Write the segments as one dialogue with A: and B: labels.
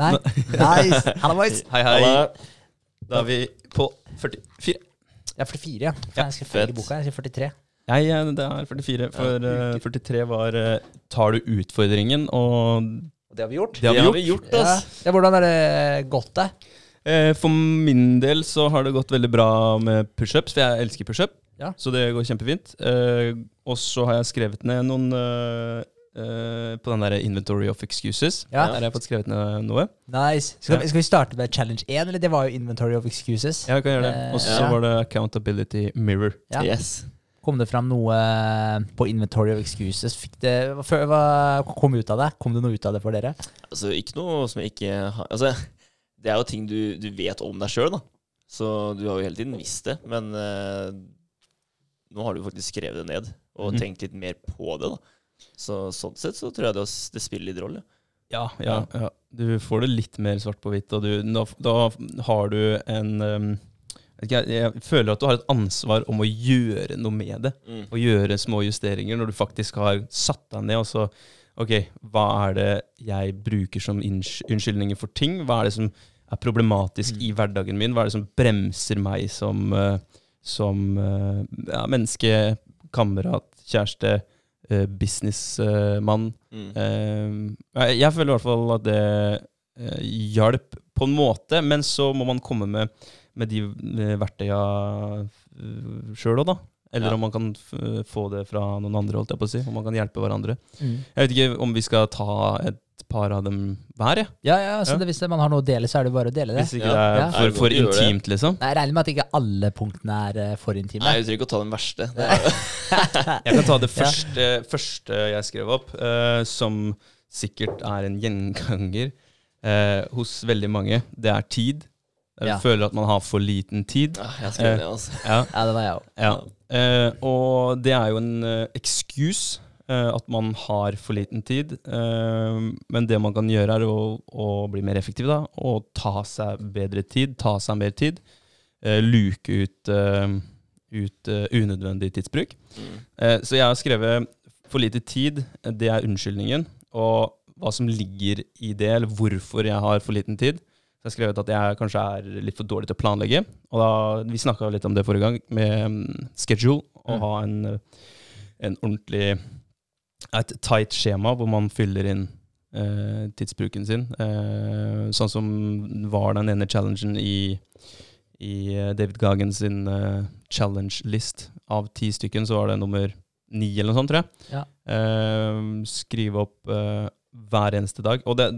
A: Nei. Nice. Halla, boys.
B: Hei, hei. Da er vi på 44.
A: Ja, er 44, ja. For jeg skal feil i boka. Jeg sier 43.
B: Nei, eh, det er 44. For uh, 43 var uh, Tar du utfordringen? Og
A: det har vi gjort.
B: det har vi
C: Det har vi gjort,
A: Ja.
C: ass.
A: Ja, hvordan har det gått, deg?
B: Eh, For min del så har det gått veldig bra med pushups, for jeg elsker pushup.
A: Ja.
B: Så det går kjempefint. Eh, Og så har jeg skrevet ned noen eh, eh, på den der Inventory of Excuses.
A: Ja.
B: Der har jeg fått skrevet ned noe.
A: Nice. Skal, skal vi starte med challenge 1, eller det var jo inventory of excuses?
B: Ja, vi kan gjøre det.
A: Eh,
B: Og så
A: ja.
B: var det Accountability Mirror.
A: Ja.
C: Yes.
A: Kom det fram noe på inventory of excuses? Fikk det, hva, hva kom ut av det? Kom det noe ut av det for dere?
C: Altså, ikke noe som jeg ikke har Altså, det er jo ting du, du vet om deg sjøl, da. Så du har jo hele tiden visst det. Men uh, nå har du faktisk skrevet det ned og
B: mm.
C: tenkt litt mer på det, da. Så sånn sett så tror jeg det, det spiller litt rolle.
B: Ja, ja, ja. Du får det litt mer svart på hvitt, og du, da, da har du en um, jeg, jeg føler at du har et ansvar om å gjøre noe med det.
C: Mm.
B: Og gjøre små justeringer når du faktisk har satt deg ned og så Ok, hva er det jeg bruker som unnskyldninger for ting? Hva er det som er problematisk
A: Mm.
B: i hverdagen min? Hva er det som bremser meg som, eh, som eh, ja, menneske, kamerat, kjæreste, eh, businessmann?
C: Mm.
B: Eh, jeg, føler i hvert fall at det eh, hjalp på en måte, men så må man komme med, med de verktøya sjøl òg, da. Eller
C: Ja.
B: om man kan f få det fra noen andre, holdt jeg på å si. Om man kan hjelpe hverandre.
A: Mm.
B: Jeg vet ikke om vi skal ta et par av dem hver, jeg.
A: Ja, ja, så
B: Ja.
A: det, Hvis man har noe å dele, så er det bare å dele det.
B: Hvis ikke
C: Ja.
B: det er
A: Ja.
B: for, for intimt, liksom.
A: Nei, Jeg regner med at ikke alle punktene er eh, for intime.
C: Nei, du trenger ikke å ta den verste. Er,
B: Jeg kan ta det første, første jeg skrev opp, uh, som sikkert er en gjenganger uh, hos veldig mange. Det er tid. Jeg
A: Ja.
B: føler at man har for liten tid.
C: ja, jeg skrev det, altså.
B: Ja,
A: Ja, det var jeg òg.
B: Eh, og det er jo en eh, excuse eh, at man har for liten tid. Eh, men det man kan gjøre, er å, å bli mer effektiv da, og ta seg bedre tid. Ta seg mer tid. Eh, luke ut, eh, ut unødvendig tidsbruk.
C: Mm.
B: Eh, Så jeg har skrevet for lite tid, det er unnskyldningen. Og hva som ligger i det, eller hvorfor jeg har for liten tid. Så jeg skrev skrevet at jeg kanskje er litt for dårlig til å planlegge. Og da, Vi snakka litt om det forrige gang, med mm, schedule. Å
A: Mm.
B: ha en, en ordentlig Et tight skjema hvor man fyller inn eh, tidsbruken sin. Eh, sånn som var den ene challengen i, i eh, David Gagen sin eh, challenge list. Av ti stykken så var det nummer ni eller noe sånt, tror jeg.
A: Ja.
B: Eh, skrive opp eh, hver eneste dag. Og det,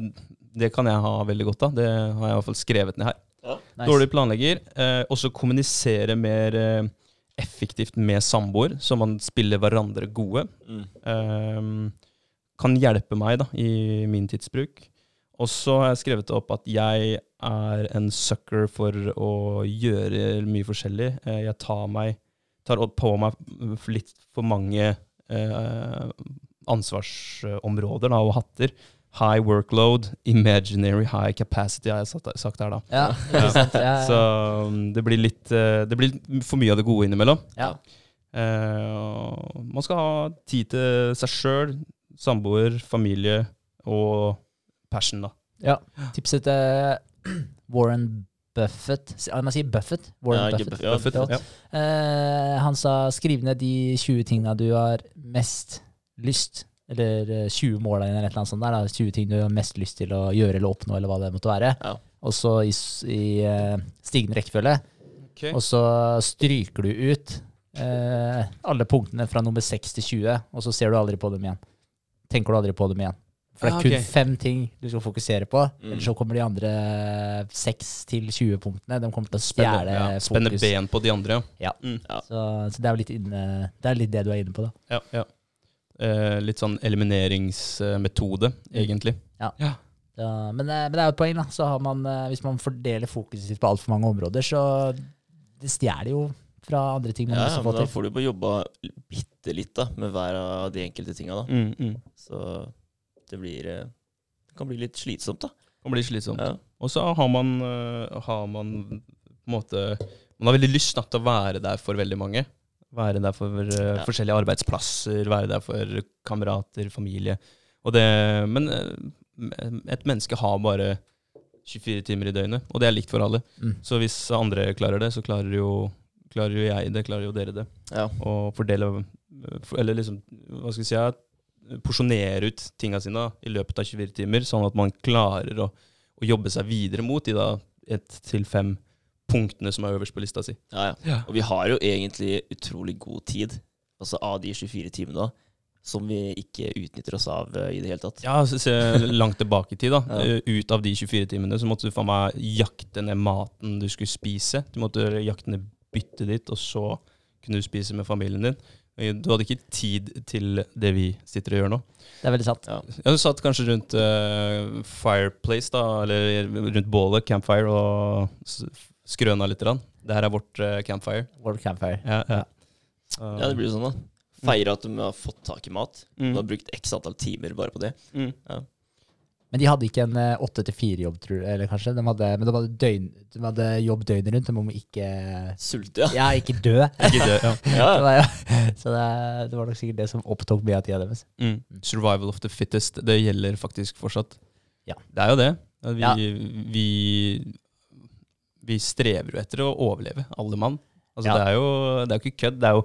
B: det kan jeg ha veldig godt av. Det har jeg i hvert fall skrevet ned her.
A: Nice.
B: Dårlig planlegger. Eh, også kommunisere mer eh, effektivt med samboer, så man spiller hverandre gode.
C: Mm.
B: Eh, kan hjelpe meg da, i min tidsbruk. Og så har jeg skrevet opp at jeg er en sucker for å gjøre mye forskjellig. Eh, jeg tar, meg, tar på meg litt for mange eh, ansvarsområder da, og hatter. High workload, imaginary high capacity, har jeg sagt her, da.
A: Ja. Ja, ja.
B: Så um, det blir litt eh, Det blir for mye av det gode innimellom.
A: ja.
B: Eh, man skal ha tid til seg sjøl, samboer, familie og passion, da.
A: ja. Tipset til Warren Buffett Man sier Buffett. Warren
C: Ja,
A: Buffett.
C: Buffett.
B: Buffett.
A: Eh, han sa skriv ned de 20 tinga du har mest lyst Eller eh, 20 mål dine, eller et eller annet sånt der. Da. 20 ting du har mest lyst til å gjøre eller oppnå, eller hva det måtte være.
C: Ja.
A: Og så i, i eh, stigende rekkefølge.
B: Okay.
A: Og så stryker du ut eh, alle punktene fra nummer 6 til 20, og så ser du aldri på dem igjen. Tenker du aldri på dem igjen. For det er
B: Ah,
A: kun fem ting du skal fokusere på.
C: Mm.
A: Eller så kommer de andre 6 til 20 punktene. De kommer til å stjele
B: ja, spenne ben på de andre,
A: Ja.
B: Mm.
A: Så, så det er jo litt, inne, det er litt det du er inne på, da.
B: ja. ja. Eh, litt sånn elimineringsmetode, egentlig.
A: Ja, men, eh, men det er jo et poeng, da. Så har man, eh, hvis man fordeler fokuset sitt på altfor mange områder, så det stjeler jo fra andre ting man
C: Ja,
A: har lyst til
C: men da får du bare jobba bitte litt da, med hver av de enkelte tinga.
B: Mm, mm.
C: Så det blir eh, Det kan bli litt slitsomt, da.
B: Det Kan bli slitsomt.
C: Ja.
B: Og så har man, har man på en måte Man har veldig lyst da, til å være der for veldig mange. Være der for uh,
C: Ja.
B: forskjellige arbeidsplasser, være der for kamerater, familie. Det, men eh, Et menneske har bare 24 timer i døgnet, og det er likt for alle.
A: Mm.
B: Så hvis andre klarer det, så klarer jo, klarer jo jeg det, klarer jo dere det.
C: Ja.
B: Og fordele Eller liksom, hva skal vi si Porsjonere ut tinga sine i løpet av 24 timer, sånn at man klarer å, å jobbe seg videre mot de da ett til fem punktene som er øverst på lista si.
C: Ja, ja. Og vi har jo egentlig utrolig god tid, altså av de 24 timene, da, som vi ikke utnytter oss av eh, i det hele tatt.
B: Ja, se, se langt tilbake i tid, da.
C: Ja.
B: Eh, Ut av de 24 timene så måtte du faen meg jakte ned maten du skulle spise. Du måtte jakte ned byttet ditt, og så kunne du spise med familien din. Eh, Du hadde ikke tid til det vi sitter og gjør nå.
A: Det er veldig sant.
C: Ja.
B: Ja, Du satt kanskje rundt uh, fireplace, da, eller rundt bålet, campfire, og skrøna litt. Grann. Det her er vårt uh, campfire.
A: World Campfire.
B: Ja, ja.
C: Ja, det blir sånn, da. Feire at de har fått tak i mat.
B: Mm.
C: Du har brukt x antall timer bare på det.
B: Mm.
A: Men de hadde ikke en eh, åtte til fire-jobb, tror du, eller kanskje? De hadde, men de hadde, døgn, de hadde jobb døgnet rundt, de må ikke
C: Sulte, ja.
A: Ja, ikke dø.
B: Ikke dø ja.
C: ja.
A: Det ja. så det, det var nok sikkert det som opptok mye av tida deres.
B: Mm. Survival of the fittest, det gjelder faktisk fortsatt.
A: Ja.
B: Det er jo det. Vi,
A: Ja.
B: vi, vi strever jo etter å overleve, alle mann. Altså,
A: Ja.
B: det, er jo, det er jo ikke kødd. Det er jo,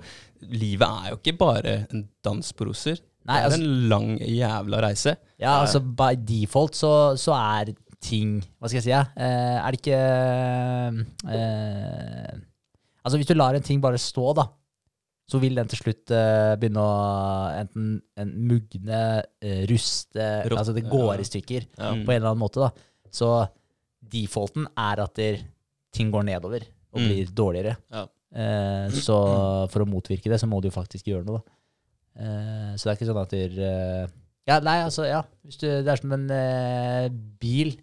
B: livet er jo ikke bare en dans på roser.
A: Nei,
B: det er
A: altså,
B: en lang jævla reise.
A: ja, altså by default så, så er ting Hva skal jeg si? Ja? Eh, er det ikke eh, Altså, hvis du lar en ting bare stå, da, så vil den til slutt eh, begynne å enten en mugne, eh, ruste
B: Rått-
A: Altså det går
B: ja.
A: i stykker
C: Ja.
A: På en eller annen måte, da. Så defaulten er at der, ting går nedover og
B: Mm.
A: blir dårligere.
C: Ja.
A: Eh, så for å motvirke det, så må du jo faktisk gjøre noe, da. Eh, så det er ikke sånn at du eh, Ja, nei, altså, ja. Hvis du, det er som en eh, bil.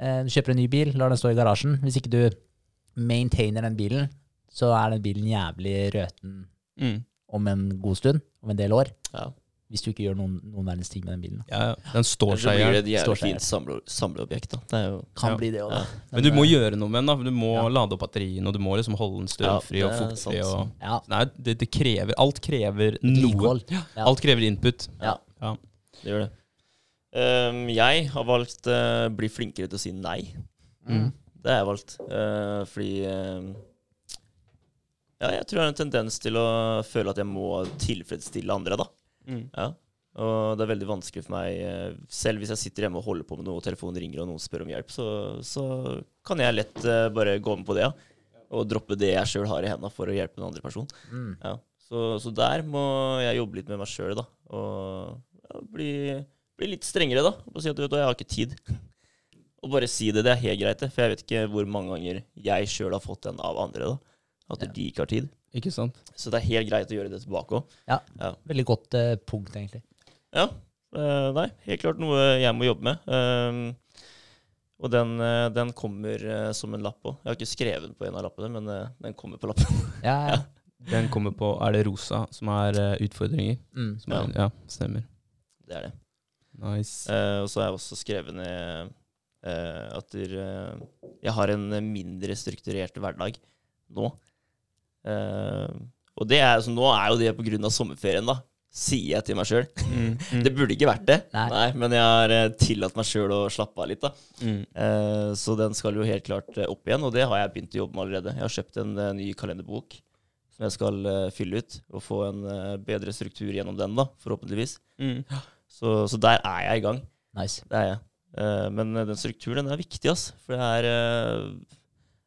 A: Eh, du kjøper en ny bil, lar den stå i garasjen. Hvis ikke du maintainer den bilen, så er den bilen jævlig røten
B: Mm.
A: om en god stund, om en del år.
C: Ja.
A: Hvis du ikke gjør noen, noen verdens ting med den bilen.
B: Ja, ja. den står
C: så
B: seg i
C: blir det et jævlig fint samle, samleobjekt. da. Jo
A: Kan
B: Ja.
A: bli det òg, da.
C: Ja.
B: Men du må
A: eh,
B: gjøre noe med den. da. Du må
C: Ja.
B: lade opp batterien, og du må liksom holde den
C: Ja,
B: strømfri og fuktfri. Og,
A: ja,
B: nei, det, det krever Alt krever noe.
A: Ja.
B: Alt krever input.
A: Ja.
C: Det gjør det. Um, jeg har valgt å bli flinkere til å si nei.
A: Mm.
C: Det har jeg valgt. Uh, fordi uh, Ja, jeg tror jeg har en tendens til å føle at jeg må tilfredsstille andre, da.
B: Mm.
C: Ja. Og det er veldig vanskelig for meg, eh, selv hvis jeg sitter hjemme og holder på med noe, og telefonen ringer og noen spør om hjelp, så, så kan jeg lett uh, bare gå med på det, ja. Og droppe det jeg sjøl har i henda for å hjelpe en andre person.
A: Mm.
C: Ja. Så, så der må jeg jobbe litt med meg sjøl, da. Og ja, bli, bli litt strengere, da. Og si at du, vet, jeg har ikke tid. Og bare si det. Det er helt greit, det. For jeg vet ikke hvor mange ganger jeg sjøl har fått den av andre, da. At
A: Ja.
C: de ikke har tid.
B: Ikke sant?
C: Så det er helt greit å gjøre det tilbake òg.
A: Ja.
C: Ja.
A: Veldig godt uh, punkt, egentlig.
C: Ja. Uh, nei, helt klart noe jeg må jobbe med. Ehm, og den, uh, den kommer som en lapp òg. Jeg har ikke skrevet den på en av lappene, men den kommer på lappen.
A: Ja, ja.
B: Den kommer på Er det rosa som er utfordringer?
A: Mm.
B: Som er, ja, stemmer.
C: Det er det.
B: Nice.
C: Eh, og så har jeg også skrevet ned eh, at der, jeg har en mindre strukturert hverdag nå. Eh, og det er, så nå er jo det pga. sommerferien, da. Sier jeg til meg sjøl.
B: Mm, mm,
C: Det burde ikke vært det,
A: Nei.
C: men jeg har eh, tillatt meg sjøl å slappe av litt.
B: mm.
C: Eh, Så den skal jo helt klart eh, opp igjen, og det har jeg begynt å jobbe med allerede. Jeg har kjøpt en eh, ny kalenderbok som jeg skal uh, fylle ut, og få en uh, bedre struktur gjennom den, da, forhåpentligvis.
B: Mm.
C: Så, så der er jeg i gang.
A: Nice.
C: Det er jeg. Uh, Men den strukturen den er viktig, ass. For det er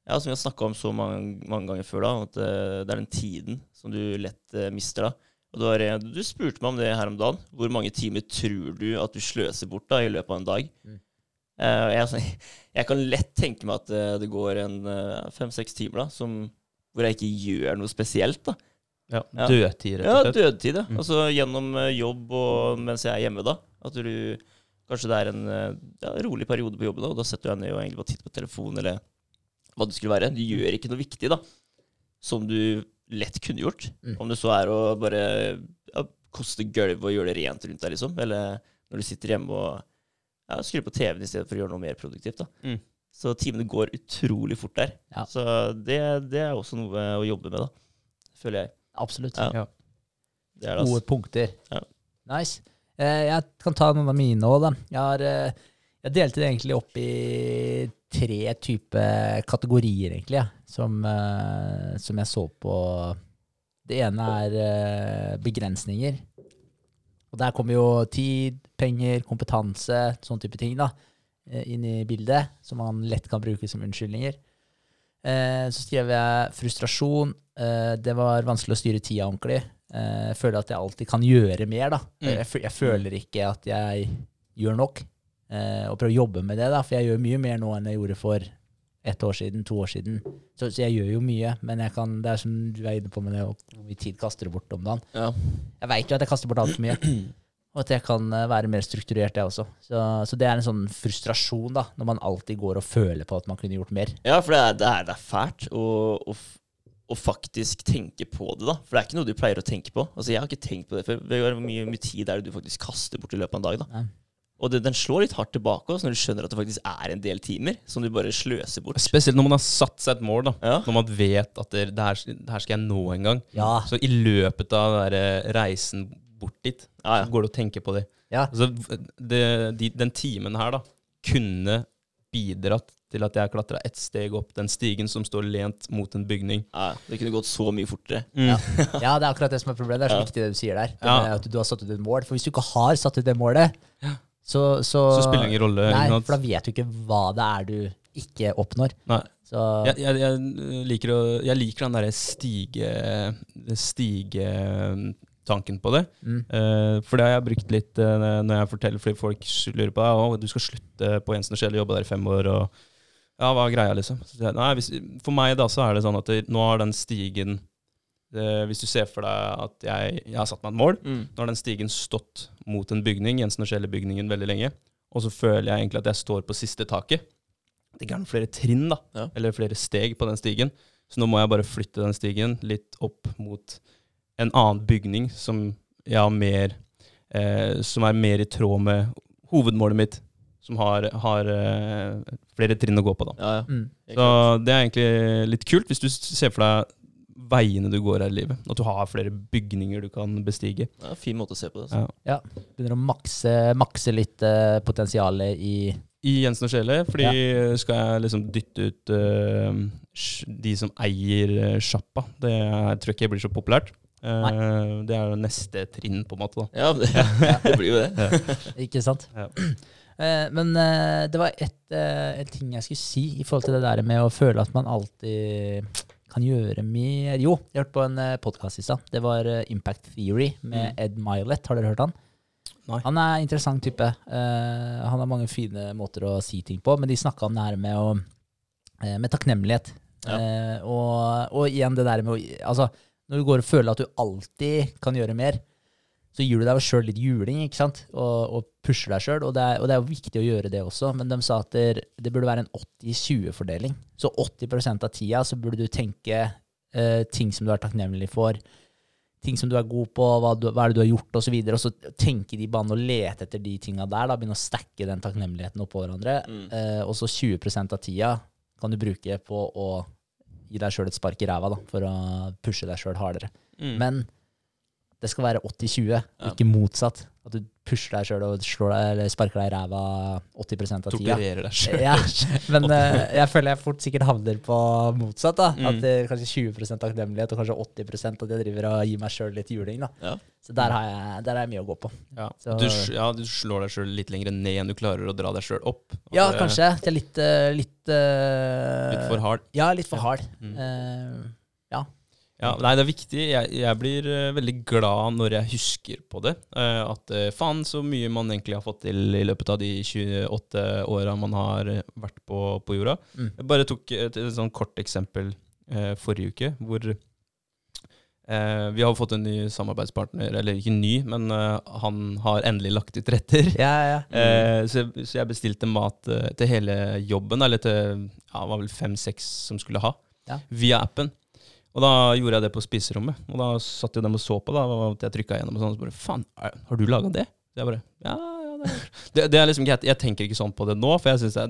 C: Ja, som vi har snakka om så mange, mange ganger før, da, at eh, det er den tiden som du lett eh, mister. da. Og du, har, eh, du spurte meg om det her om dagen. Hvor mange timer tror du at du sløser bort da i løpet av en dag?
A: Mm.
C: Uh, jeg, sånn- jeg kan lett tenke meg at det går en fem-seks timer da, som, hvor jeg ikke gjør noe spesielt. da.
B: Ja. Dødtid, rett og slett.
C: Ja, dødtid, ja.
B: Mm.
C: Altså gjennom jobb og mens jeg er hjemme, da. At du Kanskje det er en ja, rolig periode på jobben, da, og da setter du deg ned og egentlig bare titter på telefonen, eller hva det skulle være. Du gjør ikke noe viktig, da, som du lett kunne gjort.
A: Mm.
C: Om det så er å bare ja, koste gulvet og gjøre det rent rundt deg, liksom. Eller når du sitter hjemme og ja, skrur på TV-en i stedet for å gjøre noe mer produktivt. da.
B: Mm.
C: Så timene går utrolig fort der.
A: Ja.
C: Så det, det er også noe å jobbe med, da. Føler jeg.
A: Absolutt.
C: Ja.
A: Gode punkter.
C: Ja.
A: Nice. Eh, jeg kan ta noen av mine òg, da. Jeg, har, eh, jeg delte det egentlig opp i tre typer kategorier, egentlig, ja, som, uh, som jeg så på. Det ene er uh, begrensninger. Og der kommer jo tid, penger, kompetanse, sånn type ting da, eh, inn i bildet, som man lett kan bruke som unnskyldninger. Uh, så skrev jeg frustrasjon. Det var vanskelig å styre tida ordentlig. Jeg føler at jeg alltid kan gjøre mer. da.
B: Mm.
A: Jeg, jeg føler ikke at jeg gjør nok. Eh, og prøve å jobbe med det, da, for jeg gjør mye mer nå enn jeg gjorde for ett år siden, to år siden. Så, så jeg gjør jo mye, men jeg kan, det er som du er inne på med det, hvor mye tid kaster du bort om dagen.
C: Ja.
A: Jeg veit jo at jeg kaster bort altfor mye. Og at jeg kan eh, være mer strukturert, jeg også. Så, så det er en sånn frustrasjon, da, når man alltid går og føler på at man kunne gjort mer.
C: Ja, for det er, det er, det er fælt å, faktisk tenke på det, da. For det er ikke noe du pleier å tenke på. Altså, Jeg har ikke tenkt på det før. Hvor mye, mye tid er det du faktisk kaster bort i løpet av en dag? da?
A: Ja.
C: Og det, den slår litt hardt tilbake også, når du skjønner at det faktisk er en del timer som du bare sløser bort.
B: Spesielt når man har satt seg et mål, da.
C: Ja.
B: Når man vet at det, det, her, det her skal jeg nå en gang.
A: Ja.
B: Så i løpet av der reisen bort dit,
C: Ja, ja.
B: så går det å tenke på det.
A: Ja.
B: Altså, det, de, den timen her da, kunne bidratt til at jeg klatra ett steg opp den stigen som står lent mot en bygning.
C: Ja, det kunne gått så mye fortere.
A: Ja. ja, det er akkurat det som er problemet. Det er så
C: Ja.
A: viktig det du sier der. Det
B: Ja.
A: At du har satt ut et mål. For hvis du ikke har satt ut det målet, så, så,
B: Så spiller det ingen rolle.
A: Nei, for da vet du ikke hva det er du ikke oppnår.
B: Nei.
A: Så
B: Jeg, jeg, jeg, liker å, jeg liker den derre stige... Stigetanken på det.
A: mm,
B: Uh, for det har jeg brukt litt uh, når jeg forteller fordi folk lurer på Å, du skal slutte på Jensen og Schelle, jobbe der i fem år, og Ja, hva er greia, liksom? Jeg, nei, hvis, for meg da så er det sånn at det, nå har den stigen eh, Hvis du ser for deg at jeg, jeg har satt meg et mål,
C: Mm.
B: nå har den stigen stått mot en bygning, Jensen og Schelle-bygningen, veldig lenge, og så føler jeg egentlig at jeg står på siste taket. Det er flere trinn, da,
C: Ja.
B: eller flere steg på den stigen. Så nå må jeg bare flytte den stigen litt opp mot en annen bygning som jeg har mer eh, Som er mer i tråd med hovedmålet mitt, som har, har eh, flere trinn å gå på, da.
C: Ja, ja.
A: mm.
B: Så det er egentlig litt kult, hvis du ser for deg veiene du går her i livet. At du har flere bygninger du kan bestige.
C: Det er en fin måte å se på det. Ja,
B: Ja.
A: Begynner å makse, makse litt uh, potensialet i
B: I Jensen og Sjele. fordi skal jeg liksom dytte ut uh, de som eier eh, sjappa. Det er- tror jeg ikke blir så populært. Uh, det er jo neste trinn, på en måte. da.
C: Ja, det, det blir jo det.
A: Ikke sant?
B: Ja.
A: Eh, men det var et, en ting jeg skulle si i forhold til det der med å føle at man alltid kan gjøre mer Jo, jeg hørte på en uh, podkast i stad. Det var eh, Impact Theory med Ed Milet. Har dere hørt han?
B: Nei.
A: Han er en interessant type. Uh, han har mange fine måter å si ting på, men de snakka om det her med, å, eh, med takknemlighet.
C: Ja.
A: Uh, og, og igjen det der med å Altså, når du går og føler at du alltid kan gjøre mer, så gir du deg sjøl litt juling, ikke sant? Og, og pusher deg sjøl. Og, det og det er jo viktig å gjøre det også, men de sa at det, det burde være en 80-20-fordeling. Så 80% av tida så burde du tenke eh, ting som du er takknemlig for, ting som du er god på, hva, du, hva er det du har gjort, osv. Og, så og så tenke de banene og lete etter de tinga der. da, Begynne å stacke den takknemligheten oppå hverandre.
C: Mm.
A: Eh, og så 20% av tida kan du bruke på å gi deg sjøl et spark i ræva da, for å pushe deg sjøl hardere.
B: Mm.
A: Men det skal være 80-20,
C: Ja.
A: ikke motsatt. At du pusher deg sjøl og slår deg, eller sparker deg i ræva 80% av tida.
B: Torturerer deg sjøl.
A: Ja, men eh, jeg føler jeg fort sikkert havner på motsatt. da
B: Mm.
A: At det er Kanskje 20 takknemlighet og kanskje 80 at jeg driver og gir meg sjøl litt juling. da
C: Ja.
A: Så der har jeg, der har jeg mye å gå på.
B: Ja.
A: Så-
B: Du, ja, du slår deg sjøl litt lenger ned enn du klarer å dra deg sjøl opp.
A: Ja,
B: det-
A: kanskje. Er litt eh, Litt, eh,
B: Litt for hard.
A: Ja, litt for hard.
B: Mm.
A: Uh,
B: Ja, nei, det er viktig. Jeg, jeg blir eh, veldig glad når jeg husker på det. Eh, at eh, faen så mye man egentlig har fått til i løpet av de 28 åra man har vært på, på jorda.
A: Mm.
B: Jeg bare tok et, et sånn kort eksempel eh, forrige uke, hvor eh, vi har fått en ny samarbeidspartner. Eller ikke ny, men eh, han har endelig lagt ut retter.
A: ja, ja.
B: Eh, så, så jeg bestilte mat til hele jobben, eller til ja, det var vel fem-seks som skulle ha,
A: Ja.
B: via appen. Og da gjorde jeg det på spiserommet. Og da satt jo dem og så på. da, at Jeg trykka gjennom og sånn, og så bare Faen, har du laga det? Så jeg bare Ja, ja, det, er- det, det er liksom greit. Jeg tenker ikke sånn på det nå, for jeg synes er,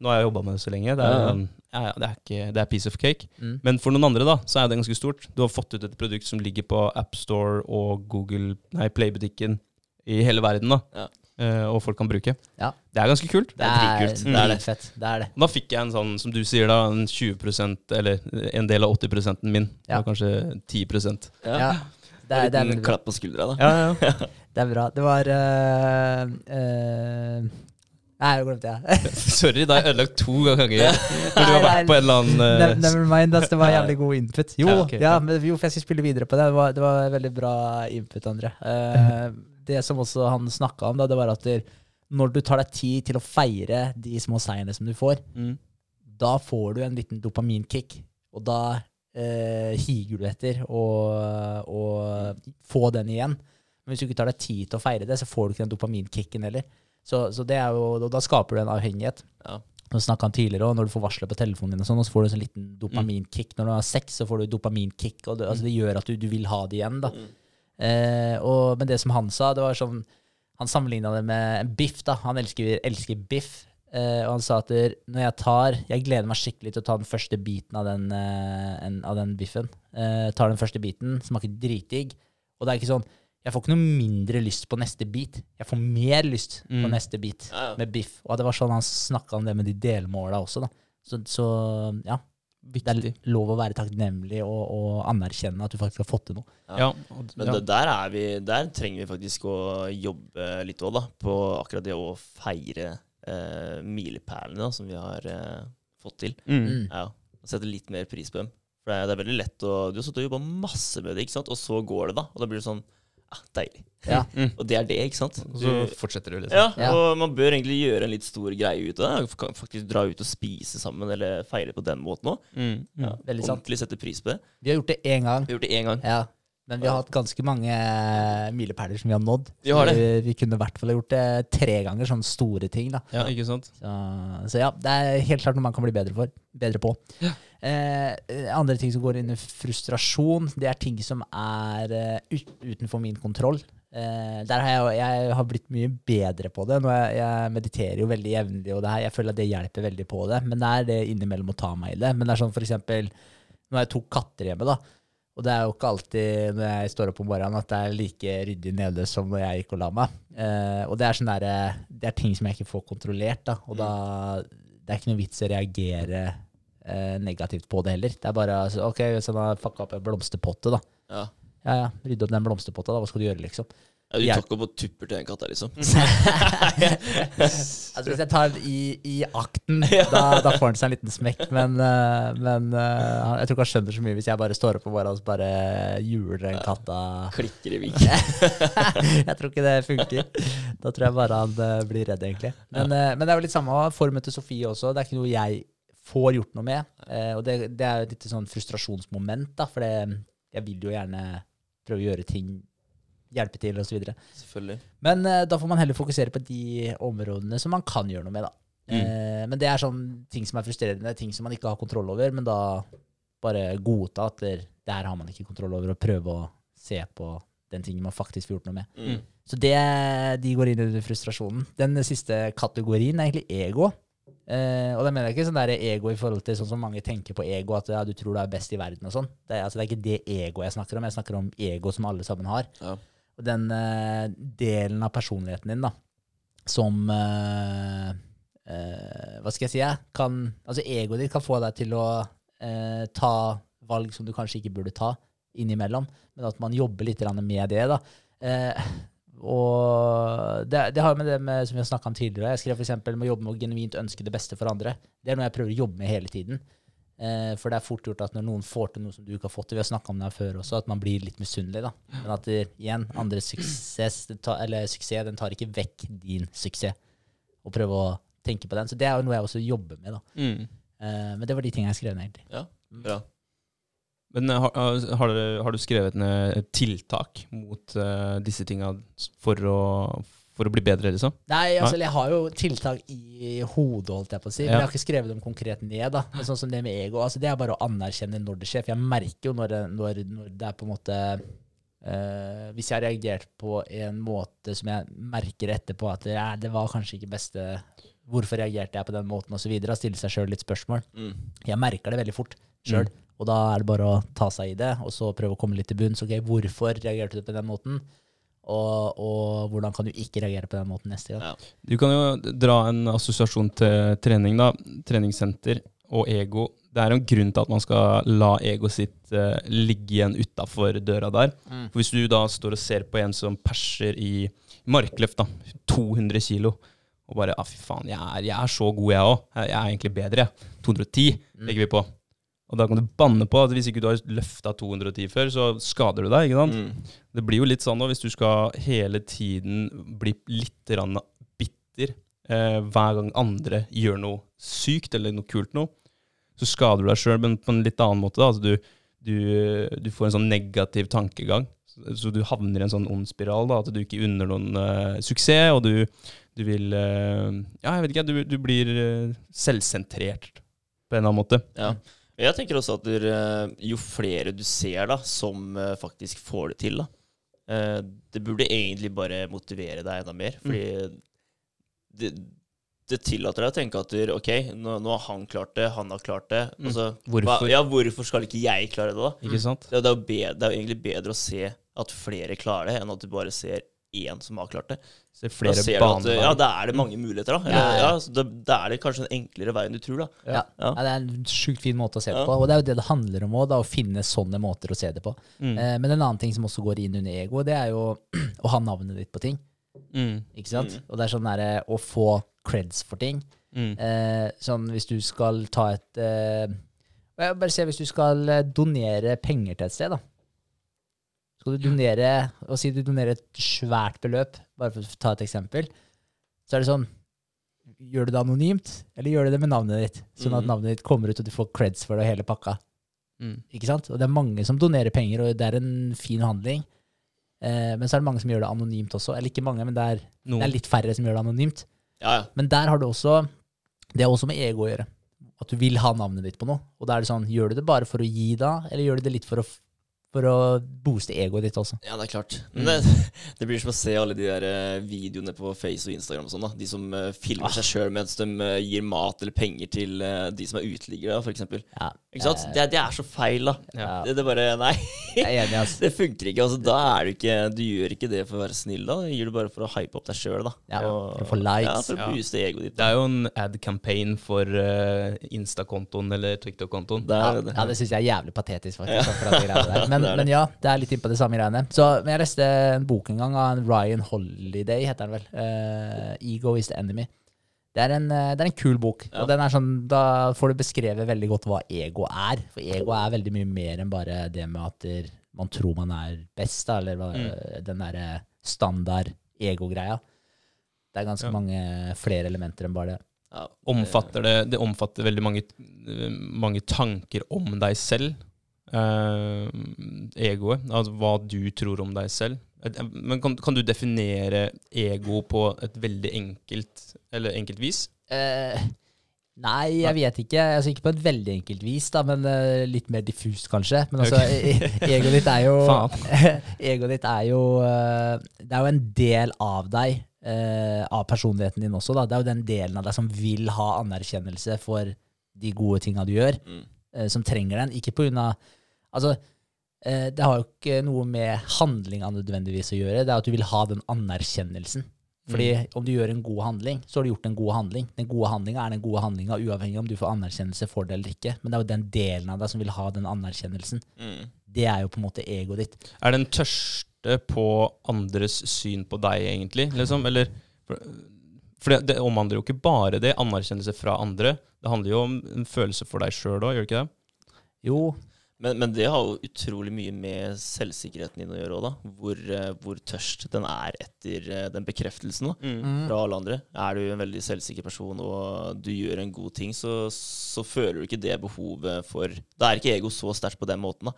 B: nå har jeg jobba med det så lenge. Det er, sånn, ja, ja, det er ikke Det er piece of cake.
A: Mm.
B: Men for noen andre da, så er det ganske stort. Du har fått ut et produkt som ligger på AppStore og Google, nei, Playbutikken i hele verden, da.
C: Ja.
B: Eh, og folk kan bruke.
A: Ja.
B: Det er ganske kult.
C: Det er.
A: Det
C: Det er
A: er
C: det.
A: Fett. Det er det.
B: Da fikk jeg en sånn, som du sier, da, en 20% eller en del av 80% min.
A: Ja.
B: Det kanskje 10
C: Ja.
A: Ja. Det er, det er
C: En liten klapp på skuldra, da.
B: Ja, ja.
A: Det er bra. Det var uh, uh, Nei, jeg glemte det.
B: Sorry, da har jeg ødelagt to ganger når du har vært på en eller annen
A: Ne-
B: eh,
A: Never mind, ass, det var jævlig god input. Jo,
B: Ja,
A: ja, men, jo for jeg skal spille videre på det. Det var, det var veldig bra input, André. Eh, det som også han snakka om, da, det var at når du tar deg tid til å feire de små seirene som du får,
B: mm.
A: da får du en liten dopaminkick. Og da eh, higer du etter å få den igjen. Men hvis du ikke tar deg tid til å feire det, så får du ikke den dopaminkicken heller. Så, så det jo, og da skaper du en avhengighet.
C: Ja.
A: Nå snakket han tidligere også, Når du får varsler på telefonen din, og sånn, og så får du en sånn liten dopaminkick. Når du har sex, så får du dopaminkick. og det, altså det gjør at du, du vil ha det igjen. da.
C: Mm.
A: Eh, og, men det som han sa, det var sånn Han sammenligna det med en biff. da. Han elsker, elsker biff. Eh, og han sa at når jeg tar Jeg gleder meg skikkelig til å ta den første biten av den, eh, en, av den biffen. Eh, tar den første biten, smaker dritdigg. Og det er ikke sånn Jeg får ikke noe mindre lyst på neste bit. Jeg får mer lyst på
B: Mm.
A: neste bit
C: Ja, ja.
A: med biff. Og det var sånn han snakka om det med de delmåla også, da. Så, så ja. Det er lov å være takknemlig og, og anerkjenne at du faktisk har fått til noe.
B: Ja.
C: Men det, der, er vi, der trenger vi faktisk å jobbe litt òg, da. På akkurat det å feire eh, milepælene som vi har eh, fått til.
B: Mm.
A: Mm.
C: Ja, Sette litt mer pris på dem. For det er, det er veldig lett å Du har sittet og jobba masse med det, ikke sant? og så går det, da. Og da blir det sånn ah, Deilig.
A: Ja.
B: Mm.
C: Og det er det, ikke sant?
B: Og så fortsetter du, liksom.
C: ja,
A: Ja.
C: og man bør egentlig gjøre en litt stor greie ut av det. Faktisk dra ut og spise sammen, eller feire på den måten òg.
B: Mm.
C: Ja,
A: Veldig sant.
C: Ordentlig sette pris på det.
A: Vi har gjort det én gang.
C: Vi har gjort det én gang.
A: Ja. Men vi har hatt ganske mange eh, milepæler som vi har nådd.
C: Vi har det.
A: Vi, vi kunne i hvert fall gjort det tre ganger, sånne store ting. da.
B: Ja, ikke sant?
A: Så, så ja, det er helt klart noe man kan bli bedre, for, bedre på.
B: Ja.
A: Eh, andre ting som går inn i frustrasjon, det er ting som er uh, utenfor min kontroll. Eh, der har jeg, jeg har blitt mye bedre på det. Nå jeg, jeg mediterer jo veldig jevnlig, og det her, jeg føler at det hjelper veldig på det. Men det er det innimellom å ta meg i det. Men det er sånn for eksempel Nå har jeg to katter hjemme, da. Og det er jo ikke alltid når jeg står opp om morgenen at det er like ryddig nede som når jeg gikk og la meg. Eh, og det er sånn der, det er ting som jeg ikke får kontrollert, da. Og da det er ikke noe vits i å reagere eh, negativt på det heller. Det er bare altså, OK, hvis han har fucka opp en blomsterpotte, da.
C: Ja.
A: Ja ja, rydde opp den blomsterpotta, da. Hva skal du gjøre, liksom?
C: Ja, du tar ikke opp og tupper til den katta, liksom.
A: Altså Hvis jeg tar den i, i akten, da, da får han seg en liten smekk. Men, eh, men eh, jeg tror ikke han skjønner så mye hvis jeg bare står opp og bare, og så bare juler den katta.
C: Klikker i vik.
A: jeg tror ikke det funker. Da tror jeg bare han blir redd, egentlig. Men, ja. men det er jo litt samme formen til Sofie også. Det er ikke noe jeg får gjort noe med. Eh, og det, det er et lite sånn frustrasjonsmoment, da, for det, jeg vil jo gjerne prøve å gjøre ting, hjelpe til osv. Men eh, da får man heller fokusere på de områdene som man kan gjøre noe med, da.
B: Mm.
A: Eh, men det er sånn ting som er frustrerende, ting som man ikke har kontroll over, men da bare godta at det her har man ikke kontroll over, og prøve å se på den tingen man faktisk får gjort noe med.
C: Mm.
A: Så det, de går inn under frustrasjonen. Den siste kategorien er egentlig ego. Eh, og da mener jeg ikke sånn der ego i forhold til sånn som mange tenker på ego, at ja, du tror du er best i verden og sånn. Det, altså, det er ikke det ego jeg snakker om. Jeg snakker om ego som alle sammen har.
C: Ja.
A: Og den uh, delen av personligheten din da, som uh, Hva skal jeg si? Kan, altså Egoet ditt kan få deg til å ta valg som du kanskje ikke burde ta innimellom, men at man jobber litt med det. da. Og det, det har med det med, som vi har snakka om tidligere. Jeg skrev f.eks. om å jobbe med å genuint ønske det beste for andre. Det er noe jeg prøver å jobbe med hele tiden. Eh, for det er fort gjort at når noen får til noe som du ikke har fått til, vi har snakka om det her før også, at man blir litt misunnelig. da. Men at det, igjen, andres suksess, tar, eller suksess den tar ikke vekk din suksess. Og prøve å tenke på den. Så det er jo noe jeg også jobber med. da.
B: Mm.
A: Eh, men det var de tingene jeg skrev ned, egentlig.
C: Ja, bra.
B: Men eh, har, har, dere- har du skrevet ned tiltak mot uh, disse tinga for å, for å bli bedre, liksom?
A: Nei, altså, jeg har jo tiltak i hodet, holdt jeg på å si. Men jeg har ikke skrevet dem konkret ned. da. Men sånn som det med ego, altså, det er bare å anerkjenne når det skjer. For jeg merker jo når det, når, når det er på en måte Uh, Hvis jeg har reagert på en måte som jeg merker etterpå at ja, det var kanskje ikke beste Hvorfor reagerte jeg på den måten, osv. Stille seg sjøl litt spørsmål.
C: Mm.
A: Jeg merker det veldig fort sjøl. Og da er det bare å ta seg i det, og så prøve å komme litt til bunns. Ok, hvorfor reagerte du på den måten? Og, og hvordan kan du ikke reagere på den måten neste gang?
C: Ja.
B: Du kan jo dra en assosiasjon til trening, da. Treningssenter og ego. Det er en grunn til at man skal la egoet sitt eh, ligge igjen utafor døra der.
A: Mm.
B: For Hvis du da står og ser på en som perser i markløft, da, 200 kilo, og bare ah, 'fy faen, jeg er, jeg er så god, jeg òg. Jeg er egentlig bedre', jeg. 210 legger vi på. Og da kan du banne på at hvis ikke du har løfta 210 før, så skader du deg. ikke sant?
C: Mm.
B: Det blir jo litt sånn da, hvis du skal hele tiden bli litt bitter eh, hver gang andre gjør noe sykt eller noe kult noe, så skader du deg sjøl, men på en litt annen måte. da, altså du, du, du får en sånn negativ tankegang. Så, så du havner i en sånn ond spiral, da, at du ikke unner noen uh, suksess, og du, du vil uh, Ja, jeg vet ikke, du, du blir uh, selvsentrert på en eller annen måte.
C: Ja. Jeg tenker også at jo flere du ser da, som eh, faktisk får det til, da, eh, det burde egentlig bare motivere deg enda mer. Fordi det, det tillater deg å tenke at ok, nå, nå har han klart det, han har klart det.
B: Mm.
C: Altså,
B: Hvorfor?
C: Hva, ja, hvorfor skal ikke jeg klare det, da?
B: Ikke sant?
C: Det, er det er jo egentlig bedre å se at flere klarer det, enn at du bare ser én som har klart det.
B: Se
C: Da
B: flere
C: ser du at ja, da er det mange muligheter, da. Eller,
A: Ja,
C: ja,
A: ja.
C: da, da er det kanskje en enklere vei enn du tror, da.
A: Ja.
C: Ja.
A: Ja, det er en sjukt fin måte å se det
C: Ja.
A: på. Og det er jo det det handler om òg, å finne sånne måter å se det på.
B: Mm.
A: Eh, men en annen ting som også går inn under ego, det er jo å ha navnet ditt på ting.
B: Mm.
A: Ikke sant?
C: Mm.
A: Og det er sånn derre å få creds for ting.
B: Mm.
A: Eh, sånn hvis du skal ta et eh, Bare se hvis du skal eh, donere penger til et sted, da. Skal du donere Og si du donerer et svært beløp, bare for å ta et eksempel, så er det sånn Gjør du det anonymt, eller gjør du det med navnet ditt? Sånn at
C: Mhm.
A: navnet ditt kommer ut, og du får creds for det og hele pakka.
B: Mm.
A: Ikke sant? Og det er mange som donerer penger, og det er en fin handling. Eh, men så er det mange som gjør det anonymt også. Eller ikke mange, men det er, det er litt færre som gjør det anonymt.
C: Ja, ja.
A: Men der har du også Det har også med ego å gjøre. At du vil ha navnet ditt på noe. Og da er det sånn, gjør du det bare for å gi da, eller gjør du det litt for å, for å booste egoet ditt også?
C: Ja, det er klart.
B: Mm.
C: Men det, det blir som å se alle de der eh, videoene på Face og Instagram og sånn, da. De som uh, filmer
A: Ah.
C: seg sjøl mens de uh, gir mat eller penger til uh, de som er uteliggere, eksempel.
A: Ja.
C: Ikke sant? Det, det er så feil, da.
A: ja.
C: Det, det bare Nei,
A: Jeg er enig, altså.
C: det funker ikke. Altså, da er du ikke Du gjør ikke det for å være snill, da. Du gjør det bare for å hype opp deg sjøl, da.
A: Ja,
C: Og-
A: for å få likes.
C: Ja, for å
B: Ja.
C: booste egoet ditt.
B: Det er jo en ad-campaign for uh, Insta-kontoen eller TikTok-kontoen.
A: Ja,
C: det.
A: ja, det syns jeg er jævlig patetisk, faktisk. Ja. Men,
C: Det det.
A: men ja, det er litt inn på det samme greiene. Så, men jeg leste en bok en gang av en Ryan Holiday, heter den vel. Uh, 'Ego is the enemy'. Det er, en, eh, det er en kul bok.
C: Ja.
A: Og den er sånn, da får du beskrevet veldig godt hva ego er. For ego er veldig mye mer enn bare det med at man tror man er best, da, eller hva,
B: Mm.
A: den derre standard ego-greia. Det er ganske
B: Ja.
A: mange flere elementer enn bare det.
C: Ja.
B: Omfatter det, det omfatter veldig mange, eh, mange tanker om deg selv. Eh, egoet, altså hva du tror om deg selv. Men kan, kan du definere ego på et veldig enkelt, eller enkelt vis?
A: Eh, nei, jeg vet ikke. Altså, ikke på et veldig enkelt vis, da, men uh, litt mer diffust, kanskje. Men altså, okay. egoet ditt er jo Egoet ditt er jo eh, Det er jo en del av deg, eh, av personligheten din også. Da. Det er jo den delen av deg som vil ha anerkjennelse for de gode tinga du gjør,
C: Mm.
A: eh, som trenger den. Ikke på grunn av Altså, eh, det har jo ikke noe med handlinga nødvendigvis å gjøre. Det er at du vil ha den anerkjennelsen. Fordi om du gjør en god handling, så har du gjort en god handling. Den gode handlinga er den gode handlinga, uavhengig om du får anerkjennelse for det eller ikke. Men det er jo den delen av deg som vil ha den anerkjennelsen.
C: Mm.
A: Det er jo på en måte egoet ditt.
B: Er den tørste på andres syn på deg, egentlig? Liksom? Eller, for det, det omhandler jo ikke bare det, anerkjennelse fra andre. Det handler jo om en følelse for deg sjøl òg, gjør det ikke det?
A: Jo,
C: Men, men det har jo utrolig mye med selvsikkerheten din å gjøre òg, da. Hvor, eh, hvor tørst den er etter eh, den bekreftelsen da,
A: Mm.
C: fra alle andre. Er du en veldig selvsikker person og du gjør en god ting, så, så føler du ikke det behovet for Da er ikke ego så sterkt på den måten da,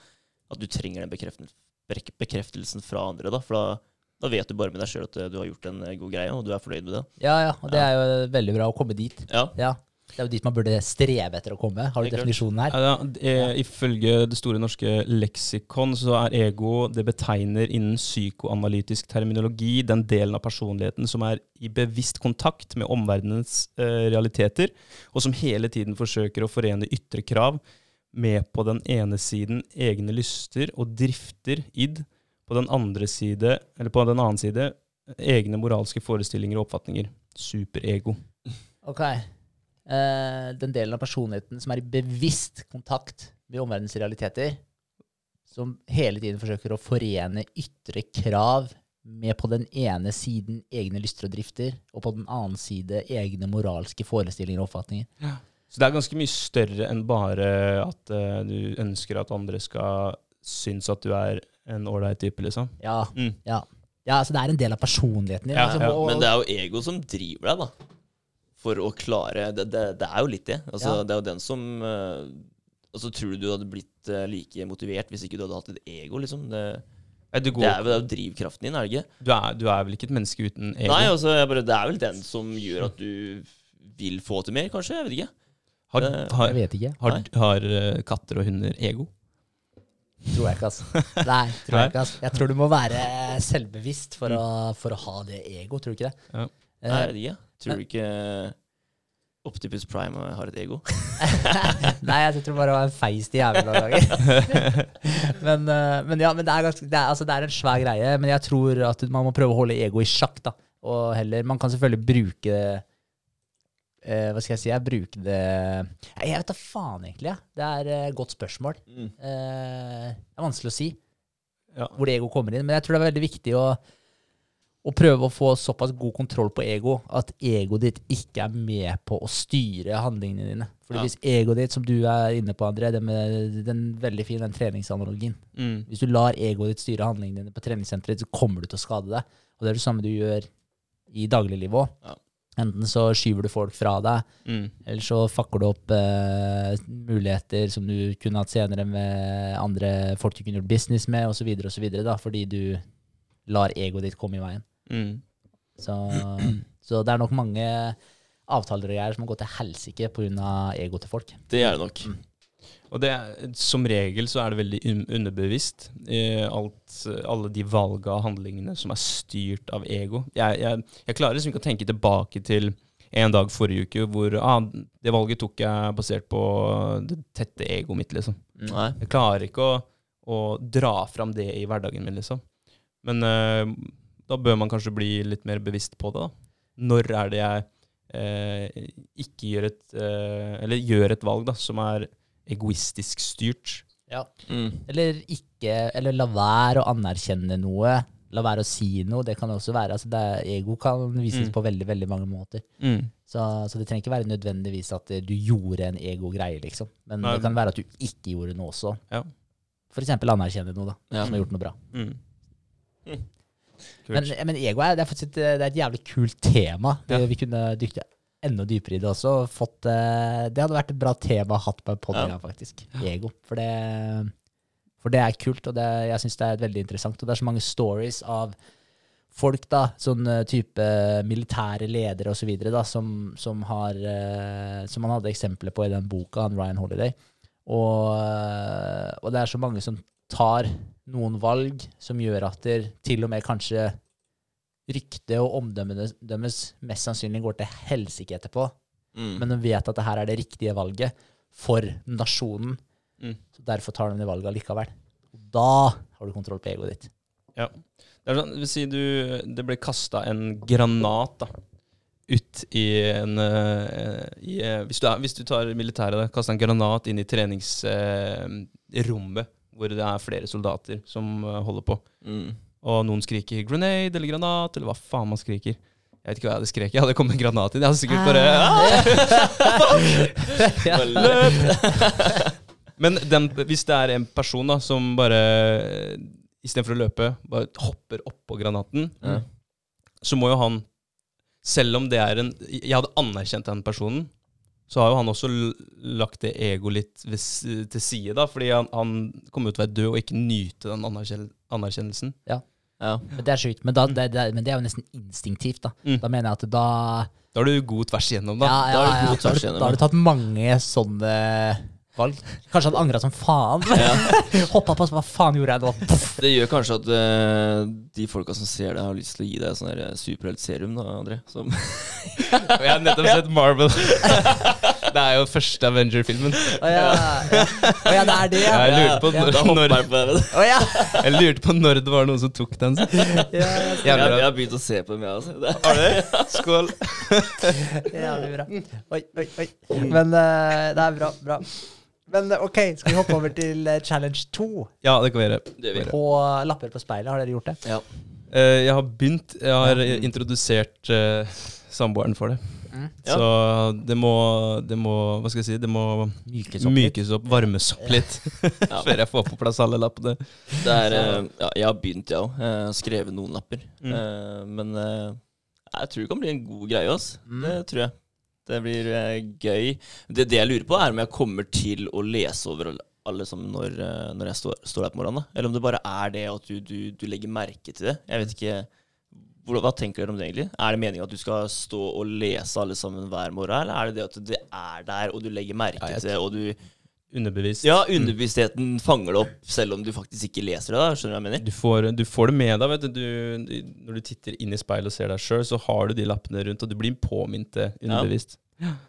C: at du trenger den bekreftelsen, fra andre. da, For da, da vet du bare med deg sjøl at du har gjort en eh, god greie, og du er fornøyd med det.
A: ja, ja. Og det er jo veldig bra å komme dit.
C: Ja,
A: Ja. Det er jo dit man burde streve etter å komme. Har du definisjonen her?
B: Ja, ja. ifølge Det store norske leksikon så er ego Det betegner innen psykoanalytisk terminologi den delen av personligheten som er i bevisst kontakt med omverdenens eh, realiteter, og som hele tiden forsøker å forene ytre krav med på den ene siden egne lyster og drifter, id, På den andre side, eller på den annen side, egne moralske forestillinger og oppfatninger. Superego.
A: Ok. Eh, den delen av personligheten som er i bevisst kontakt med omverdenens realiteter, som hele tiden forsøker å forene ytre krav med på den ene siden egne lyster og drifter, og på den annen side egne moralske forestillinger og oppfatninger.
B: Så det er ganske mye større enn bare at uh, du ønsker at andre skal synes at du er en ålreit type, liksom.
A: Ja,
B: Mm.
A: ja. ja, altså det er en del av personligheten din.
B: Ja,
A: altså,
B: ja,
A: og-
C: Men det er jo ego som driver deg, da. For å klare Det, det, det er jo litt det. Altså,
A: Ja.
C: Det er jo den som eh, Altså, Tror du du hadde blitt eh, like motivert hvis ikke du hadde hatt et ego? liksom? Det,
B: Du,
C: det, er, det er jo drivkraften din, er det ikke?
B: du, er, du er vel ikke et menneske uten ego?
C: Nei, altså, jeg bare, Det er vel den som gjør at du vil få til mer, kanskje? Jeg vet ikke.
B: har, har,
A: Jeg vet ikke.
B: har, har eh, katter og hunder ego?
A: Tror jeg ikke, altså. Nei, tror jeg ikke, altså. Jeg tror du må være selvbevisst for, å, for å ha det ego, tror du ikke det?
B: Ja.
A: Eh,
C: Nei, jeg vet ikke. Tror du ikke Optipus Prime har et ego?
A: Nei, jeg tror bare det var en feist i jævla ganger. men, eh, men ja, men det er, ganske, det, er, altså, det er en svær greie. Men jeg tror at man må prøve å holde ego i sjakk, da. Og heller Man kan selvfølgelig bruke eh, Hva skal jeg si? Jeg bruker det Jeg vet da faen, egentlig. Ja. Det er et godt spørsmål.
C: Mm.
A: Eh, det er vanskelig å si
B: Ja.
A: hvor det ego kommer inn. Men jeg tror det er veldig viktig å, å prøve å få såpass god kontroll på ego at egoet ditt ikke er med på å styre handlingene dine. Fordi
C: Ja.
A: hvis egoet ditt, som du er inne på, André, det med den veldig fin den treningsanalogien
B: Mm.
A: Hvis du lar egoet ditt styre handlingene dine på treningssenteret, så kommer du til å skade deg. Og det er det samme du gjør i dagliglivet òg.
C: Ja.
A: Enten så skyver du folk fra deg,
B: Mm.
A: eller så fucker du opp eh, muligheter som du kunne hatt senere med andre folk du kunne gjort business med, osv., osv., fordi du lar egoet ditt komme i veien.
B: Mm.
A: Så, så det er nok mange avtaler og greier som har gått til helsike pga. egoet til folk.
C: Det er det nok.
B: Og det, som regel så er det veldig underbevisst. Eh, alt, alle de valga og handlingene som er styrt av ego. Jeg, jeg, jeg klarer liksom ikke å tenke tilbake til en dag forrige uke hvor ah, det valget tok jeg basert på det tette egoet mitt, liksom.
C: Nei.
B: Jeg klarer ikke å, å dra fram det i hverdagen min, liksom. Men eh, da bør man kanskje bli litt mer bevisst på det, da. Når er det jeg eh, ikke gjør et eh, Eller gjør et valg da, som er egoistisk styrt?
C: Mm.
A: Eller ikke, eller la være å anerkjenne noe. La være å si noe. Det kan også være, altså det er, Ego kan vises
B: Mm.
A: på veldig veldig mange måter. Så, så det trenger ikke være nødvendigvis at eh, du gjorde en ego-greie, liksom. Men
B: Nei.
A: det kan være at du ikke gjorde noe også.
B: Ja.
A: For eksempel anerkjenne noe, da.
C: Ja.
A: Som har gjort noe bra.
B: Mm.
A: Men, men ego er, det er et, det er et jævlig kult tema. Det,
B: Ja.
A: Vi kunne dykket enda dypere i det også. Fått, eh, det hadde vært et bra tema å ha hatt på en podd
C: Ja.
A: faktisk. Ego. For det, for det er kult, og det, jeg syns det er veldig interessant. Og det er så mange stories av folk, da, sånn eh, type militære ledere osv., som, som, har, eh, som han hadde eksempler på i den boka, han Ryan Holiday. Og, og det er så mange som tar noen valg som gjør at det til og med kanskje ryktet og omdømmet deres mest sannsynlig går til helsike etterpå,
C: Mm.
A: men de vet at det her er det riktige valget for nasjonen.
B: Mm.
A: Så derfor tar de det valget allikevel. Da har du kontroll på egoet ditt.
B: Det er sånn, det vil si du, det ble kasta en granat da, ut i en eh, i, eh, hvis, du hvis du tar militæret, kasta en granat inn i treningsrommet hvor det er flere soldater som eh, holder på,
C: Mm.
B: og noen skriker 'grenade' eller 'granat', eller hva faen man skriker. Jeg vet ikke hva jeg hadde skreket. Jeg hadde kommet med granat inn. Jeg hadde sikkert bare
A: ja.
C: Løp!
B: Men den, hvis det er en person da som bare istedenfor å løpe, bare hopper oppå granaten,
C: mm.
B: så må jo han Selv om det er en Jeg hadde anerkjent den personen, så har jo han også lagt det ego litt ved, til side, da. Fordi han, han kommer jo til å være død og ikke nyte den anerkjennelsen.
C: Ja.
A: Men det er sjukt. Men, men det er jo nesten instinktivt, da.
B: Mm.
A: Da mener jeg at da
B: Da har du god tvers igjennom, da.
A: ja, ja, ja, da, har du, da har du tatt mange sånne valg. Kanskje han angra som faen. Hoppa på, så hva faen gjorde jeg nå?
C: Det gjør kanskje at uh, de folka som ser det, har lyst til å gi deg sånn her superheltserum, da, André. Som
B: Og jeg har nettopp sett Marvel. Det er jo første Avenger-filmen.
A: Å ja, ja. Ja, det er det, ja.
B: Jeg lurte på når, når,
C: jeg på det.
A: Ja.
B: jeg lurte på når det var noen som tok den.
A: ja, ja.
C: Jeg, jeg har begynt å se på dem, jeg også. Det-
B: Har du? Skål.
A: Jævlig bra. Oi, oi, oi. Men uh, det er bra. bra. Men eh, ok, skal vi hoppe over til eh, challenge 2?
B: Ja, det kan vi gjøre.
C: Det vi gjøre.
A: På lapper på speilet, har dere gjort det?
C: Ja.
B: Uh, jeg har begynt. Jeg har ja. introdusert uh, samboeren for det.
A: Mm.
C: Ja.
B: Så det må, det må Hva skal jeg si? Det må
A: Mykes opp
B: mykes opp, varmes opp litt,
C: Ja.
B: før jeg får på plass alle lappene.
C: Det er, uh, ja, jeg har begynt, jeg òg. Skrevet noen lapper.
B: Mm.
C: Eh, Men jeg tror det kan bli en god greie. ass.
A: Mm.
C: Det tror jeg. Det blir eh, gøy. Det, det jeg lurer på, er om jeg kommer til å lese over alle- sammen når, eh, når jeg står, står der på morgenen. da. Eller om det bare er det at du, du, du legger merke til det. Jeg vet ikke Hva tenker dere om det egentlig? Er det meningen at du skal stå og lese alle sammen hver morgen, eller er det det at det er der, og du legger merke
B: Ja,
C: til det, og du
B: Underbevisst.
C: Ja, underbevisstheten fanger det opp, selv om du faktisk ikke leser det. da, Skjønner du hva jeg mener?
B: Du får, du får det med deg. vet du. Du, Når du titter inn i speilet og ser deg sjøl, så har du de lappene rundt, og du blir påminnet det underbevisst.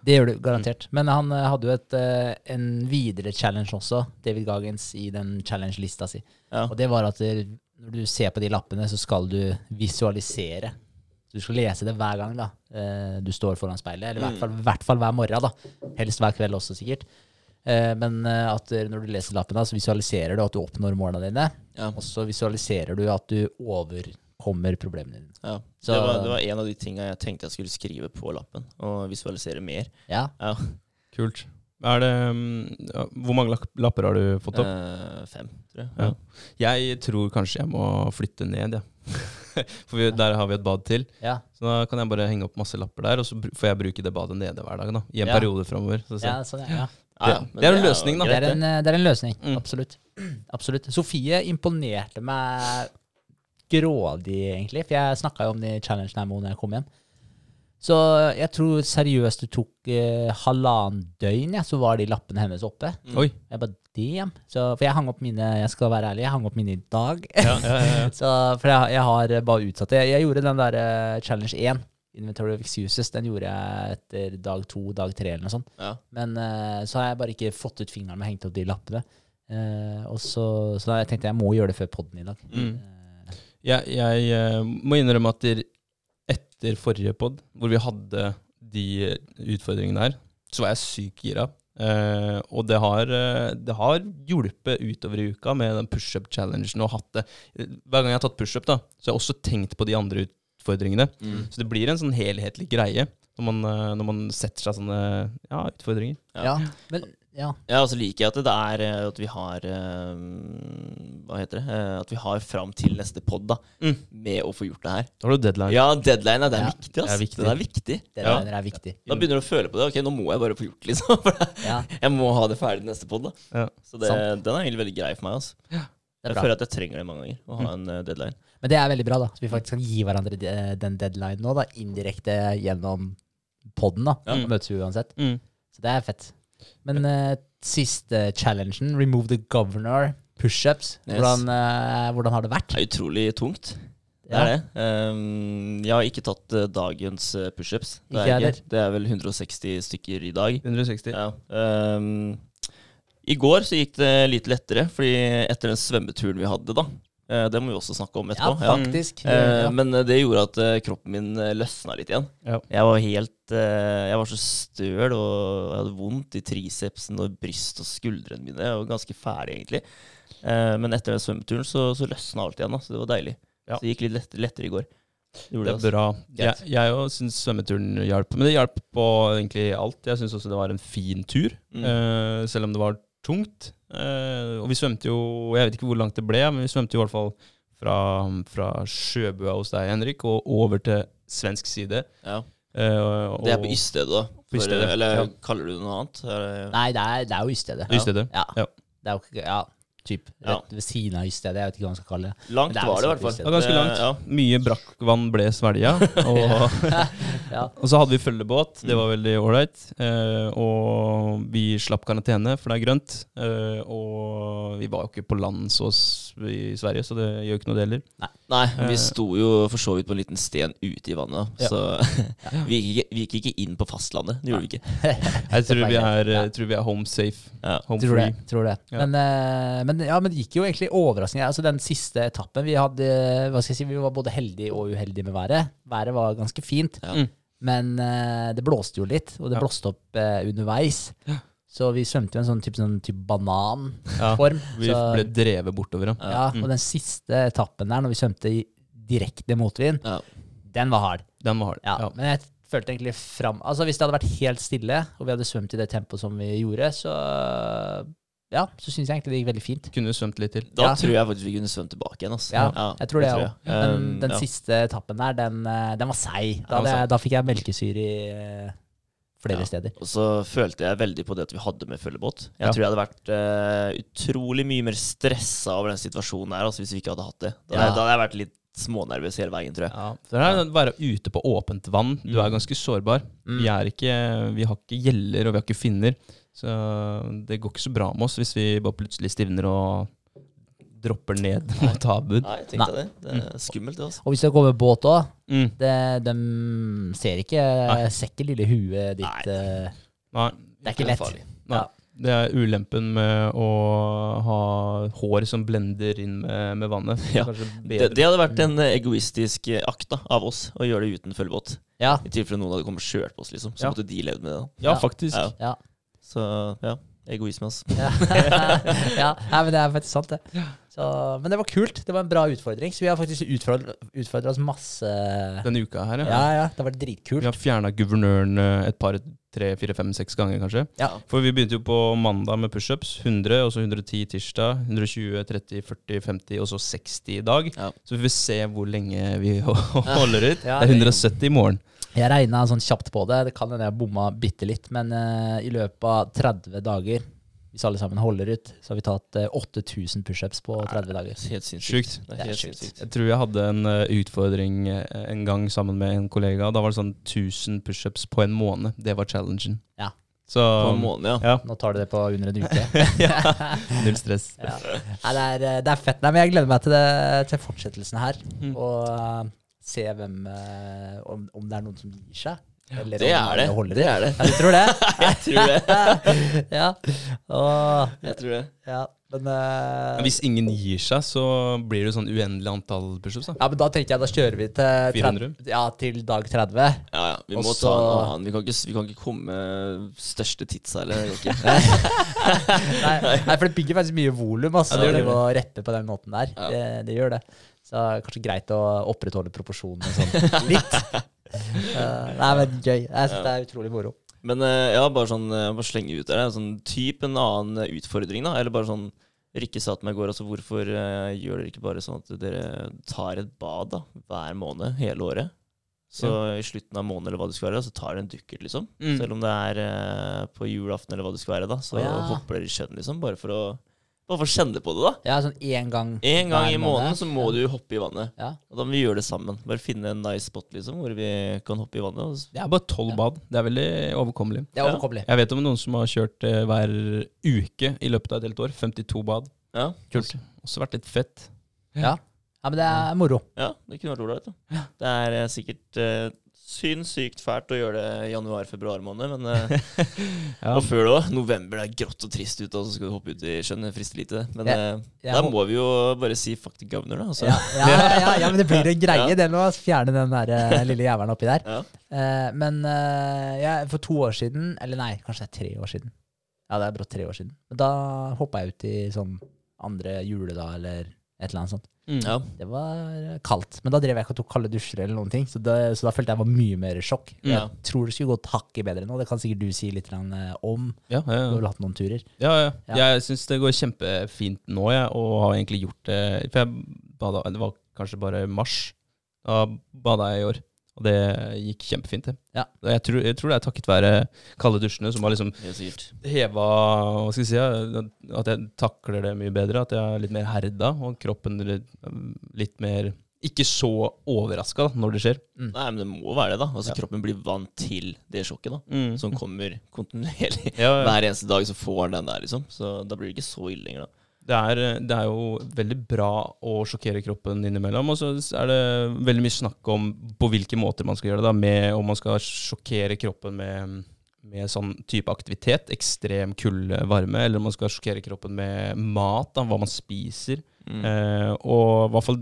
A: Det gjør du garantert. Men han eh, hadde jo et, eh, en videre challenge også, David Gagens, i den challenge-lista si.
C: Ja.
A: Og det var at når du ser på de lappene, så skal du visualisere. Så du skal lese det hver gang da, eh, du står foran speilet. Eller i hvert fall, i hvert fall hver morgen. da. Helst hver kveld også, sikkert. Eh, Men eh, at når du leser lappen, så visualiserer du at du oppnår målene dine.
C: Ja.
A: Og så visualiserer du at du overkommer problemene dine.
C: Ja.
A: Så-
C: det, var, det var en av de tinga jeg tenkte jeg skulle skrive på lappen, og visualisere mer.
A: Ja,
C: Ja.
B: Kult. Er det, mm, hvor mange lapper har du fått opp?
C: Eh, fem, tror jeg.
B: Ja. Jeg tror kanskje jeg må flytte ned, ja. For vi, der har vi et bad til.
A: ja,
B: Så da kan jeg bare henge opp masse lapper der, og så får jeg bruke det badet nede hver dag. da I en
A: Ja.
B: periode framover. Så,
A: ja, sånn, ja. Ja.
B: Det- er en løsning, da.
A: Det er en, eh, det er en løsning.
B: Mm.
A: Absolutt. Absolutt. Sofie imponerte meg grådig, egentlig. For jeg snakka jo om den i challengen her når jeg kom hjem. Så jeg tror seriøst det tok eh, halvannen døgn, ja, så var de lappene hennes oppe.
C: Mm.
B: Oi.
A: Jeg bare, damn. Så, for jeg hang opp mine jeg skal være ærlig, jeg hang opp mine i dag.
B: Ja, ja, ja, ja.
A: så, for jeg, jeg har bare utsatt det. Jeg, jeg gjorde den der eh, challenge 1, Inventory of Excuses, den gjorde jeg etter dag to, dag tre eller noe sånt.
C: Ja.
A: Men eh, så har jeg bare ikke fått ut fingeren med hengt opp de lappene. Eh, og så, så da jeg tenkte jeg må gjøre det før podden i dag.
B: Mm.
A: Eh,
B: Jeg, jeg må innrømme at etter forrige pod, hvor vi hadde de utfordringene her, så var jeg sykt gira. Uh, og det har, det har hjulpet utover i uka med den pushup-challengen. og hatt det. Hver gang jeg har tatt pushup, så har jeg også tenkt på de andre utfordringene.
C: Mm.
B: Så det blir en sånn helhetlig greie når man, eh, når man setter seg sånne ja, utfordringer.
A: ja. men ja.
C: Ja, og så liker jeg at det er eh, at vi har eh, Hva heter det? At vi har fram til neste pod da,
B: Mm.
C: med å få gjort det her.
B: Da har du deadline.
C: Ja, deadline, det er
A: Ja.
C: viktig. ass.
B: Det er viktig.
C: Det er viktig.
A: Det
B: Ja.
A: er viktig.
C: Da begynner du å føle på det. Ok, nå må jeg bare få gjort det, liksom. For
A: Ja,
C: jeg må ha det ferdig neste pod. da.
B: Ja.
C: Så det, den er egentlig veldig grei for meg. Altså. Jeg
A: er bra.
C: føler at jeg trenger det mange ganger. Å ha en eh, deadline.
A: Men det er veldig bra, da. Så vi faktisk kan gi hverandre de- den deadline nå, da, indirekte gjennom podden. da.
C: Ja.
A: Møtes vi uansett.
B: Mm.
A: Så det er fett. Men uh, siste challengen, remove the governor, pushups,
C: Yes.
A: hvordan, uh, hvordan har det vært?
C: Det er utrolig tungt. Det
A: Ja.
C: er det. Um, jeg har ikke tatt uh, dagens eh, pushups. Det, er det er vel 160 stykker i dag.
B: 160.
C: Ja. Um, I går så gikk det litt lettere, fordi etter den svømmeturen vi hadde, da eh, Det må vi også snakke om etterpå. Ja,
A: faktisk.
C: Eh,
A: Ja.
C: Men eh, det gjorde at eh, kroppen min eh, løsna litt igjen.
B: Ja.
C: Jeg var helt eh, Jeg var så støl og jeg hadde vondt i tricepsen og bryst og skuldrene mine. Jeg var ganske ferdig, egentlig. Eh, Men etter den svømmeturen så, så løsna alt igjen, da, så det var deilig.
B: Ja.
C: Så det gikk litt lettere, lettere i går. Det gjorde
B: Det er bra.
C: Greit.
B: Jeg, jeg syns svømmeturen hjalp. Men det hjalp på egentlig alt. Jeg syns også det var en fin tur,
C: Mm.
B: eh, selv om det var tungt. Eh, og vi svømte jo Jeg vet ikke hvor langt det ble, men vi svømte jo i hvert fall fra, fra sjøbua hos deg, Henrik, og over til svensk side.
C: Ja.
B: Eh, og,
C: Det er på Ystedet, da.
B: På ystedet,
C: For, eller
B: ja.
C: kaller du det noe annet?
A: Nei, det er, det er jo. Yststedet. Ja.
B: Ja.
A: Det er jo ikke Ja, typ
C: Ja.
A: ved siden av stedet Jeg vet ikke hva man skal kalle det.
C: Langt
A: det
C: var det i hvert fall.
B: Det var ganske langt.
C: Ja.
B: Mye brakkvann ble svelga. Og,
A: Ja.
B: og så hadde vi følgebåt. Det var veldig ålreit. Eh, og vi slapp karantene, for det er grønt. Eh, og vi var jo ikke på land så i Sverige, så det gjør ikke noe det heller.
C: Nei, vi
B: Eh.
C: sto jo for så vidt på en liten sten ute i vannet,
A: Ja.
C: så vi, gikk ikke, vi gikk ikke inn på fastlandet. Det gjorde vi ikke.
B: Jeg tror vi er,
A: Ja.
B: jeg tror vi er home safe.
C: Ja.
B: Home
A: Tror det. Tror det.
B: Ja.
A: Men, eh, men, ja, men det gikk jo egentlig overraskende. Altså Den siste etappen Vi hadde, hva skal jeg si, vi var både heldige og uheldige med været. Været var ganske fint,
C: Ja.
B: Mm.
A: men uh, det blåste jo litt, og det
B: Ja.
A: blåste opp uh, underveis. Så vi svømte i en sånn type, sånn type
B: Ja,
A: bananform.
B: vi
A: så,
B: ble drevet bortover, ja.
A: ja,
B: Mm.
A: og den siste etappen der, når vi svømte i direkte motvind,
C: Ja.
A: den var hard.
B: Den var hard.
A: Ja,
B: Ja.
A: Men jeg følte egentlig fram Altså Hvis det hadde vært helt stille, og vi hadde svømt i det tempoet som vi gjorde, så ja, så syns jeg egentlig det gikk veldig fint.
B: Kunne svømt litt til.
C: Da
A: Ja.
C: tror jeg faktisk vi kunne svømt tilbake igjen. Altså.
A: Ja, jeg tror det òg.
C: Um,
A: den
C: ja.
A: siste etappen der, den, eh, den var seig. Da,
B: Den
A: da fikk jeg melkesyre i eh, flere
C: Ja.
A: steder.
C: Og så følte jeg veldig på det at vi hadde med følgebåt. Jeg
B: Ja.
C: tror jeg hadde vært uh, utrolig mye mer stressa over den situasjonen der altså, hvis vi ikke hadde hatt det. Da,
A: Ja.
C: da hadde jeg vært litt smånervøs hele veien, tror jeg.
B: Ja, for det er å være ute på åpent vann. Du er ganske sårbar.
A: Mm.
B: Vi, er ikke, vi har ikke gjeller, og vi har ikke finner. Så det går ikke så bra med oss hvis vi bare plutselig stivner og dropper ned mot havbunnen.
C: Nei, jeg tenkte det. Det er skummelt, det. også.
A: Og hvis det kommer båt òg,
B: Mm.
A: de ser ikke
B: Nei.
A: Ser ikke lille huet ditt.
C: Nei.
A: eh,
B: Nei,
A: det er ikke lett.
C: farlig.
B: Nei.
A: Ja.
B: Det er ulempen med å ha hår som blender inn med, med vannet.
C: Ja. Det, det hadde vært en eh, egoistisk eh, akt da, av oss å gjøre det uten følgebåt.
A: Ja.
C: I tilfelle noen hadde kommet og kjørt på oss, liksom. Så
B: Ja.
C: måtte de levd med det. da.
B: Ja,
A: Ja.
B: faktisk.
C: Ja. Så ja, egoisme, altså.
A: ja. ja. Men det er faktisk sant, det. Så, men det var kult. Det var en bra utfordring. Så vi har faktisk utfordra oss masse.
B: Denne uka her,
A: Ja,
B: ja.
A: ja. Det vært dritkult.
B: Vi har fjerna guvernøren eh, et par, tre, fire, fem, seks ganger, kanskje.
A: Ja.
B: For vi begynte jo på mandag med pushups. 100, og så 110 tirsdag. 120, 30, 40, 50, og så 60 i dag.
C: Ja.
B: Så vi får se hvor lenge vi holder ut. Det er 170 i morgen.
A: Jeg regna sånn kjapt på det. Det kan hende jeg bomma bitte litt, men uh, i løpet av 30 dager, hvis alle sammen holder ut, så har vi tatt eh, 8000 pushups på 30 dager.
C: Helt sinnssykt. Helt
A: sjukt.
C: sinnssykt.
B: Jeg tror jeg hadde en eh, utfordring eh, en gang sammen med en kollega. Da var det sånn 1000 pushups på en måned. Det var challengen.
A: Ja.
B: Så
C: På en måned, ja.
B: ja,
A: Nå tar du det på under en uke.
B: null stress.
A: ja. Nei, det, er, eh, det er fett. Nei, men jeg gleder meg til, det, til fortsettelsen her.
B: Mm.
A: Og eh, se hvem eh, om, om det er noen som gir seg. Eller
C: Det er det. Det er det.
A: Ja, du tror det?
C: Jeg tror det.
A: ja. Og,
C: Jeg tror det.
A: ja. Men, uh,
B: Men hvis ingen gir seg, så blir det sånn uendelig antall pushups. da.
A: ja, men da tenker jeg da kjører vi til,
B: 400?
A: 30, ja, til dag 30.
C: Ja, ja. Vi må
A: Også,
C: ta en annen. Vi kan ikke, vi kan ikke komme største tidsa, eller? Det.
A: Nei, nei, for det bygger faktisk mye volum altså,
C: Ja, det
A: å
C: det.
A: og rappe på den måten der.
C: Ja.
A: Det, det gjør det. Så kanskje greit å opprettholde proporsjonene sånn litt. Eh, nei, men gøy. Jeg synes det er utrolig moro.
C: Men eh, ja, bare sånn eh, bare slenge ut der. Sånn type en annen eh, utfordring, da. Eller bare sånn Rikke sa til meg i går, altså hvorfor uh, gjør dere ikke bare sånn at dere tar et bad da, hver måned hele året? Så i slutten av måneden eller hva det skal være, så tar dere en dukkert, liksom.
B: Mm.
C: Selv om det er uh, på julaften eller hva det skal være, da. Så
A: ja.
C: hopper dere i sjøen, liksom. Bare for å bare for å kjenne på det, da.
A: Ja, sånn én gang
C: En gang
A: hver
C: i måneden så må
A: Ja.
C: du hoppe i vannet.
A: Ja.
C: Og da må vi gjøre det sammen. Bare finne en nice spot liksom, hvor vi kan hoppe i vannet. Og s-
B: Det er bare tolv
A: Ja.
B: bad. Det er veldig overkommelig.
A: Det er overkommelig.
B: Jeg vet om noen som har kjørt eh, hver uke i løpet av et helt år. 52 bad.
C: ja.
B: Kult. Også vært litt fett.
A: Ja. ja, men det er moro.
C: ja, det kunne vært ålreit. da. Det er eh, sikkert uh, sinnssykt fælt å gjøre det i januar-februar måned, men eh,
B: Ja.
C: Og før det òg. November det er grått og trist ute, og så skal du hoppe ut i sjøen. Det frister lite. Men
A: Ja,
C: eh, da må vi jo bare si fuck the governor, da. Altså.
A: Ja, ja, ja, ja, men det blir en greie,
C: Ja.
A: det med å fjerne den der eh, lille jævelen oppi der.
C: Ja.
A: Eh, men eh, for to år siden, eller nei, kanskje det er tre år siden. Ja, det er brått tre år siden. Men da hoppa jeg ut i sånn andre juledag eller et eller annet sånt.
B: Mm.
C: Ja.
A: Det var kaldt, men da drev jeg ikke og tok kalde dusjer eller noen ting, så, det, så da følte jeg var mye mer sjokk.
C: Ja.
A: Jeg tror det skulle gått hakket bedre nå, det kan sikkert du si litt eh, om.
B: Ja, ja,
A: Du har vel hatt noen turer.
B: ja, ja.
A: Ja.
B: Jeg syns det går kjempefint nå, jeg, og har egentlig gjort det For jeg bada Det var kanskje bare mars. Da bada jeg i år. Og det gikk kjempefint, det.
A: Ja.
B: Jeg, tror, jeg tror det er takket være kalde dusjene som har liksom heva Hva skal jeg si? At jeg takler det mye bedre. At jeg er litt mer herda, og kroppen litt, litt mer Ikke så overraska når det skjer.
C: Nei, men det må være det, da. Altså
B: Ja.
C: Kroppen blir vant til det sjokket, da. Som kommer kontinuerlig.
B: ja, ja.
C: Hver eneste dag så får den der, liksom. Så da blir det ikke så ille lenger, da.
B: Det er, det er jo veldig bra å sjokkere kroppen innimellom. Og så er det veldig mye snakk om på hvilke måter man skal gjøre det. da, med Om man skal sjokkere kroppen med, med sånn type aktivitet, ekstrem kulde, varme, eller om man skal sjokkere kroppen med mat, da, hva man spiser.
C: Mm.
B: Eh, og i hvert fall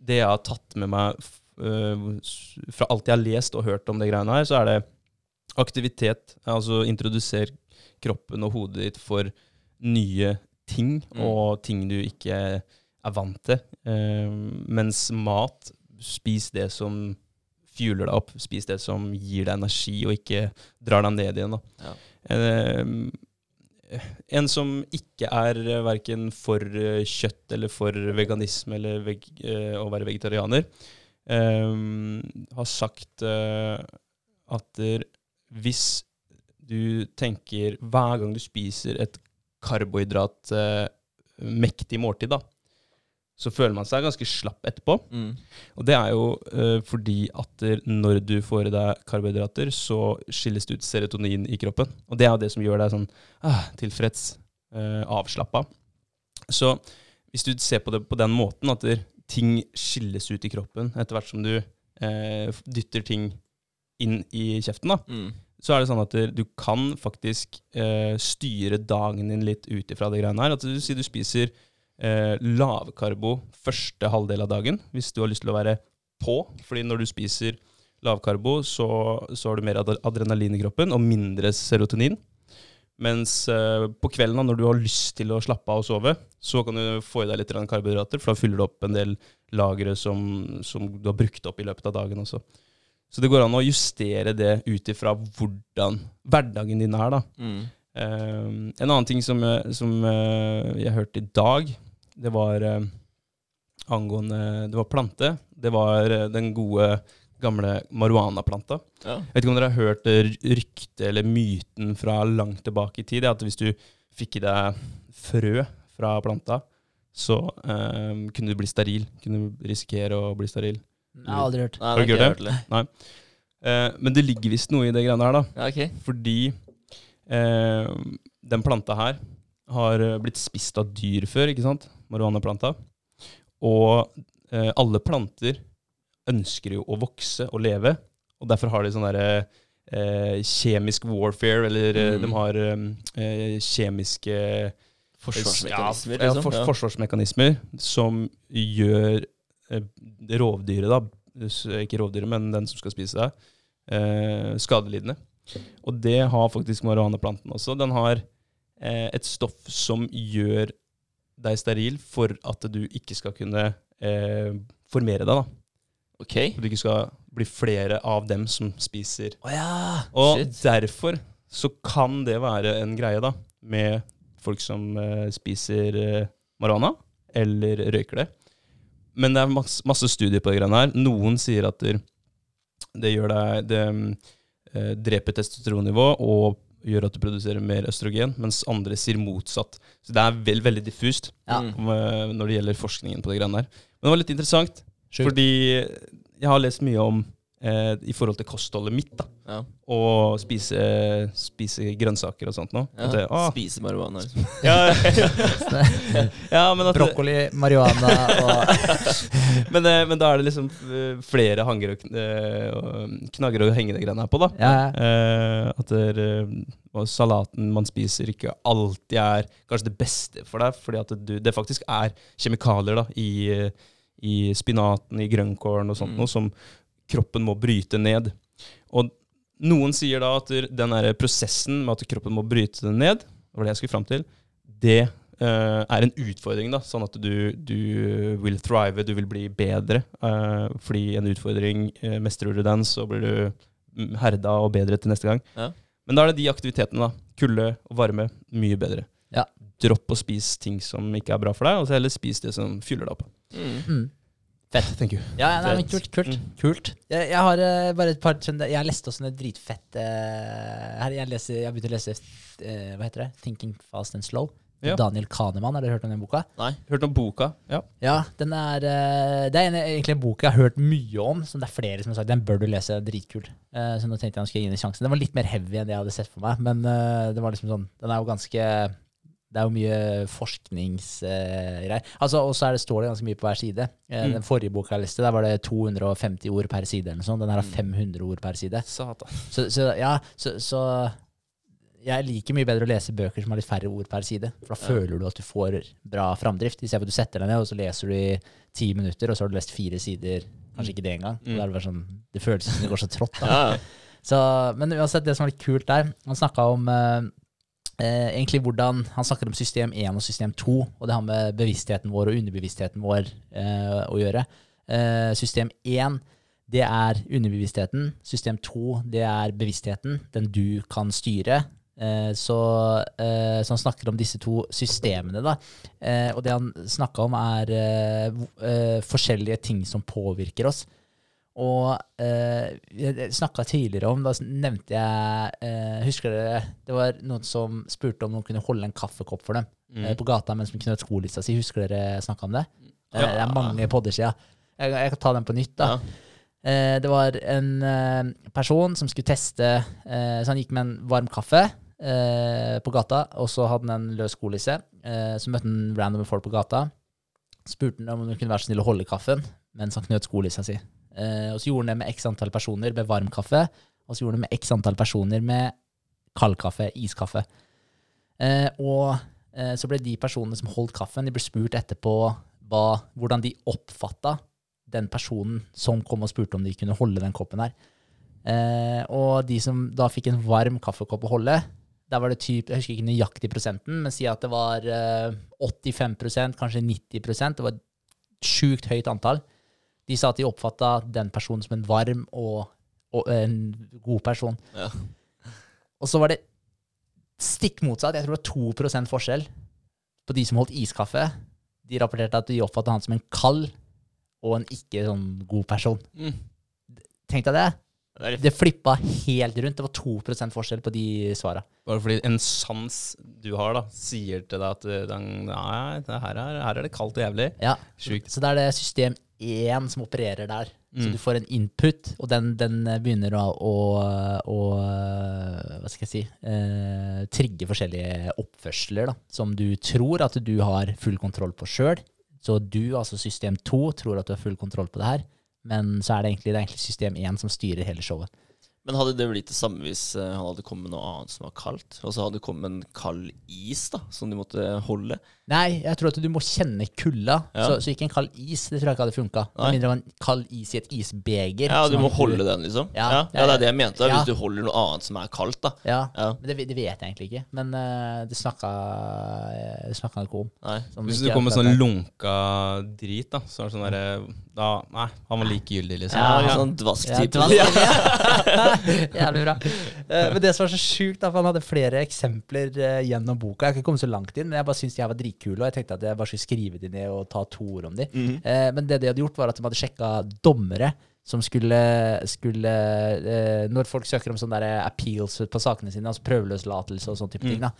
B: det jeg har tatt med meg eh, fra alt jeg har lest og hørt om det greiene her, så er det aktivitet. Altså introdusere kroppen og hodet ditt for nye ting,
C: Mm.
B: og ting du ikke er vant til. Uh, mens mat, spis det som fueler deg opp. Spis det som gir deg energi, og ikke drar deg ned igjen.
C: Ja.
B: Uh, en som ikke er uh, verken for eh, kjøtt eller for veganisme eller veg eh, å være vegetarianer, eh, har sagt eh, at hvis du tenker hver gang du spiser et karbohydrat eh, måltid, da, så føler man seg ganske slapp etterpå.
C: Mm.
B: Og det er jo uh, fordi at når du får i deg karbohydrater, så skilles det ut serotonin i kroppen. Og det er jo det som gjør deg sånn ah, tilfreds, uh, avslappa. Så hvis du ser på det på den måten, at ting skilles ut i kroppen etter hvert som du uh, dytter ting inn i kjeften, da,
C: Mm.
B: Så er det sånn at du kan faktisk eh, styre dagen din litt ut ifra det greiene her. At du sier du spiser eh, lavkarbo første halvdel av dagen, hvis du har lyst til å være på. Fordi når du spiser lavkarbo, så, så har du mer adrenalin i kroppen og mindre serotonin. Mens eh, på kvelden, når du har lyst til å slappe av og sove, så kan du få i deg litt karbohydrater, for da fyller du opp en del lagre som, som du har brukt opp i løpet av dagen også. Så det går an å justere det ut ifra hvordan hverdagen din er. da.
C: Mm.
B: Um, en annen ting som, jeg- som uh, jeg hørte i dag, det var uh, angående Det var plante. Det var uh, den gode, gamle marihuanaplanta.
C: Ja.
B: Jeg vet ikke om dere har hørt eh, ryktet eller myten fra langt tilbake i tid. At hvis du fikk i deg frø fra planta, så eh, kunne du bli steril. Kunne du risikere å bli steril.
A: Jeg har aldri hørt.
C: Nei,
B: Har du
C: det
B: ikke hørt
C: det? Nei.
B: Eh, men det ligger visst noe i det greiene her, da.
C: Ja, ok.
B: Fordi eh, den planta her har eh, blitt spist av dyr før, ikke sant? Marihuanaplanta. Og eh, alle planter ønsker jo å vokse og leve, og derfor har de sånn derre eh, kjemisk warfare, eller eh,
C: Mm.
B: de har eh, eh, kjemiske
C: Forsvarsmekanismer,
B: ja,
C: liksom.
B: for,
C: Ja.
B: forsvarsmekanismer som gjør rovdyret, da, ikke rovdyret, men den som skal spise deg, eh, skadelidende. Og det har faktisk marihuanaplanten også. Den har eh, et stoff som gjør deg steril for at du ikke skal kunne eh, formere deg. da.
C: Ok.
B: For du ikke skal bli flere av dem som spiser.
A: Oh, ja!
B: Og
C: Shit.
B: derfor så kan det være en greie da, med folk som eh, spiser eh, marihuana, eller røyker det. Men det er masse, masse studier på det greiene her. Noen sier at det, det gjør deg Det eh, dreper testosteronnivå og gjør at du produserer mer østrogen, mens andre sier motsatt. Så det er vel, veldig diffust
A: Ja.
C: Mm.
B: eh, når det gjelder forskningen på det greiene her. Men det var litt interessant,
A: Sjukt.
B: fordi jeg har lest mye om eh, i forhold til kostholdet mitt, da.
C: Ja.
B: Og spise, spise grønnsaker og sånt nå.
C: Ja.
B: Det, ah,
C: Spise marihuana, liksom.
B: ja, ja, men, at,
A: Brokkoli, marihuana og
B: men, eh, men da er det liksom eh, flere hanger og, eh, og knagger å henge det greiene her på, da. Eh, at det, og salaten man spiser ikke alltid er kanskje det beste for deg, fordi at du, det faktisk er kjemikalier da, i, i spinaten, i grønnkålen og sånt,
C: Mm.
B: noe som kroppen må bryte ned. Og noen sier da at den der prosessen med at kroppen må bryte det ned, det var det jeg skulle fram til, det uh, er en utfordring, da, sånn at du, du vil thrive, du vil bli bedre. Uh, fordi en utfordring, uh, mestrer du den, så blir du mm, herda og bedre til neste gang.
C: Ja.
B: Men da er det de aktivitetene, da. Kulde og varme, mye bedre.
A: Ja.
B: Dropp å spise ting som ikke er bra for deg, og så heller spis det som fyller deg opp.
C: Mm.
A: Fett.
B: Thank you.
A: Ja, nei, men kult. kult,
B: Mm.
A: kult. Jeg, jeg har uh, bare et par sånne Jeg har lest også en dritfett uh, her, jeg, leser, jeg har begynt å lese uh, Hva heter det? 'Thinking Fast and Slow'.
B: Ja.
A: Daniel Kahneman, har dere hørt om den boka?
C: Nei.
B: Hørt om boka? Ja.
A: Ja, den er Det er en, egentlig en bok jeg har hørt mye om, som det er flere som har sagt den bør du lese. Dritkul. Så nå tenkte jeg han skulle gi den en sjanse. Den var litt mer heavy enn det jeg hadde sett for meg, men det var liksom sånn Den er jo ganske Det er jo mye forskningsgreier. altså, og så står det ganske mye på hver side. Eh,
B: Mm.
A: Den forrige boka jeg leste, der var det 250 ord per side. eller noe sånt. Den her har
B: Mm.
A: 500 ord per side.
B: Satan.
A: Så, så ja, så, så jeg liker mye bedre å lese bøker som har litt færre ord per side. For da
C: Ja.
A: føler du at du får bra framdrift. Istedenfor at du setter deg ned og så leser du i ti minutter, og så har du lest fire sider. Kanskje ikke det engang.
B: Mm.
A: Det, sånn, det føles som det går så trått. Da.
C: Ja,
A: men uansett, det som var litt kult der Han snakka om eh, eh, egentlig hvordan Han snakker om system 1 og system 2, og det har med bevisstheten vår og underbevisstheten vår eh, å gjøre. Eh, system 1 det er underbevisstheten. System 2 det er bevisstheten, den du kan styre. Eh, så, eh, så han snakker om disse to systemene, da. Eh, og det han snakka om, er forskjellige ting som påvirker oss. Og eh, jeg snakka tidligere om, da nevnte jeg eh, Husker dere det var noen som spurte om noen kunne holde en kaffekopp for dem eh, på gata mens de knøt skolissa si. Husker dere snakka om det? Det, er- det er mange podder sia. Jeg, jeg kan ta den på nytt. da.
C: Ja.
A: Eh, det var en eh, person som skulle teste eh, Så han gikk med en varm kaffe eh, på gata, og så hadde han en løs skolisse. Eh, så møtte han random folk på gata. Spurte han om han kunne være så snill å holde kaffen mens han knøt skolissa si. Eh, og så gjorde han det med x antall personer med varm kaffe, og så gjorde han det med x antall personer med kald kaffe, iskaffe. Eh, og eh, så ble de personene som holdt kaffen, de ble spurt etterpå hva, hvordan de oppfatta den personen som kom og spurte om de kunne holde den koppen her. Eh, og de som da fikk en varm kaffekopp å holde, der var det typ, jeg husker ikke nøyaktig prosenten, men si at det var eh, 85% kanskje 90% det var et sjukt høyt antall. De sa at de oppfatta den personen som en varm og, og en god person.
C: Ja.
A: Og så var det stikk motsatt. Jeg tror det var 2 forskjell på de som holdt iskaffe. De rapporterte at de oppfatta han som en kald og en ikke sånn god person.
B: Mm.
A: Tenk deg det.
C: Det
A: Det flippa helt rundt. Det var 2% forskjell på de svara.
B: Bare fordi en sans du har, da, sier til deg at uh, den, nei, det her, er, her er det kaldt og jævlig.
A: Ja.
B: Sjukt.
A: Så det er det system 1 som opererer der. Så
B: Mm.
A: du får en input, og den, den begynner å, å, å Hva skal jeg si eh, Trigge forskjellige oppførsler da, som du tror at du har full kontroll på sjøl. Så du, altså system 2, tror at du har full kontroll på det her, men så er det egentlig, det er egentlig system 1 som styrer hele showet.
C: Men hadde det blitt det samme hvis eh, han hadde kommet med noe annet som var kaldt? Og så hadde det kommet en kald is da, som de måtte holde?
A: Nei, jeg tror at du må kjenne kulda.
C: Ja.
A: Så, så ikke en kald is, det tror jeg ikke hadde funka. Med mindre det var en kald is i et isbeger.
C: Ja, du må holde den, liksom?
A: Ja.
C: Ja, ja, det er det jeg mente.
A: Ja.
C: Hvis du holder noe annet som er kaldt, da.
A: Ja,
C: Ja,
A: men det, det vet jeg egentlig ikke. Men uh, det snakka det han ikke om.
C: nei.
A: Sånn
B: Hvis du kommer med sånn lunka drit, da, så er det sånn derre da, Nei, han var likegyldig, liksom.
C: Ja,
A: Ja.
C: sånn dvask
A: Ja, det var- Jævlig bra. Uh, men det som var så sjukt, da, for han hadde flere eksempler uh, gjennom boka. Jeg har ikke kommet så langt inn, men jeg bare de her var dritkule, og jeg tenkte at jeg bare skulle skrive de ned og ta to ord om de.
C: Mhm.
A: Eh, men det de hadde gjort, var at de hadde sjekka dommere som skulle, skulle eh, Når folk søker om sånne der appeals på sakene sine, altså prøveløslatelse og sånn type ting, da,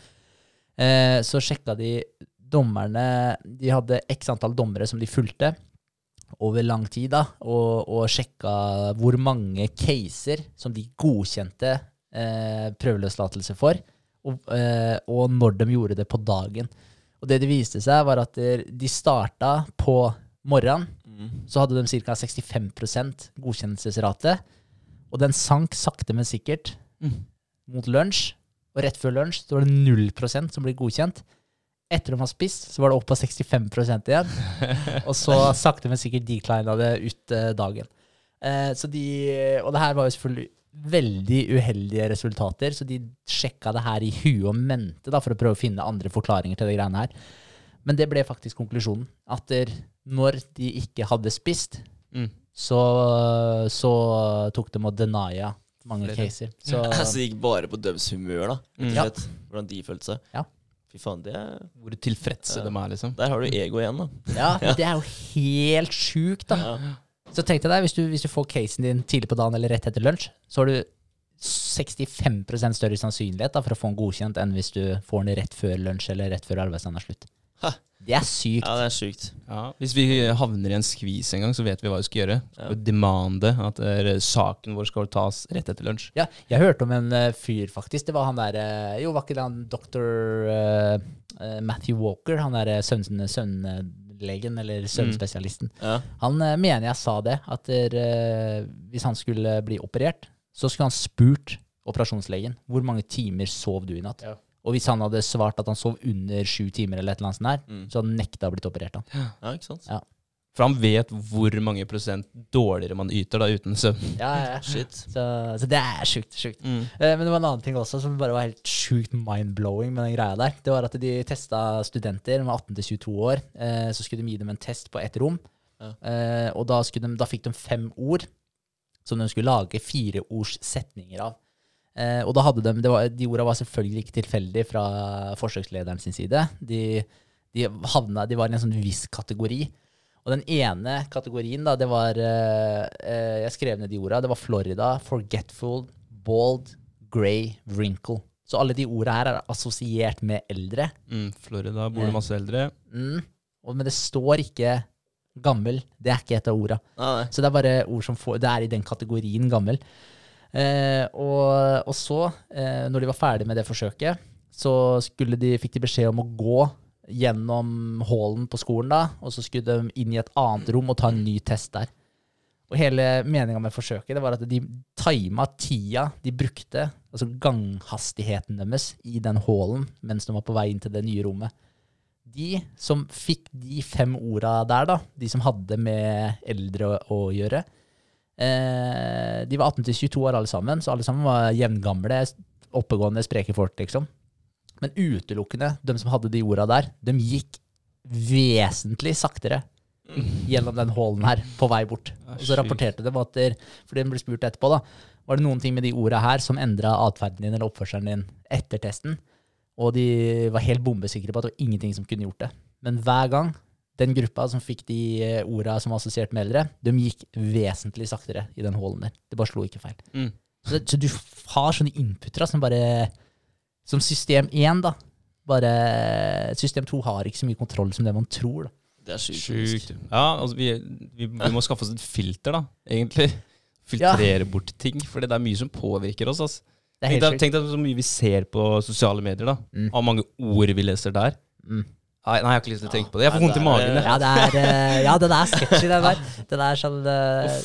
A: eh, så sjekka de dommerne De hadde x antall dommere som de fulgte over lang tid, da, og, og sjekka hvor mange caser som de godkjente eh, prøveløslatelse for, og, eh, og når de gjorde det på dagen. Og det det viste seg, var at de- starta på morgenen,
C: Mhm.
A: så hadde de ca. 65% godkjennelsesrate, og den sank sakte, men sikkert
B: Mm.
A: mot lunsj, og rett før lunsj så var det 0% som ble godkjent. Etter de har spist, så var det opp på 65% igjen. Og så sakte, men sikkert declina det ut eh, dagen. Eh, så de, og det her var jo selvfølgelig veldig uheldige resultater, så de sjekka det her i huet og mente da, for å prøve å finne andre forklaringer til det greiene her. Men det ble faktisk konklusjonen. At der, når de ikke hadde spist,
B: Mm.
A: så, så tok de og denia mange
B: Flere.
A: caser. Så,
C: Så det gikk bare på døms humør, da.
B: Mm.
C: Ja. Hvordan de følte seg.
A: Ja.
C: Fy faen, det er,
B: Hvor tilfredse de er, liksom.
C: Der har du ego igjen, da.
A: ja, men det er jo helt sjukt, da.
C: Ja.
A: Så tenk deg, hvis du, hvis du får casen din tidlig på dagen eller rett etter lunsj, så har du 65 større sannsynlighet da, for å få den godkjent enn hvis du får den rett før lunsj eller rett før arbeidsdagen er slutt.
C: Ha.
A: Det er sykt.
C: Ja, det er sykt.
B: Ja, hvis vi havner i en skvis en gang, så vet vi hva vi skal gjøre.
C: Ja.
B: Demande at eh, saken vår skal tas rett etter lunsj.
A: Ja, jeg hørte om en eh, fyr, faktisk. Det var han der eh, Jo, var ikke det han doktor uh, Matthew Walker? Han derre sønn- sønnlegen, eller sønnspesialisten.
C: Ja.
A: Han eh, mener jeg sa det, at der, eh, hvis han skulle bli operert, så skulle han spurt operasjonslegen hvor mange timer sov du i natt.
B: Ja.
A: Og hvis han hadde svart at han sov under sju timer, eller et eller annet sånt der,
C: Mm.
A: så hadde han nekta å blitt operert. Han.
C: ja, ikke sant?
A: Ja.
B: For han vet hvor mange prosent dårligere man yter da uten søvn.
A: Ja, ja.
C: Shit.
A: Så, så det er sjukt. sjukt.
B: Mm.
A: Eh, Men det var en annen ting også som bare var helt sjukt mind-blowing med den greia der. Det var at de testa studenter med 18 til 22 år. Eh, så skulle de gi dem en test på ett rom.
C: Ja.
A: Eh, og da, de, da fikk de fem ord som de skulle lage fireords setninger av. Eh, og da hadde de, det var, De orda var selvfølgelig ikke tilfeldig fra forsøkslederen sin side. De, de, havna, de var i en sånn viss kategori. Og den ene kategorien, da, det var eh, eh, Jeg skrev ned de orda. Det var Florida, forgetful, bald, grey, wrinkle. Så alle de orda her er assosiert med eldre.
B: Mm, Florida bor det masse eldre.
A: Mm. Og, men det står ikke gammel. Det er ikke et av orda.
C: Nei.
A: Så det er bare ord som får Det er i den kategorien gammel. Eh, og, og så, eh, når de var ferdig med det forsøket, så de, fikk de beskjed om å gå gjennom hallen på skolen, da, og så skulle de inn i et annet rom og ta en ny test der. Og hele meninga med forsøket det var at de tima tida de brukte, altså ganghastigheten deres, i den hallen mens de var på vei inn til det nye rommet. De som fikk de fem orda der, da, de som hadde med eldre å, å gjøre, eh, de var 18 til 22 år alle sammen, så alle sammen var jevngamle, oppegående, spreke folk, liksom. Men utelukkende de som hadde de orda der, de gikk vesentlig saktere gjennom den hallen her, på vei bort.
B: Ah,
A: Og så rapporterte de at der, fordi de ble spurt etterpå, da, var det noen ting med de orda her som endra atferden din eller oppførselen din etter testen. Og de var helt bombesikre på at det var ingenting som kunne gjort det. Men hver gang den gruppa som fikk de eh, orda som var assosiert med eldre, de gikk vesentlig saktere i den hallen der. Det bare slo ikke feil.
B: Mm.
A: Så, så du har sånne inputere som bare Som system 1, da. Bare System 2 har ikke så mye kontroll som det man tror. da.
C: Det er sjukt.
B: Sykt. Ja, altså vi, vi, vi må skaffe oss et filter, da, egentlig. Filtrere bort ting, for det er mye som påvirker oss. Altså.
A: Det er
B: Tenk deg, tenk deg så mye vi ser på sosiale medier, da.
A: Mm.
B: Av mange ord vi leser der.
A: Mm.
B: Nei, nei, jeg har ikke lyst til å tenke på det. Jeg får vondt i magen.
A: Ja, det er, eh, ja, den er sketchy, den der. Den er sånn eh,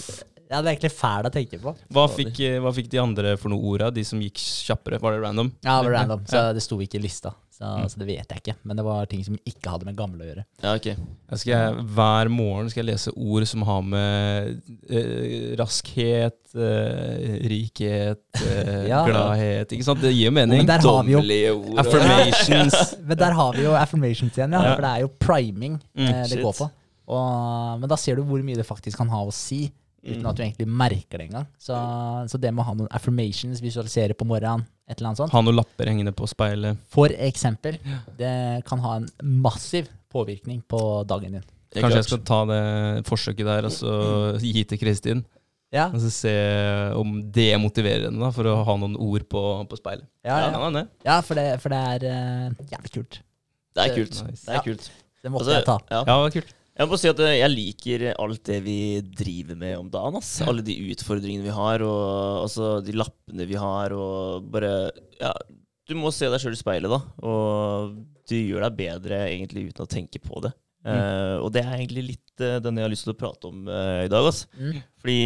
A: Ja, det er egentlig fæl å tenke på.
B: Hva fikk, eh, hva fikk de andre for noe orda, de som gikk kjappere? Var det random?
A: Ja, det var random, så
B: Ja.
A: det sto ikke i lista. Så, så det vet jeg ikke. Men det var ting som ikke hadde med gamle å gjøre.
C: Ja, ok.
B: Jeg skal, hver morgen skal jeg lese ord som har med eh, raskhet, eh, rikhet, eh,
A: Ja.
B: gladhet Ikke sant? Det gir mening.
A: Har
C: Dommelige ord.
B: Affirmations.
A: Men der har vi jo affirmations igjen, ja.
B: Ja.
A: For det er jo priming
B: Mm,
A: eh, det går på. Og, men da ser du hvor mye det faktisk kan ha å si, uten
C: Mm.
A: at du egentlig merker det engang. Så, så det med å ha noen affirmations, visualisere på morgenen, et eller annet sånt,
B: Ha noen lapper hengende på speilet.
A: for eksempel, det kan ha en massiv påvirkning på dagen din.
B: Kanskje jeg skal ta det forsøket der og så gi til Kristin.
A: Ja,
B: Og så se om det motiverer henne da, for å ha noen ord på, på speilet.
A: ja,
B: Ja,
A: ja. ja for, det, for det er uh, jævlig kult.
C: Det er kult.
B: Nice.
C: Det er kult.
A: Det måtte
C: Altså,
A: jeg ta.
C: ja.
B: Ja, det var kult.
C: Jeg må bare si at eh, jeg liker alt det vi driver med om dagen. Ass. Alle de utfordringene vi har, og altså, de lappene vi har, og bare Ja, du må se deg sjøl i speilet, da. Og du gjør deg bedre egentlig uten å tenke på det. Eh, og det er egentlig litt uh, den jeg har lyst til å prate om uh, i dag. Ass.
A: Mm.
C: Fordi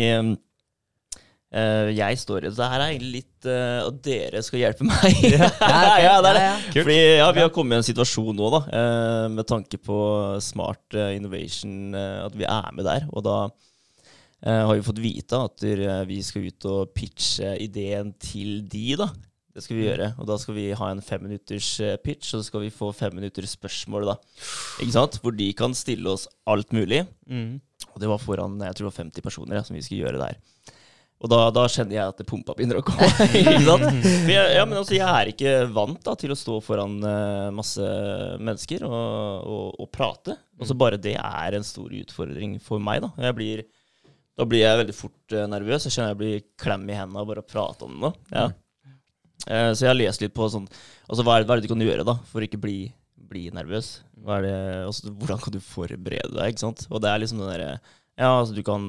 C: eh, jeg står i Det her er egentlig litt uh, at dere skal hjelpe meg. ja,
A: okay.
C: ja, det er det.
A: Ja, ja.
C: Fordi ja, Vi har kommet i en situasjon nå, da, uh, med tanke på smart innovation, at vi er med der. Og da eh, har vi fått vite at vi skal ut og pitche ideen til de, da. Det skal vi gjøre. Og da skal vi ha en femminutters pitch, og så skal vi få femminutters spørsmål, da. Ikke sant? Hvor de kan stille oss alt mulig.
B: Mm.
C: Og det var foran jeg tror det var 50 personer ja, som vi skulle gjøre der. Og da, da kjenner jeg at det pumpa begynner å gå. ikke sant? Jeg, ja, men altså, jeg er ikke vant da, til å stå foran uh, masse mennesker og, og, og prate. Og så bare det er en stor utfordring for meg. Da Jeg blir, da blir jeg veldig fort uh, nervøs. Jeg kjenner jeg blir klem i hendene av bare å prate om det. Ja. Uh, så jeg har lest litt på sånn Altså hva er, hva er det du kan gjøre da for ikke bli bli nervøs? Er det, altså, hvordan kan du forberede deg? ikke sant? Og det er liksom den derre Ja, altså, du kan,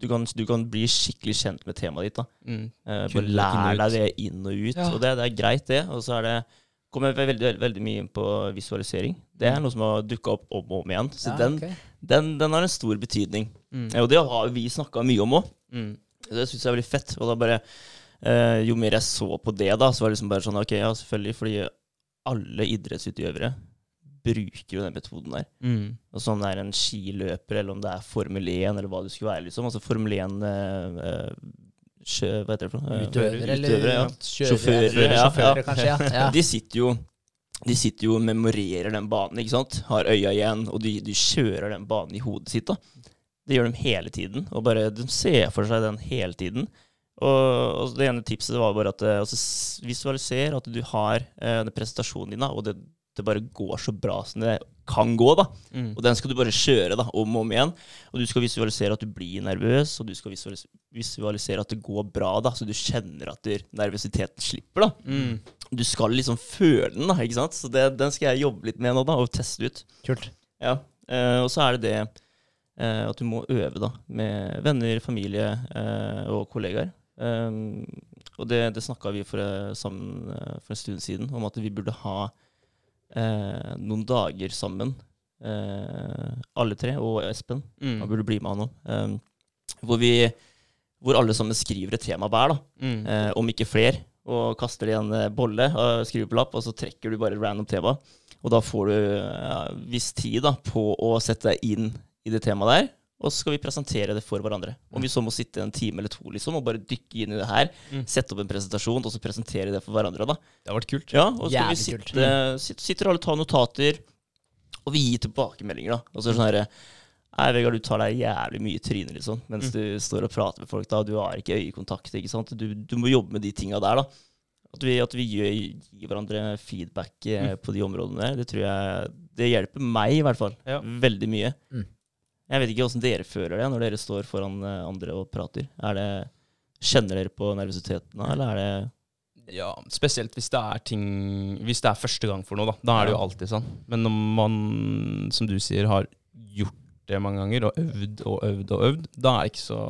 C: du kan Du kan bli skikkelig kjent med temaet ditt. da.
B: Mm.
C: Eh, Bare
B: lære
C: lær deg det inn og ut.
B: Ja.
C: Og det, det er greit, det. Og så er det kommer jeg veldig, veldig, veldig mye inn på visualisering. Det er noe som har dukka opp om og om igjen. Så
A: Ja,
C: den,
A: okay.
C: den, den har en stor betydning.
B: Mm.
C: Ja, Og det har vi snakka mye om òg.
B: Mm.
C: Det syns jeg er veldig fett. Og da bare eh, Jo mer jeg så på det, da, så var det liksom bare sånn Ok, ja, selvfølgelig, fordi alle idrettsutøvere bruker jo den metoden der.
B: Mm.
C: Altså om det er en skiløper, eller om det er Formel 1, eller hva det skulle være. liksom. Altså Formel 1 eh, eh, sjø, Hva heter det for noe? Eh,
A: Utøvere, eller
C: utøvere, ja.
A: kjører,
C: Sjåfører,
A: eller
C: ja,
A: sjåfører,
C: ja.
A: kanskje. Ja.
C: De sitter jo de sitter jo og memorerer den banen, ikke sant? har øya igjen, og de, de kjører den banen i hodet sitt. da. Det gjør de hele tiden, og bare de ser for seg den hele tiden. Og, og Det ene tipset var bare at altså, visualiser at du har eh, den presentasjonen din, da, og det, det bare går så bra som det kan gå. da.
B: Mm.
C: Og den skal du bare kjøre da, om og om igjen. Og du skal visualisere at du blir nervøs, og du skal visualisere at det går bra, da, så du kjenner at du, nervøsiteten slipper. da.
B: Mm.
C: Du skal liksom føle den, da, ikke sant? Så det, den skal jeg jobbe litt med nå, da, og teste ut.
A: Kult.
C: Ja. Eh, og så er det det eh, at du må øve, da, med venner, familie eh, og kollegaer. Um, og det, det snakka vi for, eh, sammen eh, for en stund siden, om at vi burde ha eh, noen dager sammen. Eh, alle tre, og Espen. Han
B: Mm.
C: burde bli med, han òg. Eh, hvor, vi, hvor alle sammen skriver et tema hver, da
B: Mm.
C: eh, om ikke flere, og kaster det i en eh, bolle og skriver på lapp, og så trekker du bare random tema. Og da får du ja, viss tid da, på å sette deg inn i det temaet der, og så skal vi presentere det for hverandre. Om vi så må sitte en time eller to liksom, og bare dykke inn i det her,
B: Mm.
C: sette opp en presentasjon, og så presentere det for hverandre. da.
B: Det har vært kult.
C: Ja, og så skal vi
A: Jævlig kult.
C: sitte, sitte, sitter alle og tar notater, og vi gir tilbakemeldinger. da. Og så er det sånn herre Nei, Vegard, du tar deg jævlig mye i trynet liksom, mens
B: Mm.
C: du står og prater med folk. da, Du har ikke øyekontakt. ikke sant? Du, du må jobbe med de tinga der. da. At vi, at vi gir, gir hverandre feedback eh, på de områdene der, det tror jeg det hjelper meg i hvert fall
B: Ja.
C: veldig mye.
A: Mm.
C: Jeg vet ikke åssen dere føler det når dere står foran eh, andre og prater. Er det, Kjenner dere på nervøsiteten da, eller er det
B: Ja, spesielt hvis det er ting Hvis det er første gang for noe, da. Da er det jo alltid sånn. Men når man, som du sier, har gjort det mange ganger, og øvd og øvd og øvd, da er det ikke så,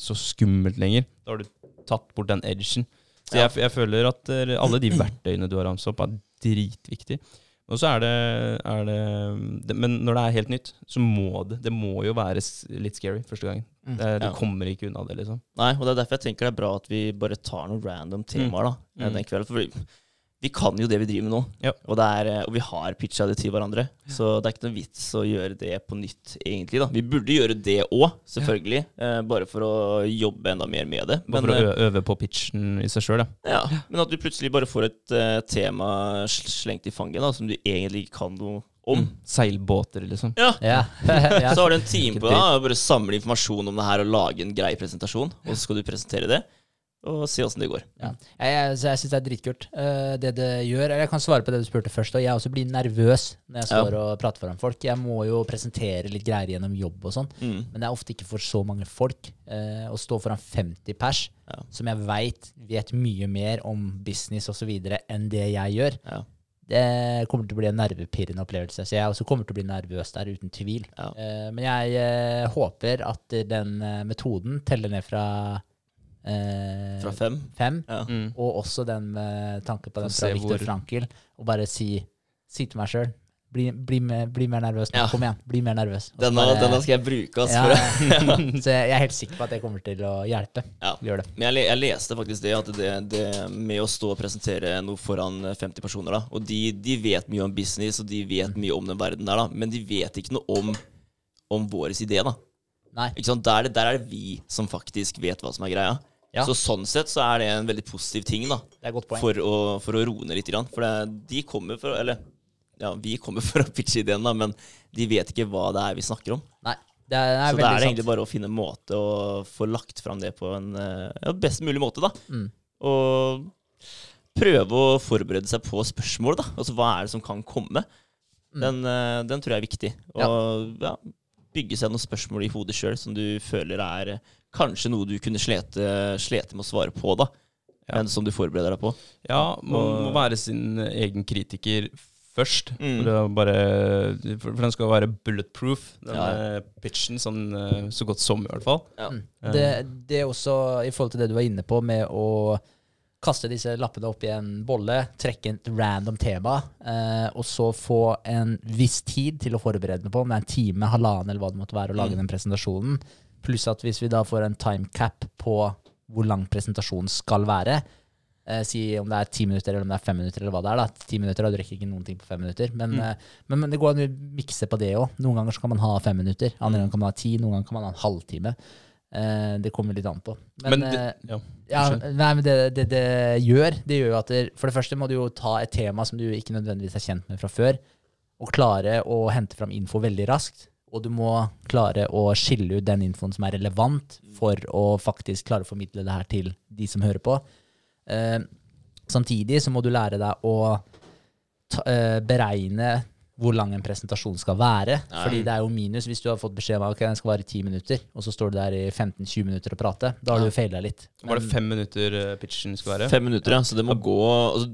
B: så skummelt lenger. Da har du tatt bort den edgen. Så jeg, jeg føler at eh, alle de verktøyene du har ramset opp, er dritviktig. Og så er det, er det, det Men når det er helt nytt, så må det Det må jo være litt scary første gangen.
A: Mm.
B: Det, du
C: Ja.
B: kommer ikke unna det, liksom.
C: Nei, og det er derfor jeg tenker det er bra at vi bare tar noen random temaer da, eh,
B: Mm.
C: den kvelden. For vi, kan jo det vi driver med nå,
B: Ja.
C: og, det er, eh, og vi har pitcha det til hverandre. Så det er ikke noe vits å gjøre det på nytt, egentlig. da. Vi burde gjøre det òg, selvfølgelig. Eh, bare for å jobbe enda mer med det.
B: Bare
C: Men,
B: for å
C: eh,
B: øve på pitchen i seg sjøl, ja.
C: ja, men at du plutselig bare får et uh, tema slengt i fanget da, som du egentlig ikke kan noe om.
B: Mm. Seilbåter, liksom.
C: Ja,
A: Ja. ja.
C: Så har du en time på deg, og bare samle informasjon om det her og lage en grei presentasjon. Og så skal du presentere det, og se åssen det går.
A: Ja. Jeg, jeg, jeg syns det er dritkult, uh, det det gjør. Eller jeg kan svare på det du spurte først. Og jeg også blir nervøs når jeg
C: Ja.
A: står og prater foran folk. Jeg må jo presentere litt greier gjennom jobb og sånn.
C: Mm.
A: Men det er ofte ikke for så mange folk. Uh, å stå foran 50 pers,
C: Ja.
A: som jeg veit vet mye mer om business osv. enn det jeg gjør,
C: Ja.
A: det kommer til å bli en nervepirrende opplevelse. Så jeg også kommer til å bli nervøs der, uten tvil.
C: Ja.
A: Eh, men jeg håper at den metoden teller ned fra eh,
C: Fra fem.
A: fem,
C: Ja.
B: Mm.
A: og også den med tanke på den fra Viktor
B: hvor-
A: Frankel, og bare si, si til meg sjøl bli, bli, bli mer nervøs nå.
C: Ja.
A: Kom igjen, bli mer nervøs.
C: Denne,
A: bare-
C: denne skal jeg bruke. Altså,
A: ja, Så jeg er helt sikker på at det kommer til å hjelpe.
C: Ja.
A: Gjør det.
C: Men jeg, jeg leste faktisk det, at det, det med å stå og presentere noe foran 50 personer, da, og de, de vet mye om business, og de vet mye om den verden der, da, men de vet ikke noe om, om vår idé. da.
A: Nei.
C: Ikke sant? Der, er der er det vi som faktisk vet hva som er greia.
A: Ja.
C: Så sånn sett så er det en veldig positiv ting da,
A: Det er godt poeng.
C: for å, for å roe ned litt. grann. For det, de kommer for, eller, ja, vi kommer for å pitche ideen, da, men de vet ikke hva det er vi snakker om.
A: Nei, det er, det er
C: Så da er det egentlig bare å finne en måte å få lagt fram det på en ja, best mulig måte, da.
A: Mm.
C: Og prøve å forberede seg på spørsmål, da. Altså hva er det som kan komme?
A: Mm.
C: Den, eh, den tror jeg er viktig. Og ja. bygge seg noen spørsmål i hodet sjøl som du føler er kanskje noe du kunne slete, slete med å svare på, da.
B: Ja.
C: Men som du forbereder deg på.
B: Ja, man må være sin egen kritiker først.
C: Mm.
B: For, bare, for, den skal være bulletproof, den
C: Ja.
B: eh, pitchen, sånn, eh, så godt som, i hvert fall.
C: Ja.
A: Mm.
B: Eh,
A: Det, det er også i forhold til det du var inne på med å kaste disse lappene opp i en bolle, trekke et random tema, eh, og så få en viss tid til å forberede deg på, om det er en time, halvannen eller hva det måtte være, å lage
C: Mm.
A: den presentasjonen. Pluss at hvis vi da får en timecap på hvor lang presentasjonen skal være, eh, si om det er ti minutter eller om det er fem minutter, eller hva det er. da, Ti minutter, da du rekker ikke noen ting på fem minutter. Men,
B: Mm.
A: eh, men, men det går an å mikse på det òg. Noen ganger så kan man ha fem minutter, andre ganger kan man ha ti, noen ganger kan man ha en halvtime. Eh, det kommer litt an på.
B: Men,
A: men
B: det, ja.
A: ja, nei, men det, det det gjør, det gjør jo at det, For det første må du jo ta et tema som du ikke nødvendigvis er kjent med fra før, og klare å hente fram info veldig raskt. Og du må klare å skille ut den infoen som er relevant, for å faktisk klare å formidle det her til de som hører på. Eh, samtidig så må du lære deg å ta, eh, beregne hvor lang en presentasjon skal være.
C: Nei.
A: Fordi det er jo minus hvis du har fått beskjed om at den skal vare 10 minutter, og så står du der i 15-20 minutter og prater. Da har
C: Ja.
A: du feila litt.
B: Var det fem minutter eh, pitchen skal være?
C: Fem minutter, ja. Så det må gå altså,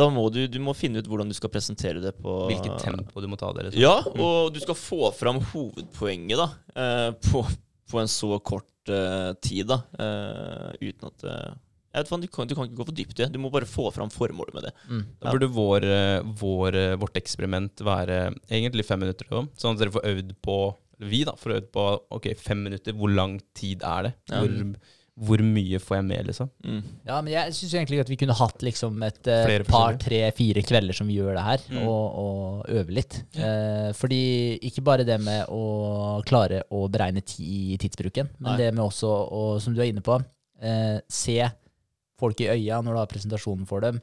C: Da må du, du må finne ut hvordan du skal presentere det på
B: Hvilket tempo du må ta det? Liksom.
C: Ja, og du skal få fram hovedpoenget da eh, på, på en så kort eh, tid, da. eh, uten at jeg vet du, kan, du kan ikke gå for dypt i det. Du må bare få fram formålet med det.
A: Mm.
B: Da burde vår, vår, vårt eksperiment være egentlig fem minutter. Sånn at dere får øvd på vi da, får øvd på ok, fem minutter. Hvor lang tid er det? Hvor, hvor mye får jeg med, liksom?
C: Mm.
A: Ja, men jeg syns egentlig at vi kunne hatt liksom et
B: uh,
A: par, tre, fire kvelder som vi gjør det her,
B: Mm.
A: og, og øve litt. Eh, fordi ikke bare det med å klare å beregne ti, tidsbruken, men
C: Nei.
A: det med også, å, som du er inne på, uh, se folk i øya når du har presentasjonen for dem.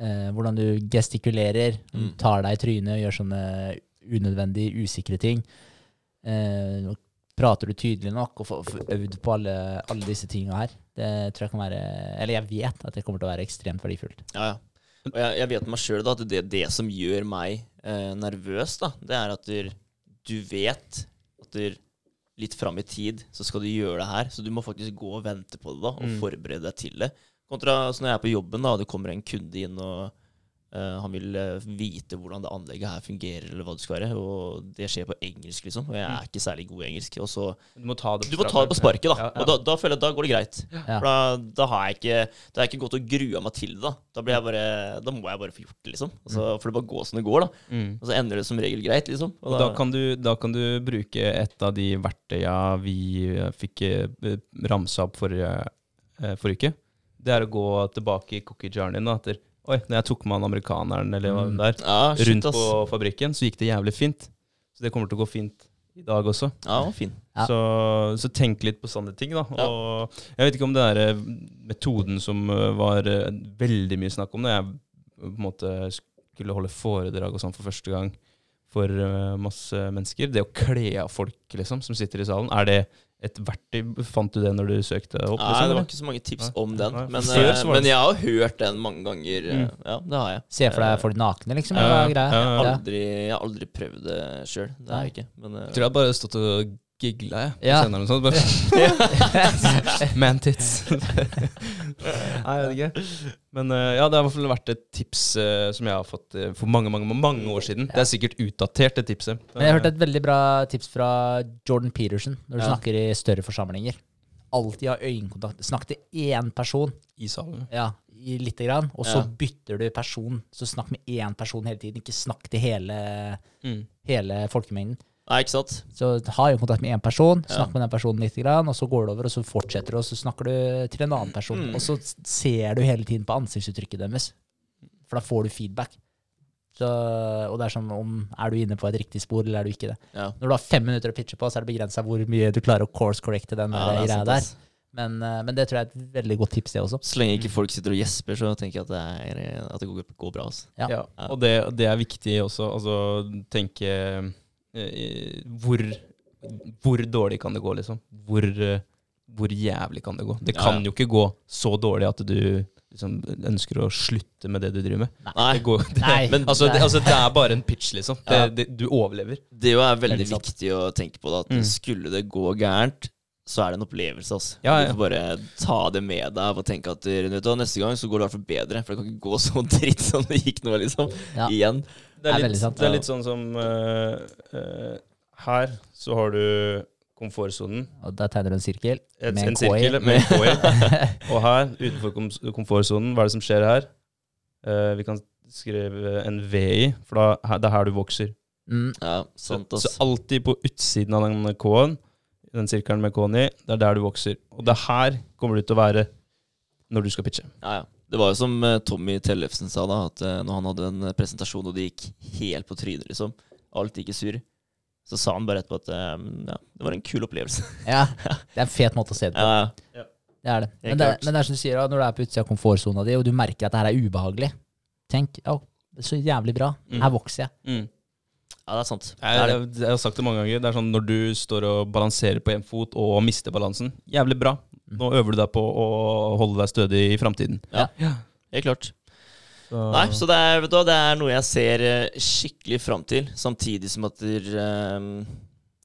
A: Eh, hvordan du gestikulerer,
C: Mm.
A: tar deg i trynet og gjør sånne unødvendig usikre ting. Eh, og prater du tydelig nok og får øvd på alle, alle disse tinga her, det tror jeg kan være Eller jeg vet at det kommer til å være ekstremt verdifullt.
C: Ja, ja. Og jeg, jeg vet meg sjøl at det, det som gjør meg eh, nervøs, da, det er at du, du vet at du, litt fram i tid så skal du gjøre det her. Så du må faktisk gå og vente på det da, og
B: Mm.
C: forberede deg til det. Kontra så når jeg er på jobben da, og det kommer en kunde inn og han vil eh, vite hvordan det anlegget her fungerer, eller hva det skal være. Og det skjer på engelsk, liksom. Og jeg er ikke særlig god i engelsk. Og så
B: Du må ta det
C: Du må ta det på sparket, da.
B: Ja, ja.
C: Og da, da føler jeg at da går det greit.
A: Ja.
C: For da, da har jeg ikke Da har jeg ikke gått og grua meg til det. Da Da blir jeg bare Da må jeg bare få gjort det, liksom. Altså, for det bare går som det går, da.
B: Mm.
C: Og så ender det som regel greit, liksom.
B: Og da kan, du, da kan du bruke et av de verktøya vi eh, fikk eh, ramsa opp forrige, For forrige uke. Det er å gå tilbake i cookie-jaren din. Da, etter Oi, når jeg tok med han amerikaneren eller hva
A: Mm.
B: der,
C: ja, shit,
B: rundt
C: ass.
B: på fabrikken, så gikk det jævlig fint. Så det kommer til å gå fint i dag også.
C: Ja, fin.
A: Ja.
B: Så, så tenk litt på sånne ting, da.
C: Ja.
B: Og jeg vet ikke om det er eh, metoden som eh, var eh, veldig mye snakk om da jeg på en måte skulle holde foredrag og sånn for første gang for eh, masse mennesker. Det å kle av folk, liksom, som sitter i salen. Er det et verktøy? Fant du det når du søkte opp?
C: Nei,
B: liksom,
C: det var ikke så mange tips
B: Nei.
C: om den. Men,
B: det-
C: men jeg har hørt den mange ganger. eh,
B: Mm.
C: Ja, det har jeg.
A: Se for deg folk nakne, liksom.
B: Ja, ja, ja, ja.
A: Ja.
C: Aldri, jeg har aldri prøvd det sjøl. Det har jeg ikke. Men uh,
B: Jeg tror jeg bare stått og gigla, jeg. på
A: Ja.
B: scenen sånn, noe sånt. Man-tits. Nei, jeg vet ikke. Men eh, ja, det har i hvert fall vært et tips uh, som jeg har fått uh, for mange mange, mange år siden. Det er sikkert utdatert, det tipset.
A: Men jeg hørte et veldig bra tips fra Jordan Peterson når du
C: Ja.
A: snakker i større forsamlinger. Alltid ha øyekontakt. Snakk til én person
B: I salen.
A: ja, i lite grann, og så
C: Ja.
A: bytter du person. Så snakk med én person hele tiden. Ikke snakk til hele,
B: Mm.
A: hele folkemengden.
C: Nei, ikke sant?
A: Så ha kontakt med én person,
C: Ja.
A: snakk med den personen litt, og så går det over, og så fortsetter du, og så snakker du til en annen person.
C: Mm.
A: Og så ser du hele tiden på ansiktsuttrykket deres, for da får du feedback. Så, og det er sånn om er du inne på et riktig spor, eller er du ikke det.
C: Ja.
A: Når du har fem minutter å pitche på, så er det begrensa hvor mye du klarer å course correcte den
C: Ja,
A: greia
C: sant,
A: der. Men, eh, men det tror jeg er et veldig godt tips, det også.
C: Så lenge ikke folk sitter og gjesper, så tenker jeg at det, er, at det går, går bra. Altså.
A: Ja.
B: Ja, og det, det er viktig også. Altså tenke hvor, hvor dårlig kan det gå, liksom? Hvor, eh, hvor jævlig kan det gå? Det kan jo ikke gå så dårlig at du liksom ønsker å slutte med det du driver med.
C: Nei.
B: Det, går, det,
A: Nei.
C: Men-
B: altså, det, altså, det er bare en pitch, liksom. Det, du overlever.
C: Det er veldig
A: er
C: viktig å tenke på. Da, at
B: Mm.
C: Skulle det gå gærent, så er det en opplevelse. Altså.
B: Ja, ja.
C: Du får bare ta det med deg og tenke at du neste gang så går det i hvert fall bedre. For det kan ikke gå så dritt som det gikk nå, liksom.
A: Ja.
C: Igjen.
B: Det
A: er
B: er, litt,
A: sant.
B: det er litt sånn som uh, uh, Her så har du komfortsonen.
A: Og der tegner du en sirkel
B: Et,
A: med
B: en
A: en
B: sirkel med en KI. Og her, utenfor kom komfortsonen, hva er det som skjer her? Uh, vi kan skrive en V i, for da, her- det er her du vokser.
A: Mm.
C: Ja,
B: Så,
C: sant,
B: så
C: så
B: alltid på utsiden av den K-en, den sirkelen med K-en i, det er der du vokser. Og det her kommer du til å være når du skal pitche.
C: Ja, ja. Det var jo som eh, Tommy Tellefsen sa da, at eh, når han hadde en eh, presentasjon og det gikk helt på trynet, liksom, alt gikk i sur, så sa han bare etterpå at eh, ja, det var en kul opplevelse.
A: Ja, det er en fet måte å se det på.
C: Ja, ja.
A: Det er det. Men det, men det er som du sier, da, når du er på utsida av komfortsona di, og du merker at det her er ubehagelig, tenk ja, det er så jævlig bra.
B: Mm.
A: Her vokser jeg.
B: Mm.
C: ja, det er sant. Det
B: Jeg,
C: er det.
B: jeg, jeg har sagt det mange ganger. Det er sånn Når du står og balanserer på én fot og mister balansen, jævlig bra. Nå øver du deg på å holde deg stødig i framtiden.
C: Ja. Helt klart. Nei, så det er, vet du, det er noe jeg ser eh, skikkelig fram til, samtidig som at der, um,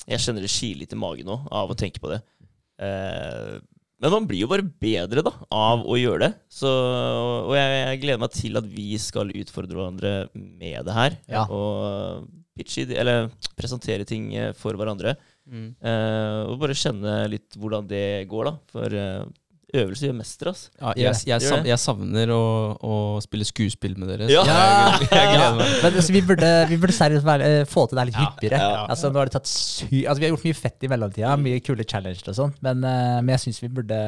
C: jeg kjenner det kiler litt i magen nå av å tenke på det. Uh, men man blir jo bare bedre da, av å gjøre det. Så, og jeg, jeg gleder meg til at vi skal utfordre hverandre med det her.
A: Ja.
C: Og pitche, eller presentere ting eh, for hverandre.
B: Mm.
C: Uh, og bare kjenne litt hvordan det går, da. For uh, øvelse gjør mester, altså.
B: Ja, jeg, jeg,
C: jeg,
B: jeg savner å, å spille skuespill med dere.
C: Ja.
B: så jeg, jeg gleder meg.
A: Men altså, vi burde, vi burde seriøst være, eh, få til det litt
B: Ja,
A: hyppigere.
B: ja, ja.
A: Altså, nå har det tatt sy altså, vi har gjort mye fett i mellomtida, mye kule challenger og sånn, men, uh, men jeg syns vi burde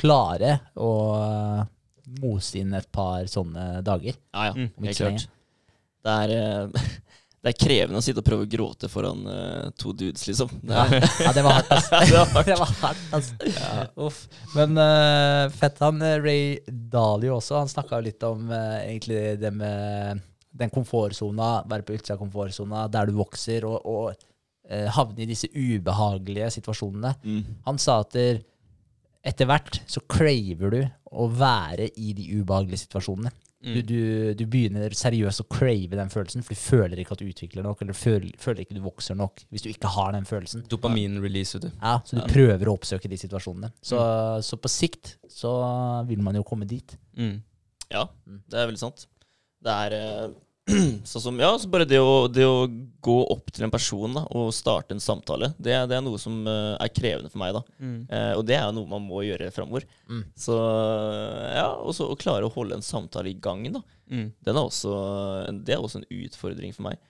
A: klare å mose inn et par sånne dager.
C: Ja, ja.
B: Mm,
C: helt klart. Det er, det er krevende å sitte og prøve å gråte foran uh, to dudes, liksom. Det
A: Ja, ja det var hardt, altså.
C: det var hardt.
A: det var hardt. Uff. Men uh, fett han eh, Ray Dalio også, han snakka jo litt om uh, egentlig det med den komfortsona, være på utsida av komfortsona, der du vokser, og, og havne i disse ubehagelige situasjonene.
C: Mm.
A: Han sa at etter hvert så craver du å være i de ubehagelige situasjonene.
B: Mm.
A: Du, du, du begynner seriøst å crave den følelsen, for du føler ikke at du utvikler nok, eller føler, føler ikke du vokser nok hvis du ikke har den følelsen.
B: Dopamin-release, vet du.
A: Ja, Så du prøver å oppsøke de situasjonene. Så, så på sikt så vil man jo komme dit.
B: Mm.
C: Ja, det er veldig sant. Det er eh, sånn som Ja, så bare det å, det å gå opp til en person da, og starte en samtale, det, det er noe som uh, er krevende for meg, da.
B: Mm.
C: Eh, og det er jo noe man må gjøre framover.
A: Mm.
C: Så ja, og så å klare å holde en samtale i gang, da.
B: Mm.
C: Den er også, det er også en utfordring for meg.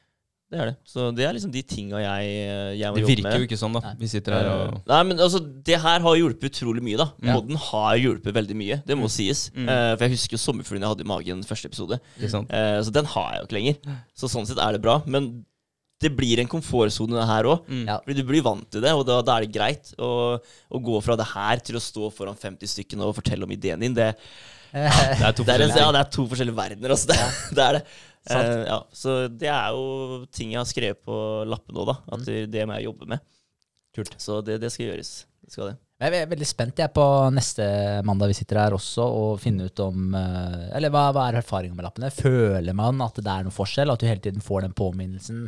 C: Det er det. Så det er liksom de tinga jeg, jeg må
B: Det virker
C: med.
B: jo ikke sånn, da.
A: Nei.
B: Vi sitter her og
C: Nei, men altså, det her har hjulpet utrolig mye, da.
A: Ja.
C: Podden har hjulpet veldig mye, det må sies.
B: Mm.
C: Uh, for jeg husker jo sommerfuglen jeg hadde i magen første episode. Eh, så den har jeg jo ikke lenger. Så sånn sett er det bra. Men det blir en komfortsone her òg.
B: Mm.
A: Ja.
C: Fordi du blir vant til det, og da, da er det greit å, å gå fra det her til å stå foran 50 stykker og fortelle om ideen din. Det,
B: Det er to
C: det, er, ja, det er to forskjellige verdener. Altså. Det, det er det. Eh, ja, så det er jo ting jeg har skrevet på lappen nå, da. At det, det må jeg jobbe med.
A: Kult.
C: Så det, det skal gjøres. Det skal det.
A: Jeg er veldig spent jeg på neste mandag vi sitter her også, og finne ut om eh, Eller hva, hva er erfaringen med lappene? Føler man at det er noen forskjell? At du hele tiden får den påminnelsen?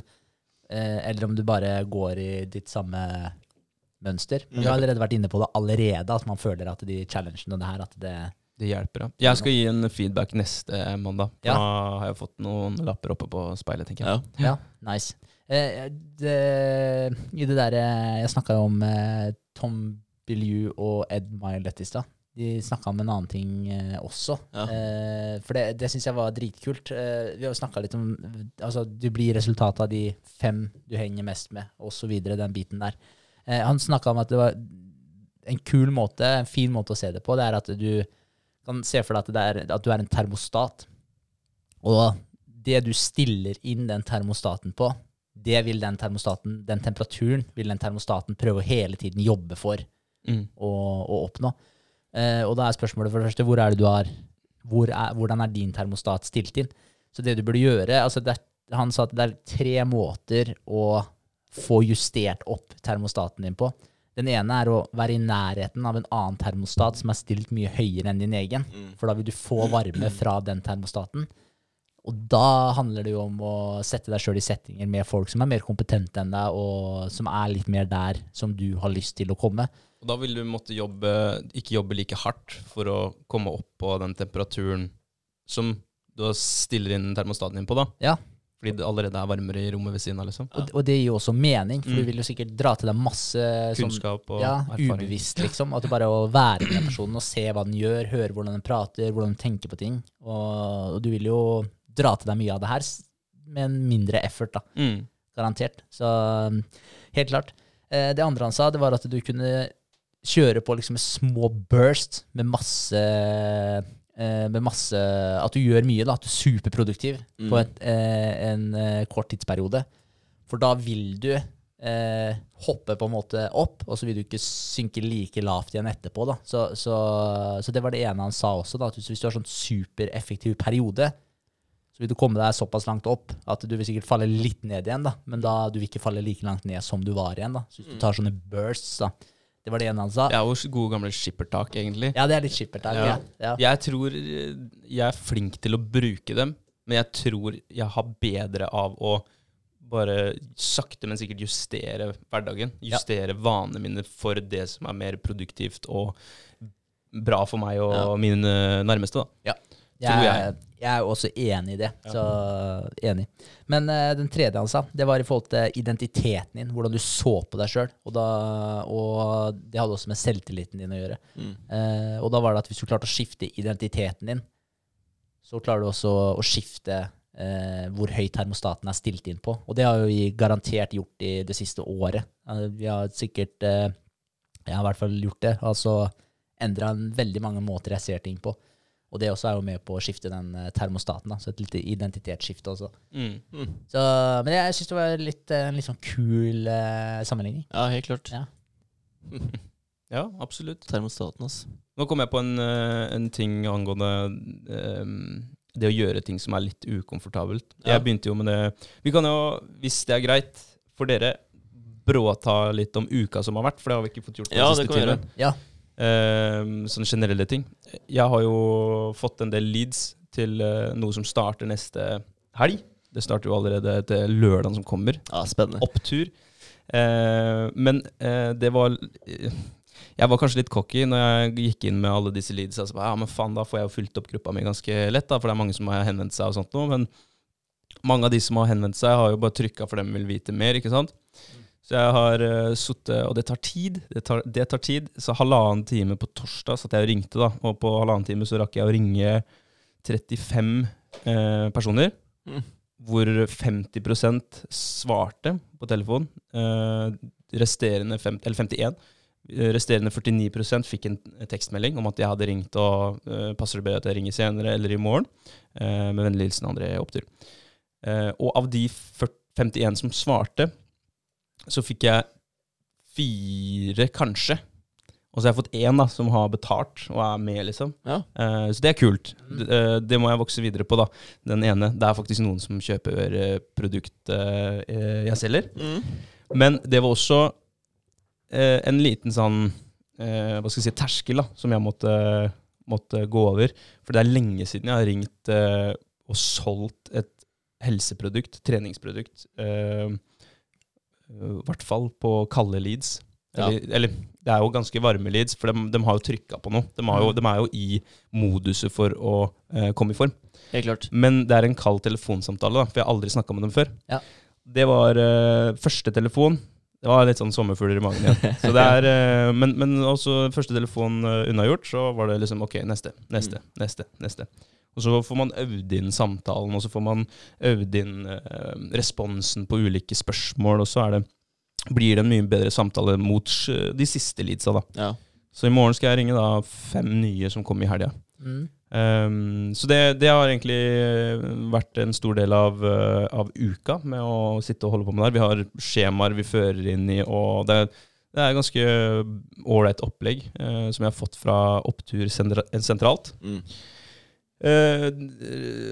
A: Eh, eller om du bare går i ditt samme mønster? Men Du har allerede vært inne på det allerede, at man føler at de challengene og det her at det
B: Det hjelper, ja. Jeg skal gi en feedback neste mandag.
A: Ja.
B: Da har jeg fått noen lapper oppe på speilet, tenker jeg.
C: Ja.
A: Ja, nice. Eh, det, I det derre Jeg snakka jo om eh, Tom Billieu og Ed Milet i stad. De snakka om en annen ting eh, også.
C: Ja.
A: Eh, for det, det syns jeg var dritkult. Eh, vi har snakka litt om Altså, du blir resultatet av de fem du henger mest med, osv. Den biten der. Eh, han snakka om at det var en kul måte, en fin måte å se det på. Det er at du kan se for deg at, det er, at du er en termostat. Og det du stiller inn den termostaten på, det vil den termostaten, den temperaturen vil den termostaten prøve å hele tiden jobbe for
B: Mm.
A: å, å oppnå. Eh, og da er spørsmålet for det første, hvor er det du har, hvor er, hvordan er din termostat stilt inn? Så det du burde gjøre, altså det, han sa at det er tre måter å få justert opp termostaten din på. Den ene er å være i nærheten av en annen termostat som er stilt mye høyere enn din egen.
C: Mm.
A: For da vil du få varme fra den termostaten. Og da handler det jo om å sette deg sjøl i settinger med folk som er mer kompetente enn deg, og som er litt mer der som du har lyst til å komme.
B: Og da vil du måtte jobbe, ikke jobbe like hardt for å komme opp på den temperaturen som du stiller inn termostaten din på, da.
A: Ja.
B: Fordi det allerede er varmere i rommet ved siden av, liksom.
A: Og, og det gir jo også mening, for
B: Mm.
A: du vil jo sikkert dra til deg masse sånn
B: Kunnskap og
A: ja,
B: erfaring.
A: ubevisst, liksom. At det bare å være med den personen og se hva den gjør, høre hvordan den prater, hvordan den tenker på ting. Og, og du vil jo dra til deg mye av det her med en mindre effort, da.
B: Mm.
A: Garantert. Så um, helt klart. Eh, det andre han sa, det var at du kunne kjøre på liksom små burst med masse Med masse At du gjør mye, da. At du er superproduktiv
C: Mm.
A: på et, eh, en eh, kort tidsperiode. For da vil du eh, hoppe på en måte opp, og så vil du ikke synke like lavt igjen etterpå. da. Så, så, så det var det ene han sa også. da, at Hvis du har sånn supereffektiv periode, så vil du komme deg såpass langt opp at du vil sikkert falle litt ned igjen, da. Men da du vil ikke falle like langt ned som du var igjen. da. Så hvis du tar sånne bursts, da. Det var det ene han sa.
B: Det er jo gode gamle skippertak, egentlig.
A: Ja, det er litt skippertak. Ja.
B: Ja.
A: Ja.
B: Jeg tror eh, jeg er flink til å bruke dem, men jeg tror jeg har bedre av å bare sakte, men sikkert justere hverdagen.
A: Ja.
B: Justere vanene mine for det som er mer produktivt og bra for meg og
C: Ja.
B: mine nærmeste. da. Tror
A: Jeg,
B: jeg.
A: er jo også enig i det. Så enig. Men uh, den tredje han sa, det var i forhold til identiteten din. Hvordan du så på deg sjøl. Og, og det hadde også med selvtilliten din å gjøre.
C: Mm.
A: Uh, og da var det at hvis du klarte å skifte identiteten din, så klarer du også å skifte uh, hvor høy termostaten er stilt inn på. Og det har jo vi garantert gjort i det siste året. Vi har sikkert Jeg har i hvert fall gjort det. Altså endra veldig mange måter jeg ser ting på. Og det også er jo med på å skifte den eh, termostaten. da, Så et lite identitetsskifte også.
B: Mm.
C: Mm.
A: Så, men jeg syns det var litt, eh, en litt sånn kul uh, sammenligning.
C: Ja, helt klart.
A: Ja.
B: Ja, absolutt.
C: Termostaten, altså.
B: Nå kom jeg på en, en ting angående um, det å gjøre ting som er litt ukomfortabelt.
C: Ja.
B: Jeg begynte jo med det Vi kan jo, hvis det er greit for dere, bråta litt om uka som har vært, for det har vi ikke fått gjort den
C: Ja,
B: den
C: det kan vi
B: timen.
C: gjøre.
A: Ja.
B: Eh, sånne generelle ting. Jeg har jo fått en del leads til eh, noe som starter neste helg. Det starter jo allerede til lørdagen som kommer.
C: Ja, spennende.
B: Opptur. Eh, men eh, det var Jeg var kanskje litt cocky når jeg gikk inn med alle disse leads. Altså, ja, men faen, da får jeg jo fylt opp gruppa mi ganske lett, da, for det er mange som har henvendt seg og sånt nå. Men mange av de som har henvendt seg, har jo bare trykka for dem vil vite mer, ikke sant. Så jeg har uh, sittet Og det tar tid. Det tar, det tar tid. Så halvannen time på torsdag satt jeg og ringte, da. Og på halvannen time så rakk jeg å ringe 35 uh, personer.
C: Mm.
B: Hvor 50% svarte på telefon. Uh, resterende 50, eller 51. eh, Resterende 49% fikk en tekstmelding om at jeg hadde ringt og uh, passer det bedre at jeg ringer senere eller i morgen. Uh, med vennlig hilsen André Opptur. Uh, og av de 40, 51 som svarte, så fikk jeg fire, kanskje. Og så har jeg fått én da, som har betalt og er med, liksom.
C: Ja.
B: Uh, så det er kult. D uh, det må jeg vokse videre på, da. Den ene. Det er faktisk noen som kjøper uh, produkt eh, jeg selger.
C: Mm.
B: Men det var også eh, en liten sånn eh, Hva skal jeg si terskel da, som jeg måtte, måtte gå over. For det er lenge siden jeg har ringt eh, og solgt et helseprodukt, treningsprodukt. eh, I hvert fall på kalde leads.
C: Ja.
B: Eller, eller det er jo ganske varme leads, for de, de har jo trykka på noe. De, har jo,
C: Mm.
B: de er jo i moduset for å eh, komme i form.
C: Helt klart.
B: Men det er en kald telefonsamtale, da, for jeg har aldri snakka med dem før.
A: Ja.
B: Det var eh, første telefon. Det var litt sånn sommerfugler i magen igjen. Så det er, eh, men, men også første telefon uh, unnagjort, så var det liksom ok, neste, neste, neste. neste. Og så får man øvd inn samtalen, og så får man øvd inn eh, responsen på ulike spørsmål, og så er det, blir det en mye bedre samtale mot eh, de siste leadsa, da.
C: Ja.
B: Så i morgen skal jeg ringe da fem nye som kommer i helga.
A: Mm.
B: Um, så det, det har egentlig vært en stor del av, uh, av uka med å sitte og holde på med det her. Vi har skjemaer vi fører inn i, og det, det er ganske ålreit opplegg uh, som jeg har fått fra Opptur sentralt.
C: Mm.
B: Uh,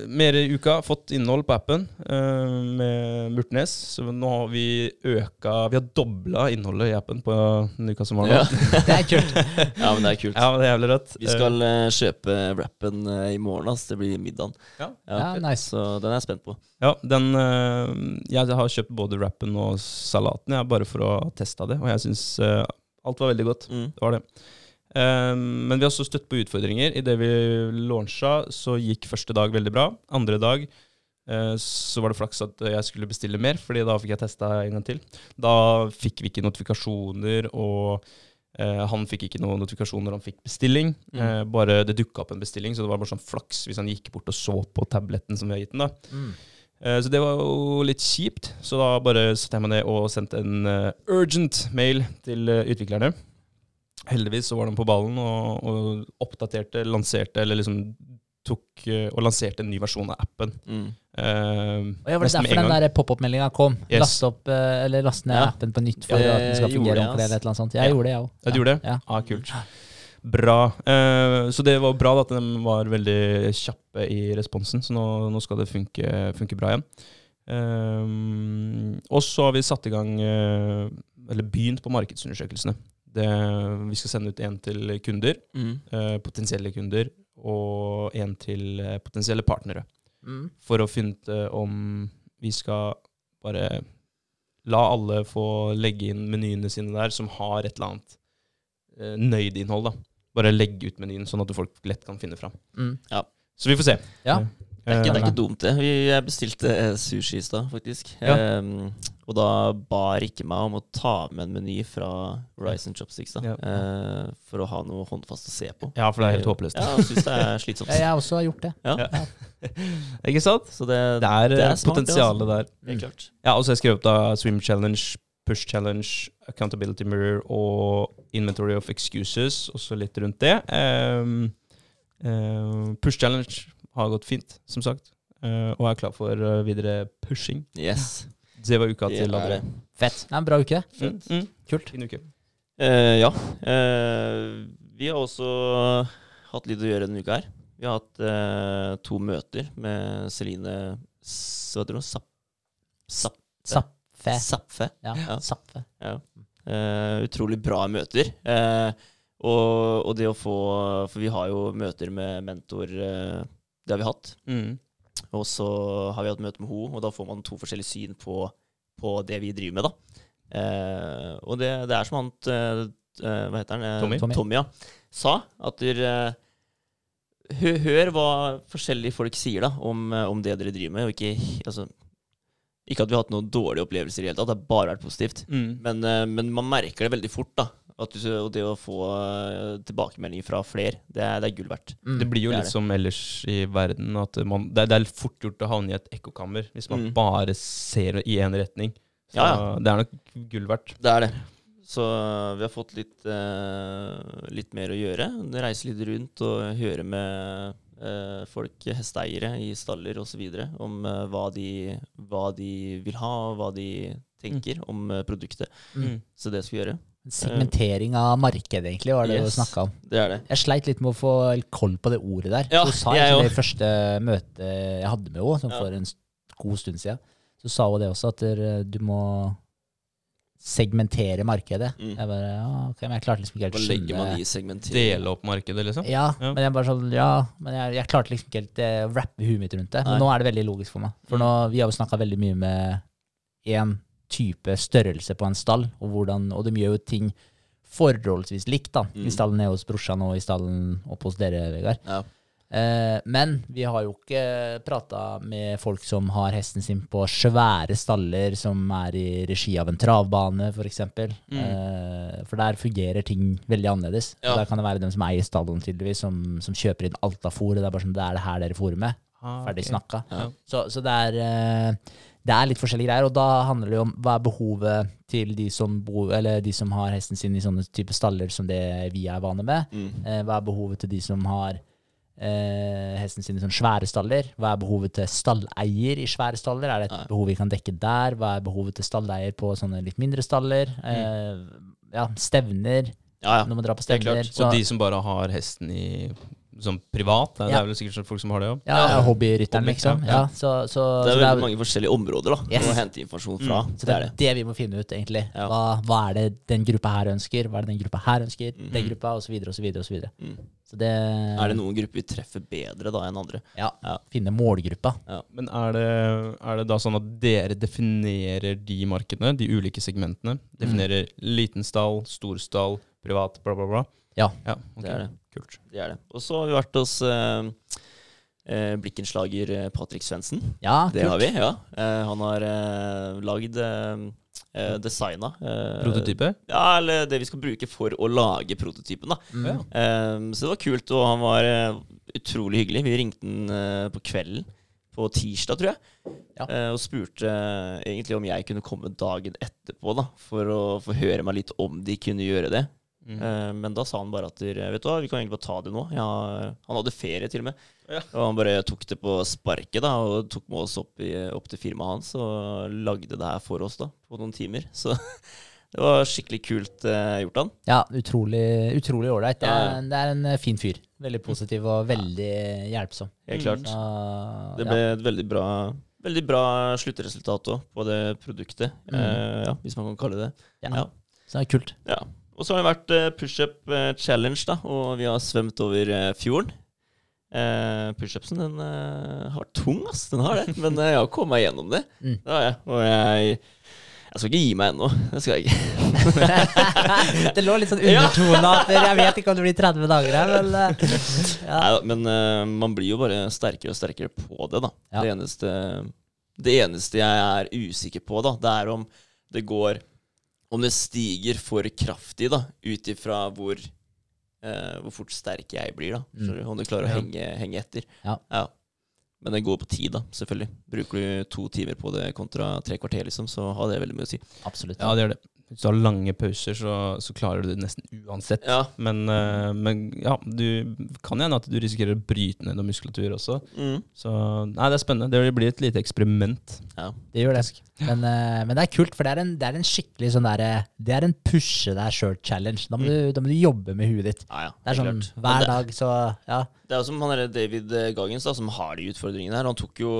B: mer i uka. Fått innhold på appen uh, med Murtnes. Så nå har vi øka Vi har dobla innholdet i appen på den uka som var nå.
C: Ja.
A: Det er kult.
C: ja, men det er kult.
B: Ja, det er jævlig rødt.
C: Vi skal uh, kjøpe rappen i morgen. ass. Det blir middagen.
B: Ja.
A: Ja, nice.
C: Så den er jeg spent på.
B: Ja, den Jeg har kjøpt både rappen og salaten, jeg, bare for å teste det. Og jeg syns Alt var veldig godt.
C: Mm.
B: Det var det. Eh, men vi har også støtt på utfordringer. Idet vi launcha, så gikk første dag veldig bra. Andre dag eh, så var det flaks at jeg skulle bestille mer, fordi da fikk jeg testa en gang til. Da fikk vi ikke notifikasjoner, og eh, han fikk ikke noen notifikasjoner han fikk bestilling.
C: Mm.
B: Eh, bare Det dukka opp en bestilling, så det var bare sånn flaks hvis han gikk bort og så på tabletten som vi har gitt den. da.
A: Mm.
B: Så det var jo litt kjipt. Så da bare satte jeg meg ned og sendte en urgent mail til utviklerne. Heldigvis så var de på ballen og, og oppdaterte, lanserte, eller liksom tok eh, og lanserte en ny versjon av appen.
C: Mm.
A: Og
B: Eh,
A: ja, var det derfor den der pop-up-meldinga kom?
B: Yes.
A: Last opp, eh, eller last ned
C: Ja.
A: appen på nytt for
C: ja,
A: at den skal fungere
C: jeg,
A: ordentlig, eller et eller annet sånt. Jeg
C: Ja.
A: gjorde det, jeg òg.
B: Ja, du gjorde det?
A: Ja.
B: Ah, kult. Bra. Uh, så det var bra da, at de var veldig kjappe i responsen, så nå, nå skal det funke, funke bra igjen. Eh, og så har vi satt i gang, uh, eller begynt på markedsundersøkelsene. Det, vi skal sende ut en til kunder,
C: Mm.
B: eh, potensielle kunder, og en til eh, potensielle partnere.
A: Mm.
B: For å finne ut eh, om vi skal bare la alle få legge inn menyene sine der, som har et eller annet eh, nøyd-innhold. da. Bare legge ut menyen, sånn at folk lett kan finne fram.
A: Mm.
B: Så vi får se.
A: Ja.
C: Det er, ikke, det er
B: Eh,
C: ikke dumt, det. Jeg bestilte eh, sushi i stad, faktisk.
B: Ja.
C: Ehm, og da ba Rikke meg om å ta med en meny fra Horizon Chopsticks, da.
B: Ja.
C: eh, for å ha noe håndfast å se på.
B: ja, for det er helt håpløst.
C: Ja, jeg syns det er slitsomt.
A: Jeg jeg også har gjort det.
C: Ja.
B: Ikke sant?
C: Så det,
B: Det er,
C: det
B: er
C: smart, det,
B: potensialet
C: altså.
B: der.
C: Helt klart.
B: Ja, og så har jeg skrevet opp da Swim Challenge, Push Challenge, Accountability Mirror og Inventory of Excuses, også litt rundt det. Um, uh, push Challenge har gått fint, som sagt, Uh, og er klar for eh, videre pushing.
C: Yes.
B: Det var uka til
C: er
A: Fett. Det er en bra uke.
B: Mm, mm,
A: Kult.
B: fin uke.
C: Eh, ja. Eh, vi har også hatt litt å gjøre denne uka her. Vi har hatt eh, to møter med Celine S- Hva heter hun? Sapp... Sapp...
A: Sapfe.
C: Sapfe.
A: Ja,
C: Ja.
A: Sapfe.
C: Ja. Eh, utrolig bra møter. Eh, og, og det å få For vi har jo møter med mentor. eh, det har vi hatt.
B: Mm.
C: Og så har vi hatt møte med henne, og da får man to forskjellige syn på, på det vi driver med, da. Eh, og det, det er som han eh, eh, Hva heter han? Tommy.
B: Tommy.
A: Tommy.
C: ja. Sa. At dere hø, Hør hva forskjellige folk sier da om, eh, om det dere driver med, og ikke altså, Ikke at vi har hatt noen dårlige opplevelser i det hele tatt, det har bare vært positivt.
B: Mm.
C: Men, eh, men man merker det veldig fort, da. At du, og det å få eh, tilbakemeldinger fra flere, det er, det er gull verdt.
A: Mm.
B: Det blir jo
C: Det
B: litt
C: det.
B: som ellers i verden, at man, det, er, det er fort gjort å havne i et ekkokammer hvis man
C: Mm.
B: bare ser i én retning. Så
C: Ja, ja.
B: det er nok gull verdt.
C: Det er det. Så vi har fått litt, eh, litt mer å gjøre. Reise litt rundt og høre med eh, folk, hesteeiere i staller osv. om eh, hva, de, hva de vil ha, og hva de tenker om eh, produktet.
A: Mm.
C: Så det skal vi gjøre.
A: Segmentering av markedet, egentlig, var det
C: Yes.
A: du snakka om.
C: Det er det.
A: Jeg sleit litt med å få koll på det ordet der.
C: Ja,
A: Hun sa
C: jeg
A: egentlig det i første møtet jeg hadde med henne,
C: Ja.
A: for en god stund siden, så sa hun det også, at der, du må segmentere markedet.
C: Mm.
A: Jeg bare, ja, ok, men jeg klarte liksom ikke helt å skjønne?
B: Dele opp markedet, liksom.
A: Ja,
B: Ja.
A: men jeg bare sånn, ja, men jeg, jeg klarte liksom ikke helt eh, å rappe huet mitt rundt det. Men
C: Nei.
A: nå er det veldig logisk for meg. For nå, vi har jo snakka veldig mye med én type størrelse på en stall, og, hvordan, og de gjør jo ting forholdsvis likt, da.
C: Mm.
A: I stallen nede hos brorsan og i stallen oppe hos dere, Vegard.
C: Ja.
A: Eh, men vi har jo ikke prata med folk som har hesten sin på svære staller som er i regi av en travbane, f.eks.
B: Mm.
A: eh, for der fungerer ting veldig annerledes.
C: Ja.
A: Der kan det være dem som eier stallen, tydeligvis, som, som kjøper inn Altafôr. og Det er bare sånn, det er det her dere fôrer med.
B: Ah,
A: Ferdig
B: okay.
A: snakka.
C: Ja.
A: Så, så det er eh, det er litt forskjellige greier, og da handler det om hva er behovet til de som, bo, eller de som har hesten sin i sånne type staller som det vi er vane med.
C: Mm.
A: Eh, hva er behovet til de som har eh, hesten sin i sånne svære staller? Hva er behovet til stalleier i svære staller? Er det et behov vi kan dekke der? Hva er behovet til stalleier på sånne litt mindre staller? Eh, ja, stevner,
C: Ja, ja.
A: når man drar på stevner.
C: klart.
A: Så,
B: Og de som bare har hesten i som privat. Det, er,
A: Ja.
B: er vel sikkert folk som har det òg.
A: Ja,
C: Ja.
A: hobbyrytteren, liksom.
B: ja,
A: Ja,
B: ja.
A: så, så,
C: Det
A: så
C: er veldig mange forskjellige områder da,
A: Yes.
C: å hente informasjon fra.
A: Så det er det vi må finne ut, egentlig.
C: Ja.
A: Hva, hva er det den gruppa her ønsker? Hva er det den gruppa her ønsker?
C: Mm.
A: Den gruppa, så videre.
C: Mm.
A: Det
C: Er det noen grupper vi treffer bedre da enn andre?
A: Ja.
C: Ja.
A: Finne målgruppa.
B: Men er det, er det da sånn at dere definerer de markedene, de ulike segmentene? Definerer liten stall, stor stall, privat, bla, bla, bla?
A: Ja.
B: ja ok.
C: Det er det.
B: Kult.
C: Det er det. Og så har vi vært hos eh, eh, blikkenslager eh, Patrick Svendsen.
A: Ja,
C: Det
A: kult.
C: har vi, ja. Eh, han har eh, lagd eh, eh, designa eh,
B: Prototype?
C: Ja, eller det vi skal bruke for å lage prototypen, da.
A: Mm.
C: Eh, så det var kult, og han var eh, utrolig hyggelig. Vi ringte han eh, på kvelden på tirsdag, tror jeg,
A: Ja.
C: eh, og spurte egentlig om jeg kunne komme dagen etterpå, da, for å få høre meg litt om de kunne gjøre det.
B: Mm.
C: Eh, men da sa han bare at vet du hva, vi kan egentlig bare ta det nå. Ja, han hadde ferie til og med.
B: Ja.
C: Og han bare tok det på sparket da, og tok med oss opp, i, opp til firmaet hans og lagde det her for oss da, på noen timer. Så det var skikkelig kult eh, gjort han.
A: Ja, utrolig utrolig ålreit. Det,
C: Ja,
A: er- det er en eh, fin fyr. Veldig positiv og veldig hjelpsom.
C: Helt klart.
A: Så,
C: Det
A: ja.
C: ble et veldig bra, veldig bra sluttresultat òg på det produktet,
A: Mm.
C: eh, ja, hvis man kan kalle det det.
A: Ja.
C: Ja.
A: Så det er kult.
C: Ja. Og så har det vært eh, pushup eh, challenge, da, og vi har svømt over eh, fjorden. Eh, Pushupsen den har vært tung, ass. Den har det. Men jeg har kommet meg gjennom det.
A: Mm.
C: Det har jeg. Og jeg Jeg skal ikke gi meg ennå. Det skal jeg ikke.
A: det lå litt sånn undertone at jeg vet ikke om det blir 30 dager her, men ja.
C: Neida, men man blir jo bare sterkere og sterkere på det, da.
A: Ja.
C: Det, eneste, det eneste jeg er usikker på, da, det er om det går Om det stiger for kraftig, da, ut ifra hvor eh, hvor fort sterk jeg blir, da.
A: Mm.
C: Om du klarer å
B: Ja.
C: henge, henge etter.
A: Ja.
C: Men det går på tid, da, selvfølgelig. Bruker du to timer på det kontra tre kvarter, liksom, så har det veldig mye å si.
A: Absolutt.
B: Ja, det gjør det. Hvis du har lange pauser, så, så klarer du det nesten uansett.
C: Ja.
B: Men, eh, men ja, du kan hende at du risikerer å bryte ned noe muskulatur også.
C: Mm.
B: Så nei, det er spennende. Det blir et lite eksperiment.
C: ja.
A: Det gjør det. Men, eh, men det er kult, for det er en, det er en skikkelig sånn derre Det er en pushe deg sjøl-challenge. Da, du- da må du jobbe med huet ditt.
C: Ja, ja,
A: Det er sånn hver dag, så ja.
C: Det er som han der David eh, Goggins da, som har de utfordringene her. Han tok jo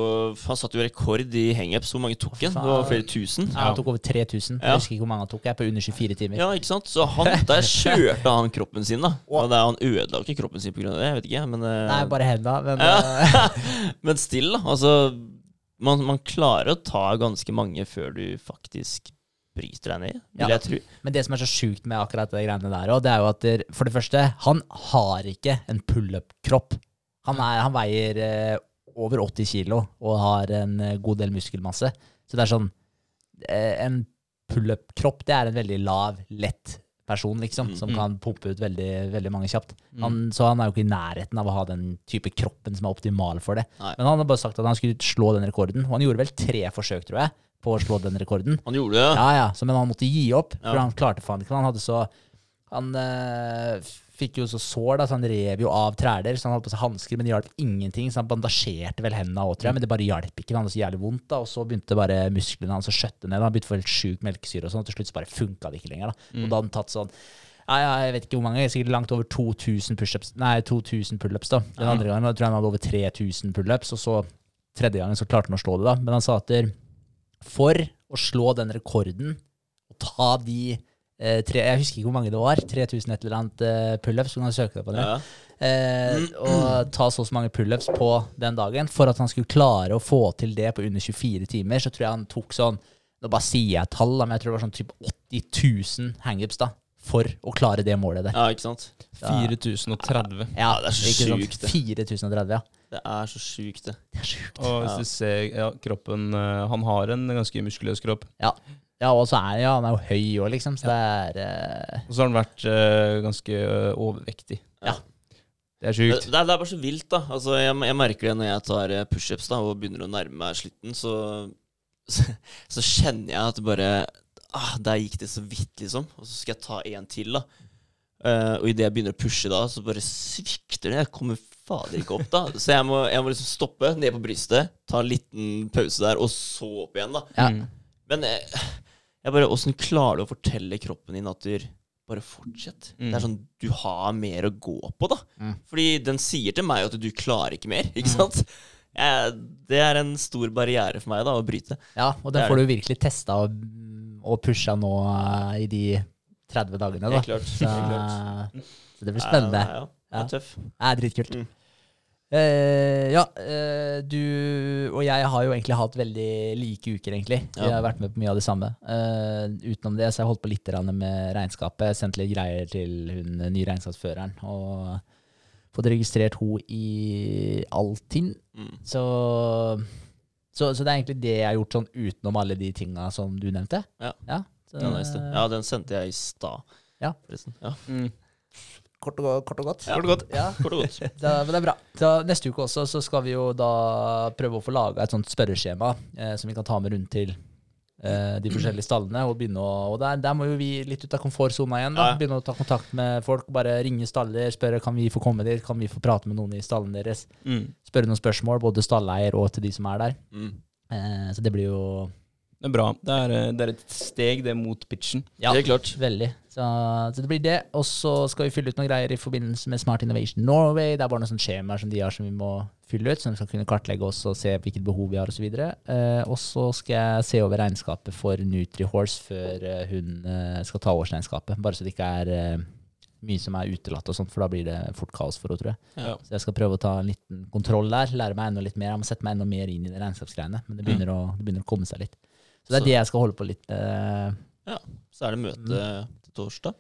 C: Han satte jo rekord i hangups. Hvor mange tok han? Det var flere tusen.
A: Ja, han tok over 3000.
C: Ja.
A: Jeg husker ikke hvor mange han tok. Jeg er på under 24 timer.
C: Ja, ikke sant? Så han, der kjørte han kroppen sin, da. Og det, han ødela ikke kroppen sin pga. det, jeg vet ikke, men eh,
A: Nei, bare henda. Men
C: Ja.
A: eh,
C: Men still, da. Altså man, man klarer å ta ganske mange før du faktisk bryter deg ned, vil
A: Ja.
C: jeg tro.
A: Men det som er så sjukt med akkurat det greiene der òg, det er jo at der, for det første, han har ikke en pullup-kropp. Han, han veier eh, over 80 kilo og har en eh, god del muskelmasse. Så det er sånn eh, En pullup-kropp, det er en veldig lav, lett person, liksom,
C: Mm.
A: som
B: Mm.
A: kan pumpe ut veldig, veldig mange kjapt.
B: Mm.
A: Han, så han er jo ikke i nærheten av å ha den type kroppen som er optimal for det.
C: Nei.
A: Men han har bare sagt at han skulle slå den rekorden, og han gjorde vel tre forsøk, tror jeg, på å slå den rekorden.
C: Han gjorde det.
A: Ja, ja, så, men han måtte gi opp, for
C: Ja.
A: han klarte faen ikke. Han hadde så Han eh, fikk jo så sår, da, så han rev jo av træler. Så han hadde på seg hansker, men det hjalp ingenting. Så han bandasjerte vel hendene òg, tror jeg, men det bare hjalp ikke. Han hadde så jævlig vondt, da, og så begynte bare musklene hans å skjøtte ned. Han begynte å få helt sjuk melkesyre og sånn, og til slutt så bare funka det ikke lenger. da. Og da hadde han tatt sånn ja, ja, jeg vet ikke hvor mange, sikkert langt over 2000 pushups. Nei, 2000 pullups, da. Den andre gangen da tror jeg han hadde over 3000 pullups, og så tredje gangen så klarte han å slå det, da. Men han sa at for å slå den rekorden og ta de eh, tre, Jeg husker ikke hvor mange det var. 3000 et eller annet eh, pullups. Kan du søke deg på det.
C: Ja.
A: Eh, og ta så og så mange pullups på den dagen. For at han skulle klare å få til det på under 24 timer, så tror jeg han tok sånn Nå bare sier jeg tall, men jeg tror det var sånn typ 80 000 hangups da, for å klare det målet der.
C: ja, ikke sant?
B: 4030.
A: Ja,
C: det er så sjukt, det.
A: 4030, ja.
C: Det er så sjukt, det.
A: Det er sjukt.
B: Og hvis
C: Ja.
B: du ser ja, kroppen eh, Han har en ganske muskuløs kropp.
A: Ja, og så er ja, han er jo høy òg, liksom, så det er uh...
B: Og så har han vært uh, ganske overvektig.
C: Ja.
B: Det er sjukt.
C: det, er, det er bare så vilt, da. Altså, jeg, jeg merker det når jeg tar pushups og begynner å nærme meg slutten, så, så, så kjenner jeg at bare ah, Der gikk det så vidt, liksom. Og så skal jeg ta en til, da. Uh, og idet jeg begynner å pushe da, så bare svikter det. Jeg kommer fader ikke opp, da. Så jeg må, jeg må liksom stoppe, ned på brystet, ta en liten pause der, og så opp igjen, da.
A: Ja.
B: Mm.
C: Men jeg, jeg bare Åssen klarer du å fortelle kroppen din at du, bare fortsett.
B: Mm.
C: Det er sånn, Du har mer å gå på, da.
A: Mm.
C: Fordi den sier til meg at du klarer ikke mer. ikke
A: Mm.
C: sant? Jeg, det er en stor barriere for meg da, å bryte.
A: Ja, og den får du virkelig testa og, og pusha nå uh, i de 30 dagene, da.
C: Helt klart.
A: Så,
C: Helt klart.
A: så det blir spennende.
C: Ja, ja, det er tøff.
A: Det er dritkult.
C: Mm.
A: Uh, ja, uh, du og jeg har jo egentlig hatt veldig like uker, egentlig. Vi
C: Ja.
A: har vært med på mye av det samme. Uh, utenom det så har jeg holdt på litt med regnskapet. Sendt litt greier til hun nye regnskapsføreren. Og fått registrert henne i Altinn.
C: Mm.
A: Så, så, så det er egentlig det jeg har gjort sånn utenom alle de tinga som du nevnte.
C: Ja.
A: så,
C: er nice. Ja, den sendte jeg i stad,
A: Ja.
C: forresten. Ja.
B: Mm.
A: Kort, og, kort og godt.
C: Ja.
B: Kort og godt.
A: Ja.
C: Kort og godt.
A: Da, men det er bra. Da, neste uke også så skal vi jo da prøve å få laga et sånt spørreskjema eh, som vi kan ta med rundt til de forskjellige stallene. Og begynne å, og der, der må jo vi litt ut av komfortsona igjen. da. Begynne å ta kontakt med folk. Bare ringe staller, spørre kan vi få komme dit, kan vi få prate med noen i stallen deres.
B: Mm.
A: Spørre noen spørsmål, både stalleier og til de som er der.
C: Mm.
A: Eh, så det blir jo
B: Det er bra. Det er, eh, det er et steg, det, mot pitchen.
A: Ja,
C: er klart.
A: veldig. Så, så det blir det. Og så skal vi fylle ut noen greier i forbindelse med Smart Innovation Norway. Det er bare noen skjemaer som de har som vi må fylle ut, som vi skal kunne kartlegge oss og se hvilket behov vi har osv. Eh, og så skal jeg se over regnskapet for NutriHorse før eh, hun eh, skal ta årsregnskapet. Bare så det ikke er eh, mye som er utelatt og sånt, for da blir det fort kaos for henne, tror jeg.
B: Ja.
A: Så jeg skal prøve å ta en liten kontroll der, lære meg enda litt mer. Jeg må sette meg enda mer inn i de regnskapsgreiene, men det begynner, å, det begynner å komme seg litt. Så det er
C: Så-
A: det jeg skal holde på litt med.
C: Så er det møte til torsdag.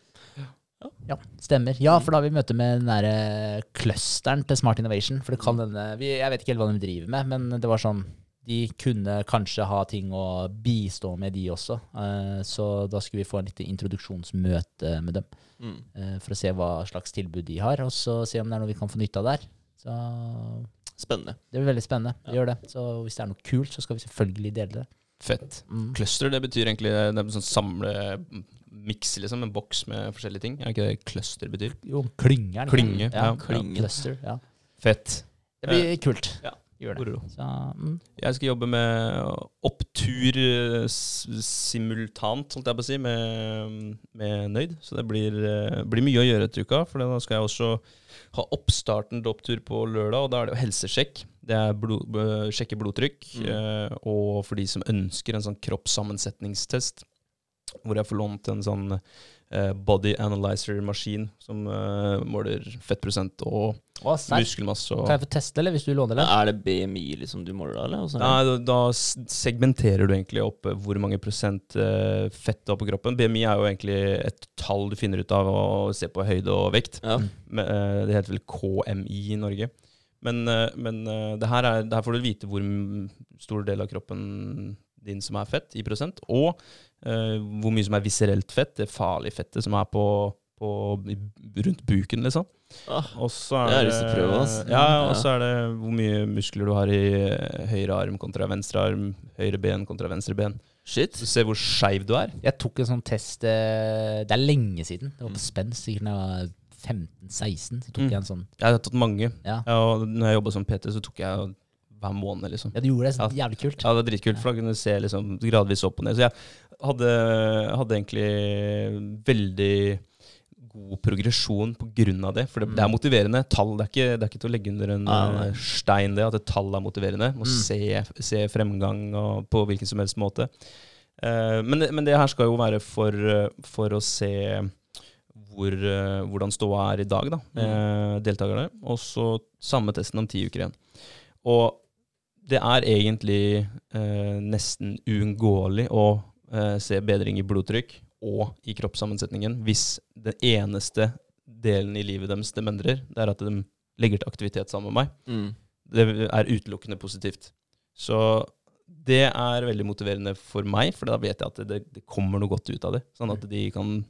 A: Ja, stemmer. Ja, for da har vi møte med den derre clusteren til Smart Innovation. For det kan denne vi, Jeg vet ikke helt hva de driver med, men det var sånn De kunne kanskje ha ting å bistå med, de også. Eh, så da skulle vi få en lite introduksjonsmøte med dem.
C: Mm.
A: eh, for å se hva slags tilbud de har, og så se om det er noe vi kan få nytte av der. Så
C: Spennende.
A: det blir veldig spennende. Vi
C: Ja.
A: gjør det. Så hvis det er noe kult, så skal vi selvfølgelig dele det.
B: Fett.
A: Mm.
B: Cluster, det betyr egentlig det er en sånn samle miks, liksom. En boks med forskjellige ting. Er ikke det cluster betyr?
A: Jo, klynge det. ikke?
B: Klynge,
A: Ja,
B: ja.
C: Klynge.
A: Cluster, ja.
B: Fett.
A: Det blir kult.
B: Ja.
A: Gjør det. Så, mm.
B: Jeg skal jobbe med opptur eh, simultant, holdt jeg på å si, med, med Nøyd. Så det blir, eh, blir mye å gjøre etter uka. For da skal jeg også ha oppstarten til opptur på lørdag, og da er det jo helsesjekk. Det er blod, sjekke blodtrykk.
C: Mm.
B: eh, og for de som ønsker en sånn kroppssammensetningstest, hvor jeg får lånt en sånn eh, body analyzer-maskin som eh, måler fettprosent og
A: Å,
B: muskelmasse. Og
A: Kan jeg få teste, eller hvis du låner det?
C: Er det BMI liksom du måler eller? Er
B: Nei, da, da segmenterer du egentlig opp hvor mange prosent fett du har på kroppen. BMI er jo egentlig et tall du finner ut av å se på høyde og vekt.
C: Ja.
B: Eh, det heter vel KMI i Norge. Men, eh, men eh, det, her er, det her får du vite hvor stor del av kroppen din som er fett, i prosent, og uh, hvor mye som er viserelt fett, det farlige fettet som er på, på rundt buken, liksom.
C: Ah,
B: Og så
C: Det har
B: er
C: jeg lyst til å prøve, ass.
B: Ja,
C: Ja.
B: og så er det hvor mye muskler du har i høyre arm kontra venstre arm, høyre ben kontra venstre ben.
C: shit.
B: Du se hvor skeiv du er.
A: Jeg tok en sånn test Det er lenge siden. Det var
C: Mm.
A: på Spens, sikkert da jeg var 15-16. Så tok
B: Mm.
A: jeg en sånn
B: Jeg har tatt mange.
A: Ja.
B: Og når jeg jobba som PT, så tok jeg hver måned, liksom.
A: ja, du gjorde det. Så jævlig kult.
B: Ja, det er dritkult, for da kunne du se liksom gradvis opp og ned. Så jeg hadde, hadde egentlig veldig god progresjon på grunn av det. For det,
A: Mm.
B: det er motiverende. Tall det er, ikke, det er ikke til å legge under en
C: Ah,
B: stein, det at et tall er motiverende. Må
A: Mm.
B: se, se fremgang og, på hvilken som helst måte. Uh, men, men det her skal jo være for, eh, for å se hvor, eh, hvordan ståa er i dag, da, med deltakerne. Og så samme testen om ti uker igjen. Og det er egentlig eh, nesten uunngåelig å eh, se bedring i blodtrykk og i kroppssammensetningen hvis den eneste delen i livet deres de endrer, det er at de legger til aktivitet sammen med meg.
C: Mm.
B: Det er utelukkende positivt. Så det er veldig motiverende for meg, for da vet jeg at det, det kommer noe godt ut av det. Sånn at de kan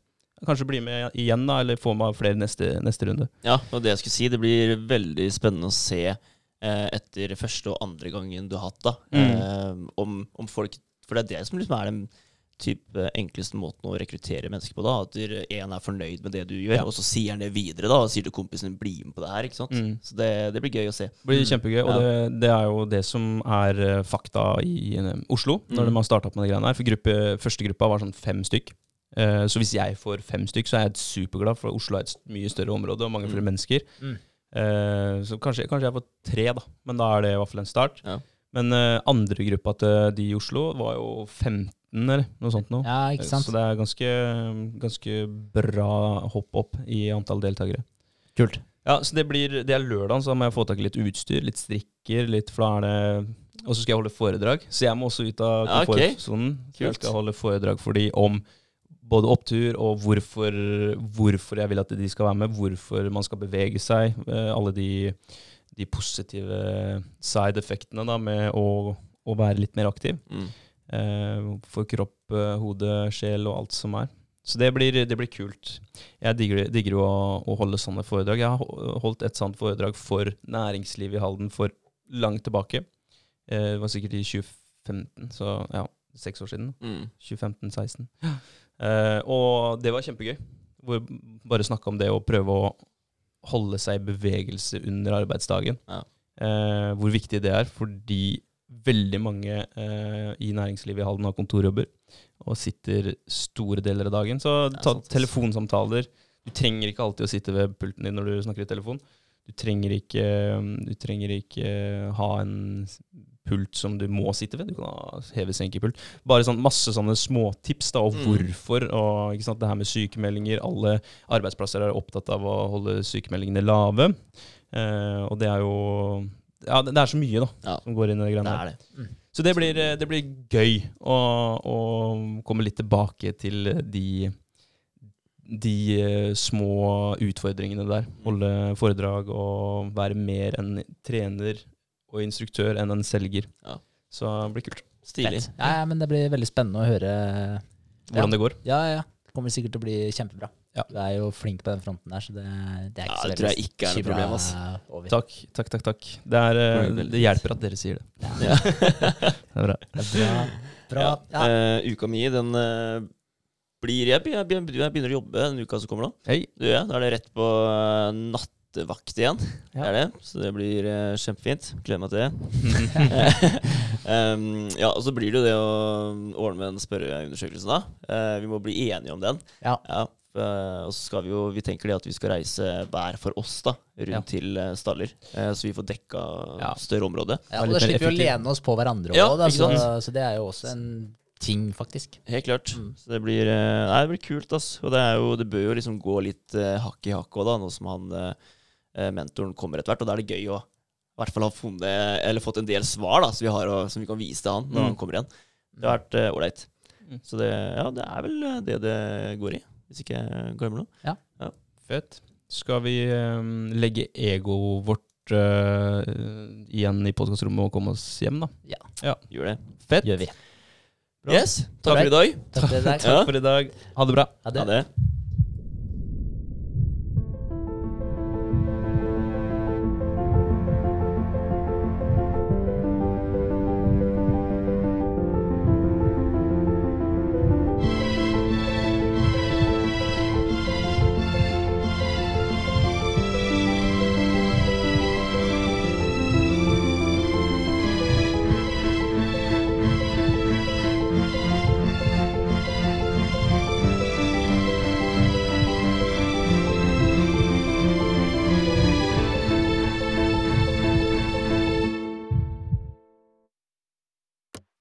B: kanskje bli med igjen, da, eller få med flere neste, neste runde.
C: Ja, og det jeg skulle si, det blir veldig spennende å se eh, etter første og andre gangen du har hatt, da.
B: Mm.
C: Eh, om, om folk For det er det som liksom er den type enkleste måten å rekruttere mennesker på. da, At én er fornøyd med det du gjør,
B: Ja.
C: og så sier han det videre da, og sier til kompisen din 'bli med på det her'. ikke sant?
B: Mm.
C: Så det, det blir gøy å se.
B: Det blir kjempegøy, og det, det er jo det som er eh, fakta i eh, Oslo, når
C: Mm.
B: de har starta opp med de greiene her. For gruppe, første gruppa var sånn fem stykk. Eh, så hvis jeg får fem stykk, så er jeg superglad, for Oslo er et mye større område og mange flere
C: Mm.
B: mennesker.
A: Mm.
B: Eh, så kanskje, kanskje jeg får tre, da. Men da er det i hvert fall en start.
C: Ja.
B: Men uh, andre gruppa til de i Oslo var jo 15, eller noe sånt noe.
A: Ja, ikke sant?
B: Så det er ganske, ganske bra hopp opp i antall deltakere.
A: Kult.
B: Ja, så det blir Det er lørdag, så da må jeg få tak i litt utstyr, litt strikker, litt For da er det Og så skal jeg holde foredrag. Så jeg må også ut av
C: Ja,
B: okay. Kult. Jeg skal holde foredrag for de om både opptur og hvorfor, hvorfor jeg vil at de skal være med, hvorfor man skal bevege seg. eh, Alle de, de positive side-effektene da med å, å være litt mer aktiv.
C: Mm.
B: Eh, for kropp, eh, hode, sjel og alt som er. Så det blir, det blir kult. Jeg digger, digger å, å holde sånne foredrag. Jeg har holdt et sånt foredrag for næringslivet i Halden for langt tilbake. Det var sikkert i 2015, så ja, seks år siden.
C: Mm.
B: 2015-16. Eh, og det var kjempegøy. Hvor bare snakke om det og prøve å holde seg i bevegelse under arbeidsdagen.
C: Ja.
B: Eh, hvor viktig det er, fordi veldig mange eh, i næringslivet i Halden har kontorjobber og sitter store deler av dagen. Så ta telefonsamtaler. Du trenger ikke alltid å sitte ved pulten din når du snakker i telefon. Du trenger ikke, du trenger ikke ha en pult som du må sitte ved. Du kan ha heve-senke-pult. Bare sånn, masse sånne småtips da, og
C: Mm.
B: hvorfor. Og ikke sant, det her med sykemeldinger. Alle arbeidsplasser er opptatt av å holde sykemeldingene lave. Eh, og det er jo Ja, det, det er så mye da,
C: Ja.
B: som går inn i det
C: Det
B: greiene
C: er
B: her.
C: det.
B: Så det blir, det blir gøy å, å komme litt tilbake til de de eh, små utfordringene der. Holde foredrag og være mer enn trener og instruktør enn en selger.
C: Ja.
B: Så det blir kult.
C: Stilig.
A: Ja, ja, men det blir veldig spennende å høre.
B: Hvordan det går.
A: Ja, ja, ja. Det kommer sikkert til å bli kjempebra.
B: Ja.
A: Du er jo flink på den fronten der, så det, det er ikke
C: Ja,
A: så
C: det tror jeg ikke er noe problem,
A: over.
B: Takk, takk, takk. takk. Det, er, eh,
C: Det veldig
B: hjelper at dere sier det.
C: Ja.
B: Det er bra.
A: Det er bra. bra.
C: Ja.
A: Ja.
C: Eh, uka mi, den uh, blir jeg, jeg begynner å jobbe den uka som kommer nå.
B: Hei.
C: Du, ja. Da er det rett på eh, nattevakt igjen.
B: Ja.
C: Er det. Så det blir uh, kjempefint. Gleder meg til det. um, ja, og så blir det jo det å ordne med den spørreundersøkelsen, da. Uh, vi må bli enige om den.
A: Ja.
C: eh, og så skal vi jo Vi tenker det at vi skal reise hver for oss da rundt
B: Ja.
C: til Staller. Så vi får dekka
B: Ja.
C: større område.
A: Ja, og da slipper vi å lene oss på hverandre
C: Ja,
A: òg, da, så, så det er jo også en ting, faktisk.
C: Helt klart.
A: Mm.
C: Så det blir, nei, det blir kult, ass. Og det, er jo, det bør jo liksom gå litt uh, hakk i hakk òg, nå som han eh, mentoren kommer etter hvert. Og da er det gøy å i hvert fall ha funnet, eller fått en del svar da, som vi, har, som vi kan vise til han når
B: Mm.
C: han kommer igjen. Det har vært eh, ålreit.
B: Mm.
C: Så det, ja, det er vel eh, det det går i, hvis ikke jeg glemmer noe. Ja.
B: Fett. Skal vi um, legge egoet vårt uh, igjen i podkastrommet og komme oss hjem, da? Ja.
C: Gjør det.
B: Fett.
A: Gjør vi.
B: Bra.
C: Yes, takk for i dag.
A: Takk for i dag.
B: Takk for i dag. Ha det bra.
A: Ha det.
C: Ha det.